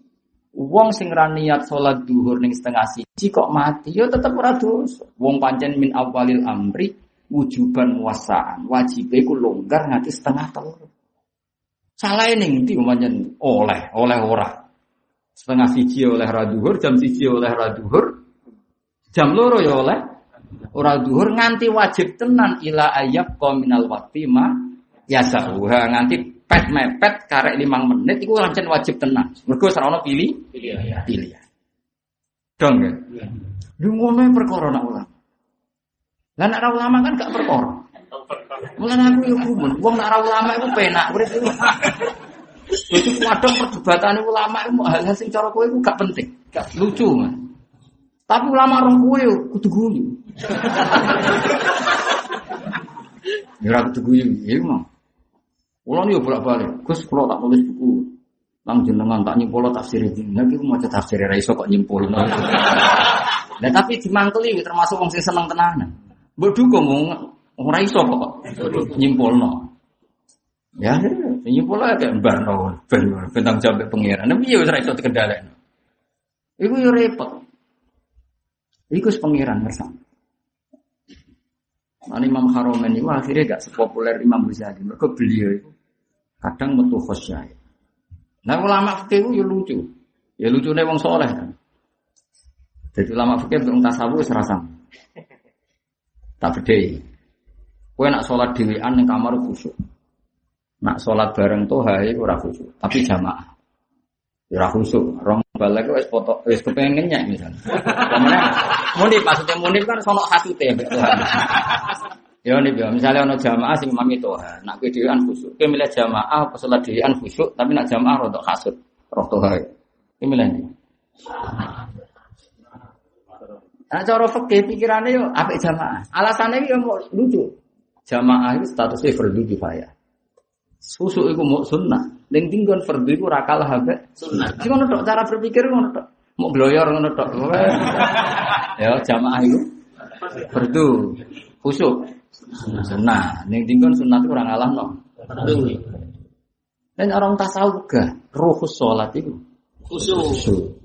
Wong sing ra niat salat duhur ning setengah siji kok mati, ya tetep ora dosa. Wong pancen min awalil amri wujuban wasaan. Wajibe ku longgar nganti setengah telu. Salah ning ndi pancen oleh, oleh ora. Setengah siji oleh ra duhur, jam siji oleh ra duhur. Jam loro ya oleh ora duhur nganti wajib tenan ila ayab minal waqti ma yasahuha nganti pet mepet karek limang menit itu lancen wajib tenang. Mergo sarana pilih Iya. pilihan. Dong ya. Lu ngono perkara nak ulama. Lah nak ulama kan gak perkara. Mulane aku yo kumun, wong nak ra ulama iku penak urip iku. Jadi kadang perdebatan ulama itu hal-hal sing cara kowe iku gak penting, gak lucu man. Tapi ulama roh kowe kudu guyu. Ya ora kudu guyu, ya mah. Kulo niku bolak-balik. Gus kulo tak tulis buku. Nang jenengan tak nyimpul tafsir iki. Lagi maca tafsir ra iso kok nyimpul. Nah tapi dimangkeli termasuk wong sing seneng tenanan. Mbok dukung wong ora iso kok nyimpulno. Ya, ini pula kayak barno, ben bentang jawab pengiran. Tapi ya wis iso dikendhalekno. Iku yo repot. Iku pengiran bersama. Nah, Imam Haromen itu akhirnya gak sepopuler Imam Ghazali. Mereka beliau itu kadang metu khosyai. Nah ulama fikih itu ya lucu. Ya lucu nih wong soleh kan. Jadi ulama fikih untuk tasawuf serasa. Tak beda. Kue nak sholat dewean yang kamar khusyuk. Nak sholat bareng tuh hai ora khusyuk. Tapi jamaah. Ya ora khusyuk. Rong balik wes foto wes kepengennya misalnya. Kemudian munib maksudnya munib kan sono hati teh Ya nih ya, misalnya ono jamaah sing mami Tuhan, nak kedewan khusyuk. Kowe milih jamaah salat dhewean khusyuk, tapi nak jamaah rodok kasut, roh Tuhan. Kowe milih ndi? Nah, cara fikih pikirannya yo apik jamaah. Alasannya yo mau lucu. Jamaah itu statusnya fardu kifayah. Susu itu mau sunnah. Ning tinggon fardu itu rakal habe sunnah. Ngono tok cara berpikir ngono tok. Mau bloyor ngono tok. Ya jamaah itu fardu. Khusyuk. Sunnah. Ning tinggon sunnah itu orang alam no. Dan orang tasawuf gak ruhus sholat itu Khusyuk.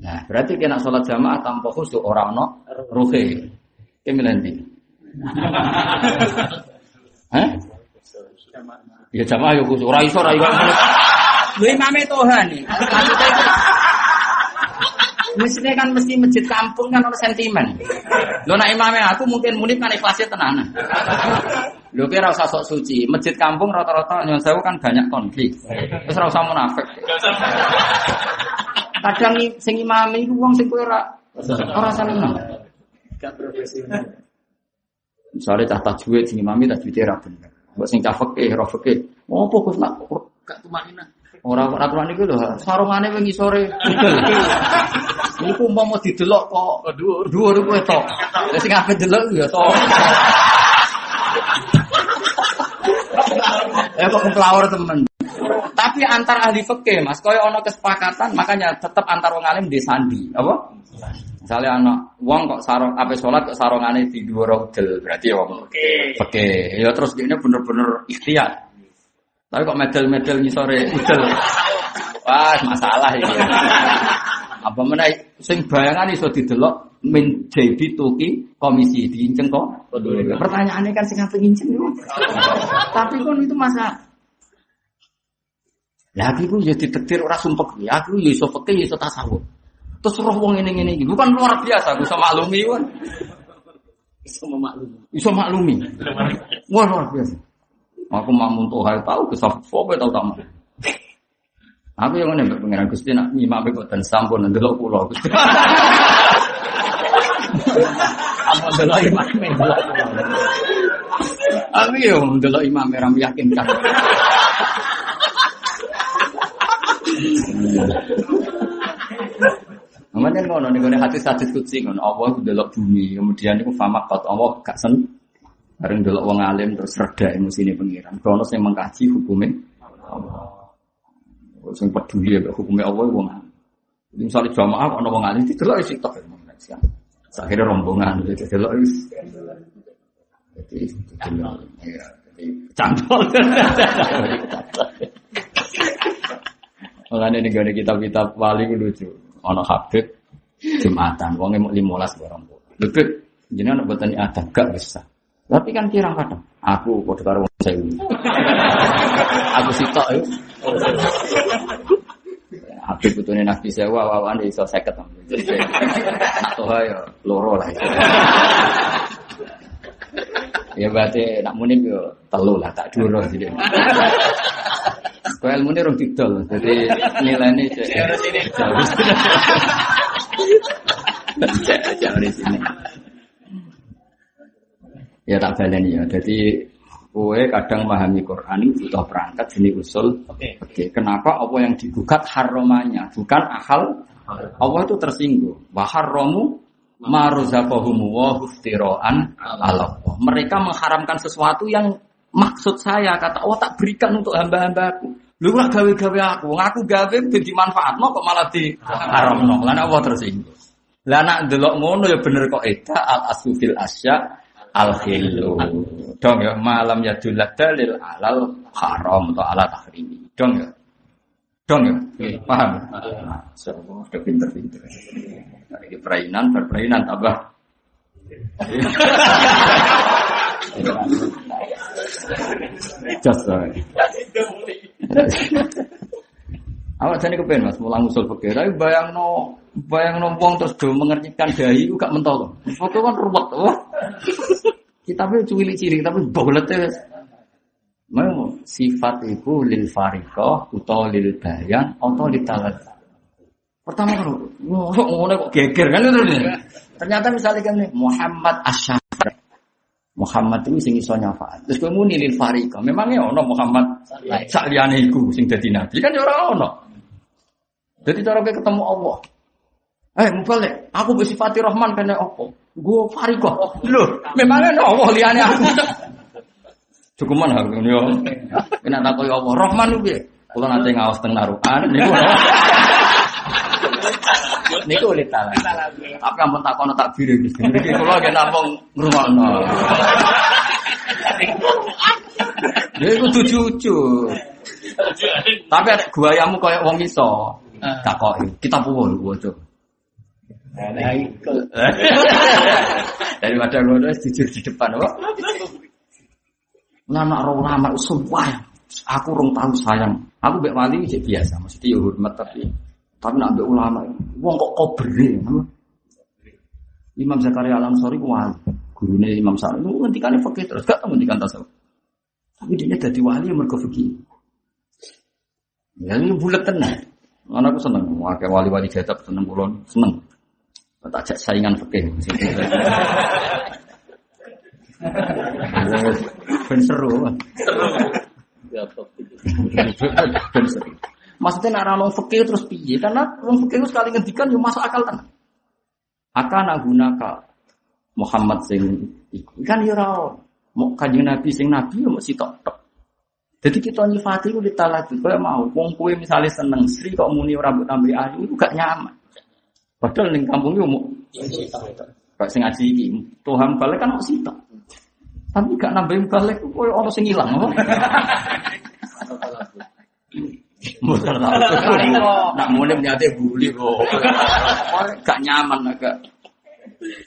Nah, berarti kena sholat jamaah tanpa khusyuk orang no ruhe. Kemilan di. Hah? Ya jamaah ya khusyuk. Ora iso ora iso. Lho imame Tuhan nih. Itu Mestinya kan mesti masjid kampung kan ada sentimen. Lo nak imame aku mungkin munib kan ikhlasnya tenanan. Lo kira usah sok suci. Masjid kampung rata-rata nyon sewu kan banyak konflik. Terus ora usah munafik. Kadang sing imame iku wong sing kowe ora ora seneng. Gak profesional. Misalnya cah tajwid sing imame tajwid ora bener. Mbok sing cah fikih, ora fikih. Opo Gus nak Gak tumanina. Ora ora tuan niku lho, sarungane wingi sore. Iku umpama didelok kok Dhuwur. dhuwur kowe tok. Lah sing ape delok ya tok. Ya kok kepelawar temen. Tapi antar ahli fikih Mas, koyo ana kesepakatan, makanya tetap antar wong alim di sandi, apa? Misalnya anak wong kok sarung ape salat kok sarungane di dhuwur udel, berarti ya wong Oke. Oke, ya terus ini bener-bener ikhtiar. Tapi kok medal-medal sore udel. Wah, masalah ini. Apa mana sing bayangan iso didelok min JB Tuki komisi diinceng kok. Pertanyaannya kan sing apa nginceng itu. Tapi kan itu masa Lah aku iku ya ditetir ora sumpek. Ya aku ya iso fikih ya iso tasawuf. Terus roh wong ini ngene iki. Bukan luar biasa, aku iso maklumi kan. Bisa memaklumi. Iso maklumi. Wah luar biasa. Aku mamun tuh hal tahu kesal fobe tahu tamu. Aku yang mana pengiran Gusti nak nyima kok dan sampun ndelok kula Gusti. Apa ndelok imam ndelok kula. Aku yo ndelok imam ram meyakinkan. Namanya ngono nih ngono hati hati kutsi ngono Allah ndelok bumi kemudian itu fama kot Allah gak sen bareng ndelok wong alim terus reda emosine pengiran. Krono sing mengkaji hukume Allah. Sing peduli ya hukume Allah wong alim. Jadi misalnya jamaah ana wong alim didelok isi tok. Akhirnya rombongan gitu delok wis. Jadi didelok ya jadi cantol. Makanya ini gak ada kitab-kitab wali ku lucu. Ono Habib Jumatan, wongnya mau limolas barang bu. Lebih, jadi anak buatan ada gak bisa. Tapi kan kirang kadang. Aku kode karo wong sewu. Aku sitok ya. Habib butuhnya nabi sewa, wawan dia iso seket. Atau ya loro lah. Ya berarti nak munib yo telu lah tak duro jadi. Kau ilmu ini rong didol, jadi nilainya cek. Harus ini. Cek aja di sini. Ya tak baleni ya. Jadi kue kadang memahami Quran itu butuh perangkat sini usul. Oke. Oke, kenapa apa yang digugat haromannya bukan akal? Allah itu tersinggung. Waharromu maruzaqahumu wa huftiroan Allah. Mereka mengharamkan sesuatu yang maksud saya kata Allah tak berikan untuk hamba-hambaku. Lu gak gawe-gawe aku, ngaku gawe ben dimanfaatno kok malah di haramno. Lan Allah tersinggung. Lah nak delok ngono ya bener kok eta al asufil asya al khilu. Dong ya malam ya dulad dalil alal haram atau ala tahrimi. Dong ya. Dong ya. Paham? Nah, so, udah pinter-pinter. Nah, ini perainan, perainan tambah. Just right. Awak jane kepen Mas mulang usul fikih. Tapi bayangno bayangno wong terus do mengertikan dahi ku gak mentol. Foto kan ruwet. Wah. Kitabnya cilik-cilik tapi bolete wis. Mau sifat itu lil fariqah utawa lil bayan atau lil talat. Pertama kan ngono kok geger kan itu nih. Ternyata misalnya kan nih Muhammad Asyafar. Muhammad itu sing iso nyafaat. Terus kowe muni lil fariqah. Memangnya ono Muhammad sak liyane iku sing dadi nabi kan ya ora ono. Jadi cara ketemu Allah. Eh, mubalik, aku bersifati Rahman kena apa? Gue fariqah. Loh, memangnya ono Allah liyane aku. Cukup mana aku yo. Kena takoi Allah Rahman ku piye? Kula nate ngawas teng narukan niku. Niku ulit talan. Tapi ampun takono takbir iki. Iki kula nggih namung ngrungokno. Ya iku jujur. Tapi ada guayamu kayak wong iso. Takoki, kita puwon waca. Nah, itu. Daripada ngono jujur di depan, kok. Lama orang ulama sumpah ya. Aku rong tahu sayang. Aku mbek wali cek biasa, mesti ya hormat tapi tapi nak mbek ulama, wong kok kobere. Imam Zakaria Al Ansori ku wali. Gurune Imam Sa'id itu ngendikane fikih terus gak ngendikan tasawuf. Tapi dia dadi wali yang mergo fikih. Ya ini bulat tenan. Mana aku seneng, wakil wali-wali jadab seneng kulon, seneng. Tak ajak saingan fikih. Ben seru. Ya. Ben seru. Maksudnya nak orang fikih terus piye? Karena orang fikih itu sekali ngendikan yo masuk akal tenan. Akan gunaka Muhammad sing iku. Kan yo ora mau kanjeng Nabi sing nabi yo mesti tok tok. Jadi kita nyifati itu ditalati kaya mau wong kowe misalnya seneng Sri kok muni rambut ambil ayu itu gak nyaman. Padahal ning kampung yo mau Kayak sing ngaji iki, Tuhan balik kan kok sitok. Tapi gak nambahin balik koyo ono sing ilang apa? Muter Nak mulai menyate buli kok. Gak nyaman agak.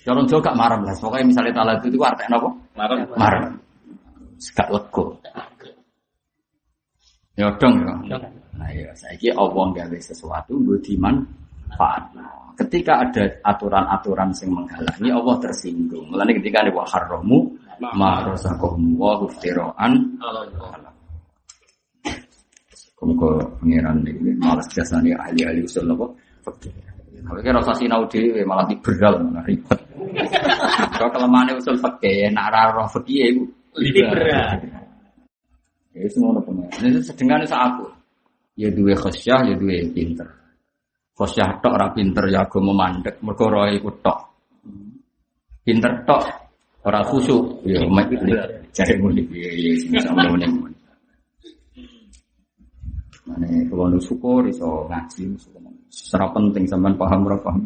Orang Jawa gak marah lah. Pokoknya misalnya talat itu artinya apa? Marah. Marah. Gak lego. Ya dong ya. Nah ya, saya kira Allah gawe sesuatu gue diman Ketika ada aturan-aturan yang menghalangi Allah tersinggung. Mulanya ketika ada wa haramu ma razaqahum wa huftiroan Kemuka pengiran ini malas biasa nih ahli-ahli usul apa? Fakir. Tapi kira rasa sinau dhewe malah diberal malah ribet. Kalau kelemahan usul fakir, nak raro fakir itu Ini berat. Ya semua. Ini sedengane sak aku. Ya duwe khosyah, ya duwe pinter. Khosyah tok ora pinter ya agama mandek, mergo iku tok. Pinter tok ora khusyuk, ya mek jare muni ya ya sama muni. Mane kalau nu syukur iso ngaji, secara penting sampean paham ora paham.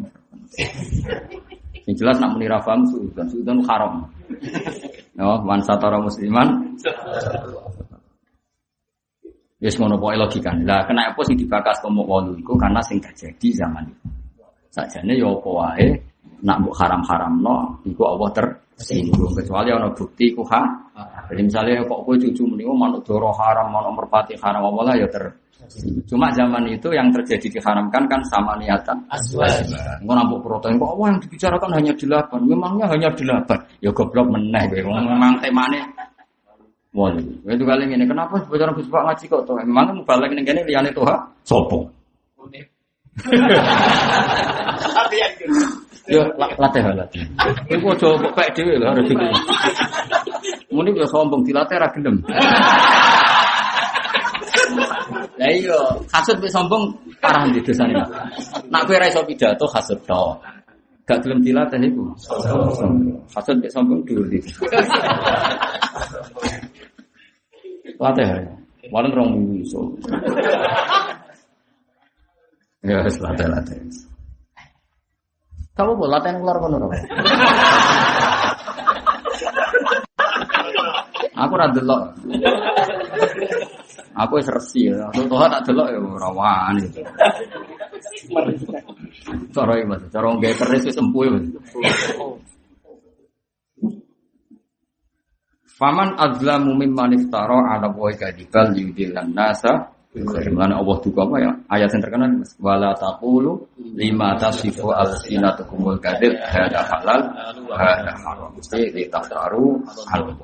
Yang jelas nak muni ra paham suudan, suudan haram. Man satara musliman. Yes ngono pokoke logika. Lah kena apa sing dibakas komo wolu iku karena sing terjadi zaman itu. Sajane ya apa wae nak mbok haram-haramno iku Allah tersinggung kecuali ana bukti ku ha. Jadi misalnya kok kowe cucu muni oh manuk doro haram, manuk merpati haram apa lah ya ter Cuma zaman itu yang terjadi diharamkan kan sama niatan. Engko nampuk protein kok apa yang dibicarakan hanya delapan. Memangnya hanya delapan. Ya goblok meneh. Memang temane Wah, itu kali ini kenapa bocor Gus Pak ngaji kok tuh? Memang mau balik ning kene liyane tuh sopo? Yo la- latih latih. Iku aja kok pek dhewe lho harus iki. Muni yo sombong dilatih ra gelem. Lah iya, hasud sombong parah di dosane. Nak kowe ra iso pidato hasud tok. Gak gelem dilatih iku. Hasud mek sombong dulu di. Latih ya. Walau rong minggu iso. Ya, wis latih latih. Kamu boleh latihan keluar kono? Aku ora delok. Aku wis resi. Aku toh tak delok ya ora wani. Cara iki Mas, cara nggae keris wis empuh Mas. Faman adzlamu mimman iftara ala wa kadibal yudillan nasa Bagaimana Allah juga apa ya? Ayat yang terkenal wala taqulu lima tasifu al-sinatukumul kadib hada halal hada haram. Mesti ditaftaru al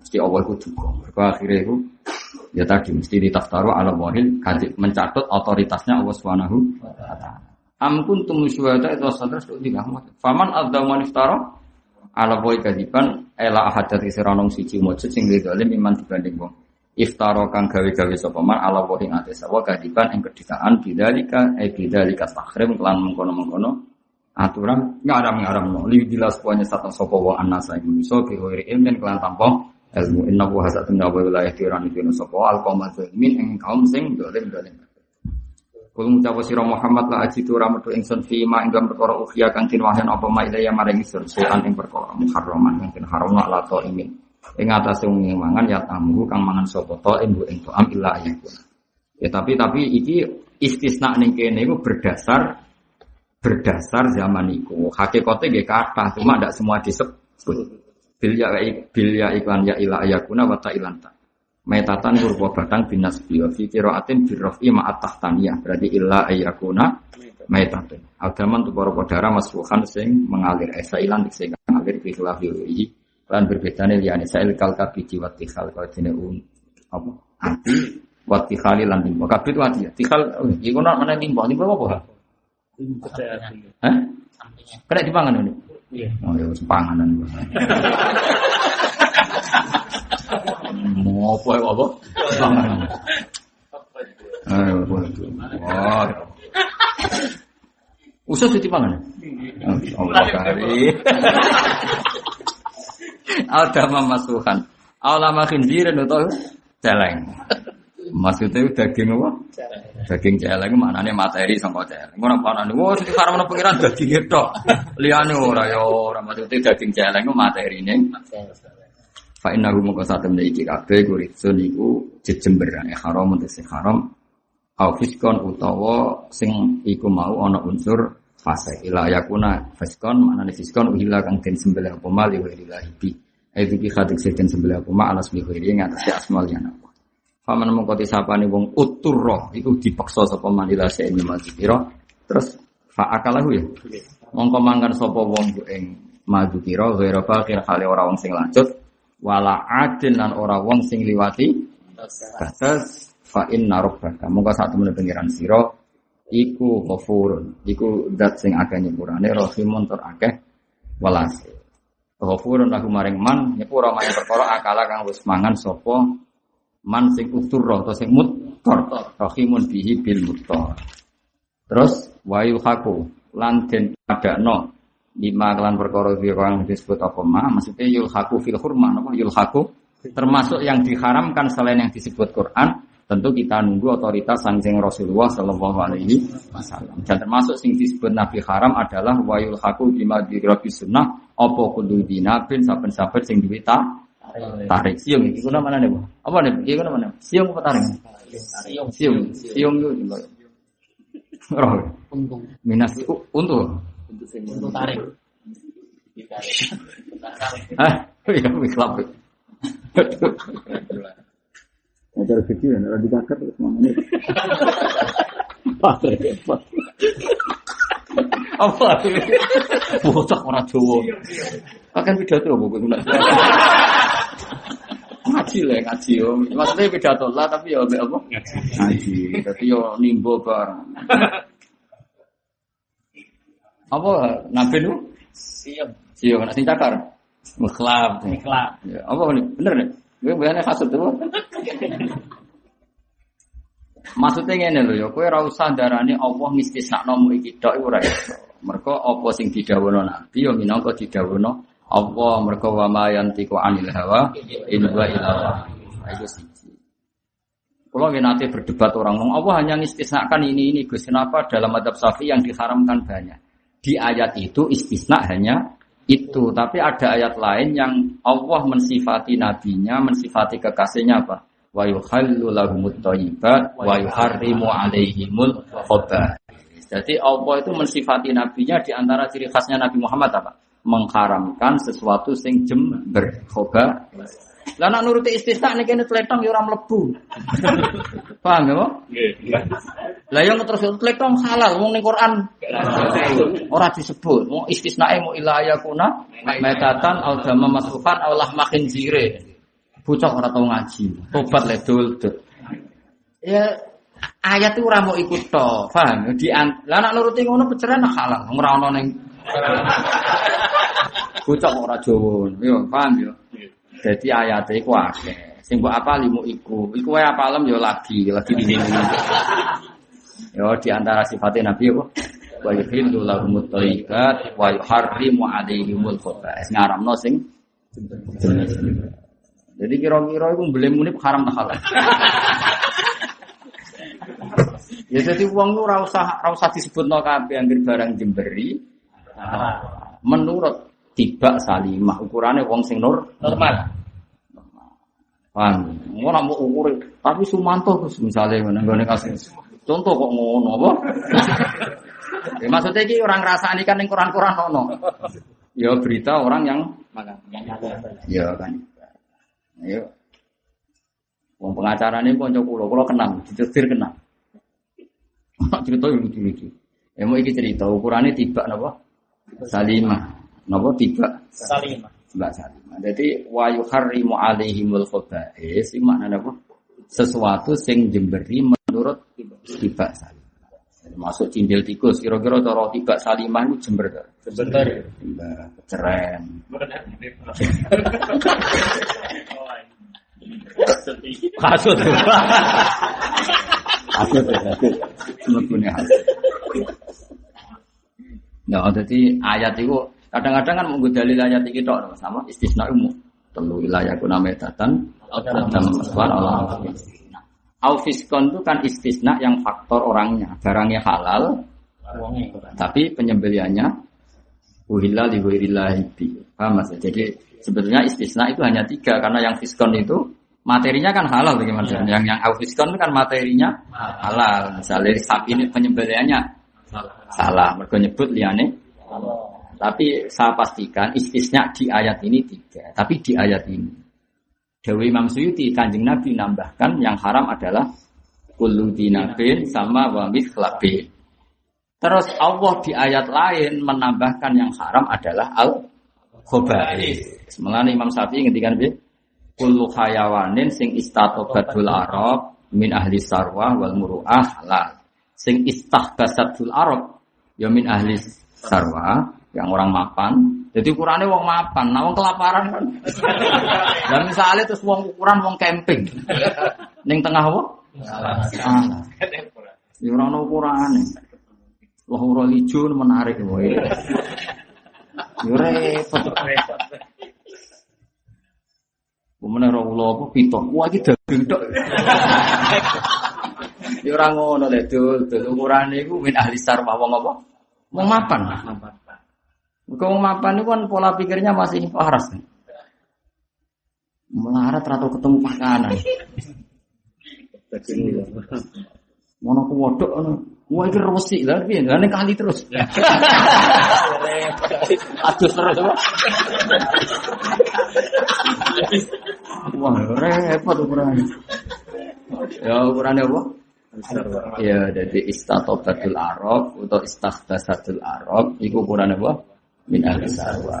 Mesti Allah itu juga. Mereka akhirnya itu ya tadi mesti ditaftaru al wahid mencatut otoritasnya Allah Subhanahu wa taala. Am itu sadar itu tiga Faman adzama iftara ala boy kadiban ela ahadat isiranong siji mujud sing zalim iman dibanding wong. Iftaro kang gawe-gawe sapa man ala wa ing ate sawa kadiban ing kedisaan bidzalika e bidzalika tahrim kelan mengkono-mengkono aturan. Ngaram-ngaram no. Li dilas punya satu sapa wa anasa ing iso ki hoiri ilmin kelan tanpa ilmu. Inna wa hasatun wa wilayah tiran itu sapa al zalimin ing kaum sing dolim dolim Kul ngucap sira Muhammad la ajitu ramadu ingsun fi ma ing perkara ukhya kang wahyan apa ma ilaya maring ingsun sean ing perkara muharraman kang haram la to imin ing atase wong mangan ya tamu kang mangan sapa to ing ing am illa. Ya tapi tapi iki istisna ning kene iku berdasar berdasar zaman iku. Hakikate nggih kathah cuma ndak semua disebut. Bil ya bil ya iklan ya ila ayakuna wa ta ilan ta. Metatan kurwa batang binas biyo fi qiraatin birrafi ma'at tahtaniyah berarti illa ayakuna metatan. Agaman tu para padara masfuhan sing mengalir esa ilan sing mengalir fi khilafi Lan berbedane liyane sa'il kal kabiji wa tikhal kau dene un apa? Ati wa tikhali lan timbo. Kabit wa ati. Tikhal oh, iku nak mana timbo? Timbo apa? Hah? Kena dipangan ini? Iya. Oh ya panganan. Apa ya apa? Ayo, wah. Usah ditipangan. Allah kari. Ada mamasuhan. Aulama khinzirin atau celeng. Maksudnya daging apa? Daging celeng maknanya materi sama celeng. Ngono nih? Wah, sing karena pengiran daging itu. Liane ora ya ora maksudnya daging celeng materi ini. Fa inna hu moko sate iki kabeh kuritsun iku jejemberan haram untuk sing haram. Au fiskon utawa sing iku mau ana unsur fase. Ila yakuna fiskon maknane fiskon uhila kang den sembelih apa mali wa ilahi bi. Itu ki khadik sejen sembelih apa ma alas bi khairi ing atas asmal ya apa Faman mengkoti sapane wong uturro iku dipaksa sapa manila ini mati kira terus fa akalahu ya? Mongko mangkan sapa wong ing maju kira ghairu fakir hale ora wong sing lanjut wala adin lan ora wong sing liwati. Batas. Fa inna rabbaka. Mongko sak temene pengiran sira. Iku ghafurun. Iku zat sing akeh nyepurane rahimun tur akeh. Welase Ghafurun lagu maring man. Nyepura maring perkara akala kang wis mangan sapa man sing utur atau sing mutor rahimun bihi bil mutor. Terus wayu haku lan den padakno lima kelan perkara kang disebut apa ma? Maksudnya yulhaku fil hurma apa? Yulhaku. Termasuk yang diharamkan selain yang disebut Quran tentu kita nunggu otoritas sangsing Rasulullah Shallallahu Alaihi Wasallam. Dan termasuk sing disebut Nabi haram adalah wayul haku bima dirabi sunnah opo kudu dinabin saben-saben sing duwe ta tarik. Siung iki kuna mana nih apa nih iki kuna mana siung apa tarik? Siung. Siung. Siung itu roh. Minas untung untung tarik Hah? Iya, klub. Acara kecil, ada di bakar terus mana Apa repot? Apa? Bocah orang Jawa. Akan pidato buku itu ngaji lah ngaji yo. Maksudnya pidato lah tapi ya apa? Ngaji. Tapi yo nimbo bareng. Apa nabi nu? Siap. Siap. Nak sing cakar. Mukhlab. Mukhlab. Ya, apa nih? Bener nih? Gue bayarnya kasut tuh. Maksudnya ngene lho ya, kowe ora usah darani Allah ngistisnakno mu iki tok iku ora iso. Mergo apa sing didhawuhna Nabi ya minangka didhawuhna Allah mergo wa ma yantiqu anil hawa in huwa illa Itu siji. Kalau nanti berdebat orang ngomong Allah hanya ngistisnakan ini ini Gus kenapa dalam adab safi yang diharamkan banyak di ayat itu istisna hanya itu, tapi ada ayat lain yang Allah mensifati nabinya, mensifati kekasihnya apa? Wa yuhallu lahumut thayyibat wa yuharrimu alaihimul. Jadi Allah itu mensifati nabinya di antara ciri khasnya Nabi Muhammad apa? Mengharamkan sesuatu sing jember. Lah nak nuruti istisna nek kene tletong ya ora mlebu. Paham ya, Pak? Lah yang terus tletong halal wong ning Quran ora disebut. Mau istisnae mau ila yakuna metatan au dama masrufan au lahma khinzire. Bocah ora tau ngaji. Tobat le dul. Ya ayat itu ora mau ikut to, paham? Di an- lah nak nuruti ngono peceran halal, ora ono ning bocah ora Jawa. Yo, paham yo. Jadi ayatnya iku akeh. Sing mbok apal mu iku. Iku wae apalem yo lagi, lagi di sini. Yo di antara sifatnya Nabi apa? Wa yuhillu lahumut thayyibat wa yuharrimu alaihimul khaba'is. Ngaramno sing Jadi kira-kira iku mbelem munip haram tak halal. ya jadi uang lu ora usah ora usah disebutno kabeh anggere barang jemberi. Menurut tiba salimah ukurannya wong sing nur Normal. Paham? Ora mau ukur, tapi Sumanto Gus misalnya ngono nggone kasus. Contoh kok ngono apa? ya, maksudnya iki orang ngrasani kan ning Quran-Quran ono. Ya berita orang yang ya kan. Ayo. Wong pengacara ini kanca kula, kula kenal, ditetir kenal. cerita yang lucu-lucu. Ya mau iki cerita ukurannya tiba napa? Salimah. Napa tiba? Salimah. Mbak Salimah. Jadi wa yuharrimu alaihimul khaba'is iki maknane apa? Sesuatu sing jemberi menurut tiba Salimah. Jadi Masuk cindil tikus, kira-kira cara tiba Salimah itu jember ta? Sebentar. Jember, keceren. Kasut. Kasut kasut. Semebune hasut. Nah, jadi ayat itu kadang-kadang kan menggu dalil ayat itu tok sama istisna umum. Telu wilayah kuna metatan adam maswan Allah. Aufiskon itu kan istisna yang faktor orangnya, barangnya halal, tapi penyembeliannya uhilla li ghairillahi. Paham Mas? Jadi sebetulnya istisna itu hanya tiga karena yang fiskon itu materinya kan halal bagaimana? Yang yang aufiskon itu kan materinya halal. Misalnya sapi ini penyembeliannya salah, mereka nyebut liane. Tapi saya pastikan istisna di ayat ini tiga. Tapi di ayat ini Dewi Imam Suyuti kanjeng Nabi nambahkan yang haram adalah kullu dinabin sama wa mithlabin. Terus Allah di ayat lain menambahkan yang haram adalah al khaba'is. Semelani Imam Syafi'i ngendikan piye? Kullu hayawanin sing istatobatul arab min ahli sarwah wal muru'ah halal. Sing istahbasatul arab ya min ahli sarwah yang orang mapan. Jadi ukurannya wong mapan, nah wong kelaparan kan. Dan misalnya terus wong ukuran wong camping. Ning tengah apa? Salah. Ya ora ono ukurane. Wah ora ijo menarik wae. Ya repot. Kemudian ora ulo apa pitok. Wah iki daging tok. Ya ora ngono lek dul, dul ukurane iku min ahli sarwa wong apa? Wong mapan. Mergo wong mapan itu kan pola pikirnya masih waras. Kan? Melarat atau ketemu pakanan. Mono ku wodok ngono. Wah iki resik piye? Lah kali terus. Aduh terus apa? Wah, repot ukurannya. Ya ukurannya apa? Ya, jadi istatobatul Arab atau istakhbasatul Arab, itu ukurannya apa? Min ahli sarwa.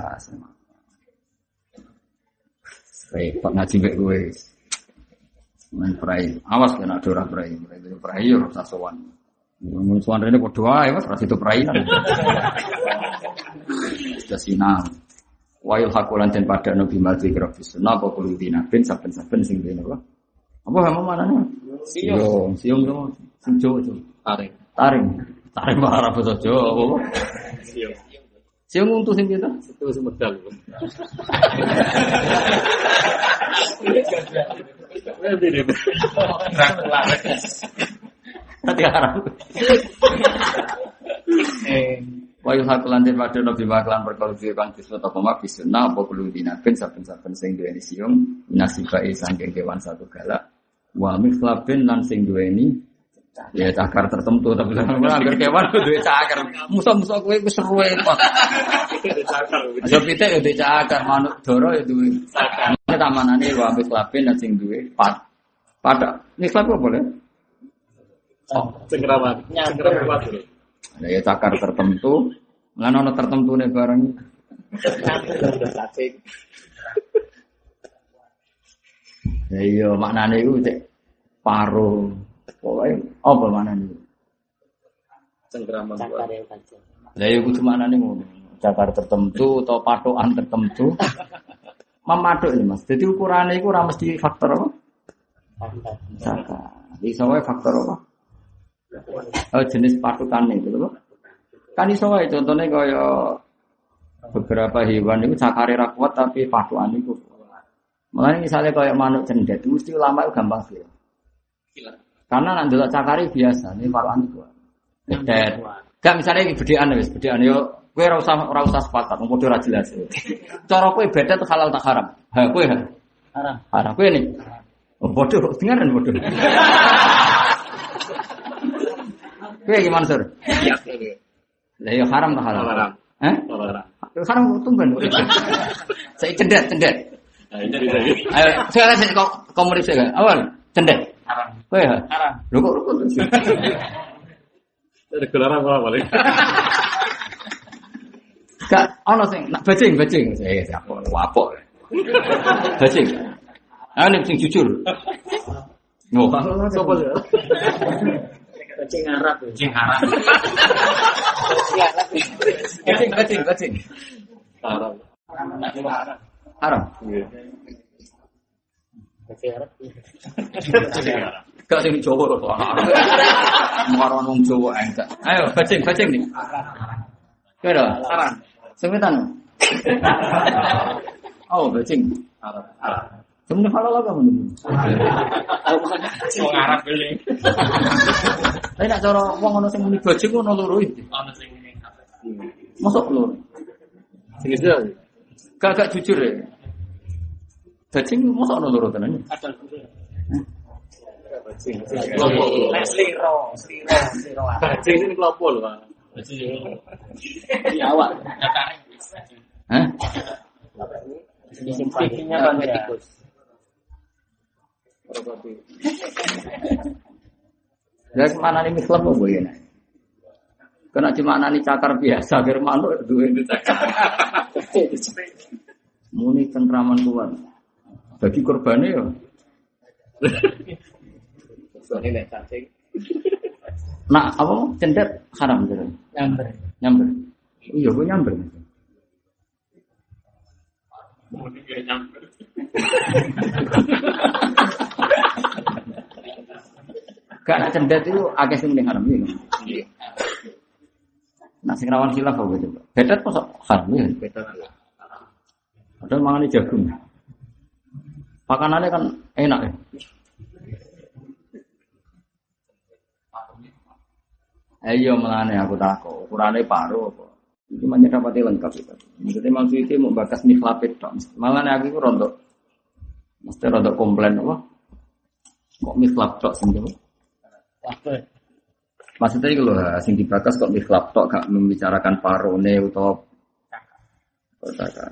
Repot ngaji mbek kowe. Main prai. Awas kena ada orang prai. Prai prai ya rasa sowan. Mun sowan rene padha wae Mas, ras itu prai kan. Sudah sinau. Wa yulhaqu den pada nabi mati grafis sunnah apa kulo dinabin saben-saben sing dene apa? Apa kamu mana nih? Siung, siung dong. Sing itu. Tarik. Taring. Taring ora basa Jawa apa? Siap. Siung untuk sing kita. Itu semedal. Nanti. Wa den padha nabi maklan perkara dhewe kang disebut apa mak bisunah apa kulo dinabin saben-saben sing duweni siung nasibai saking kewan satu galak wa mikhlabin lan sing duweni ya cakar tertentu tapi anggar kewan duwe cakar musuh-musuh kowe wis seru kok Cakar. aja pitik ya duwe cakar manuk doro ya duwe Cakar. Ini tamanane wa mikhlabin lan sing duwe pat pada mikhlab apa boleh Cengkeraman. Cengkeraman. dulu. Nah, ya cakar tertentu, nggak ono tertentu nih cacing. Ya iya maknane iku cek paro. Pokoke apa maknane? Cengkeraman. Lah ya kudu maknane ngono. Cakar tertentu atau patokan tertentu. Memaduk ini Mas. Jadi ukurannya itu ora mesti faktor apa? Cakar. Iso wae faktor apa? Oh, jenis patokan itu loh. Kan iso wae contohnya kaya beberapa hewan itu cakare ra kuat tapi patokan itu. Makanya misalnya kayak manuk cendet, mesti ulama itu gampang sih. Karena nanti delok cakari biasa, ini patokan itu. Cendet. Gak misalnya ini bedean wis, bedean yo kowe ora usah ora usah sepakat, padha ora jelas. Cara kowe beda tuh halal tak haram. Ha kowe ha. Haram. Haram kowe nih. Oh, bodoh, dengaran bodoh. Kowe gimana, Sur? Iya. Lah yo haram tak halal? Haram. Hah? Orang. Haram tumben. Saya cendet, cendet. Nah, ini Ayo, saya kau murid saya. Awal, cendet. Haram. Kowe ha. Haram. Lho kok rukun? dari gelaran apa balik? Gak ono sing nak bajing, bajing. Eh, siapa? Wapo. Bajing. Ah, ini sing jujur. No, sopo ya? Kucing Arab. Kucing Arab. Bajing, bajing, bajing. Haram. Haram. Iya. Kucing Arab. Gak sing Jawa kok. Muaran wong Jawa enggak. Ayo, bajing, bajing nih. Kira, semetan. Oh, bajing. Haram. Haram. Sebenarnya halal apa menurut? Wong Arab ini. Tapi nak cara wong ono sing muni bajing ono loro iki. Ono sing ini. Masuk loro. Gak gak jujur ya. Bajing masuk ono loro tenan. Kadal. bajing. Nek sliro, sliro, sliro. Bajing ini kelompok loh, Pak. Di awak. Hah? Kan tikus. Ya mana nih ya? Kena cakar biasa, biar manuk dua itu cakar. Muni cengkraman kuat. Bagi korbannya ya. Nak apa cendet haram gitu. Nyamber. Nyamber. Iya, gue nyamber. Nyamber. Gak nak cendet itu agak sing mending haram ya. Nah, sing rawan khilaf apa coba? Betet kok haram ya? Beta Padahal mangan jagung. Makanannya kan enak ya. Ayo melane aku takut, ukurannya paruh apa? Itu mana dapatnya lengkap itu. Maksudnya maksud itu mau bakas mikhlapit dong. Malah aku itu rontok, mesti rontok komplain apa? Kok sing coba? Apa? Maksudnya itu loh, sing dibakas kok mikhlap tok gak membicarakan parone atau kata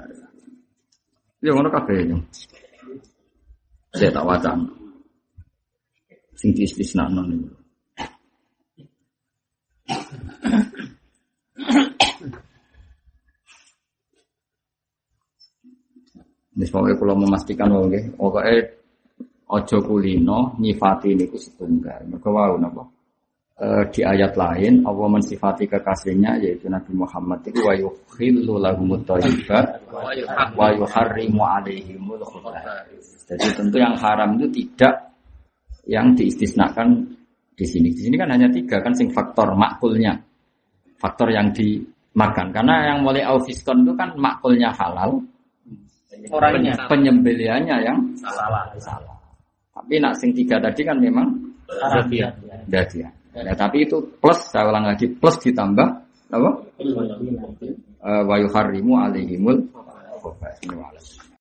Ya ngono kabeh. Saya tak wacan. Sing diistisnakno niku. Wis pokoke kula memastikan wae nggih, pokoke aja kulino nyifati niku setunggal. Mergo wau napa? Eh, di ayat lain Allah mensifati kekasihnya yaitu Nabi Muhammad itu wa yukhillu lahumut thayyibat wa yuharrimu alaihimul. Jadi tentu yang haram itu tidak yang diistisnakan di sini. Di sini kan hanya tiga kan sing faktor makulnya, faktor yang dimakan. Karena yang mulai aufiskon itu kan makulnya halal, Orangnya. penyembelihannya yang salah. salah. Tapi nak sing tiga tadi kan memang. Ya, tapi itu plus saya ulang lagi plus ditambah Apa? Eh, wa yuharrimu alaihimul wa'lam.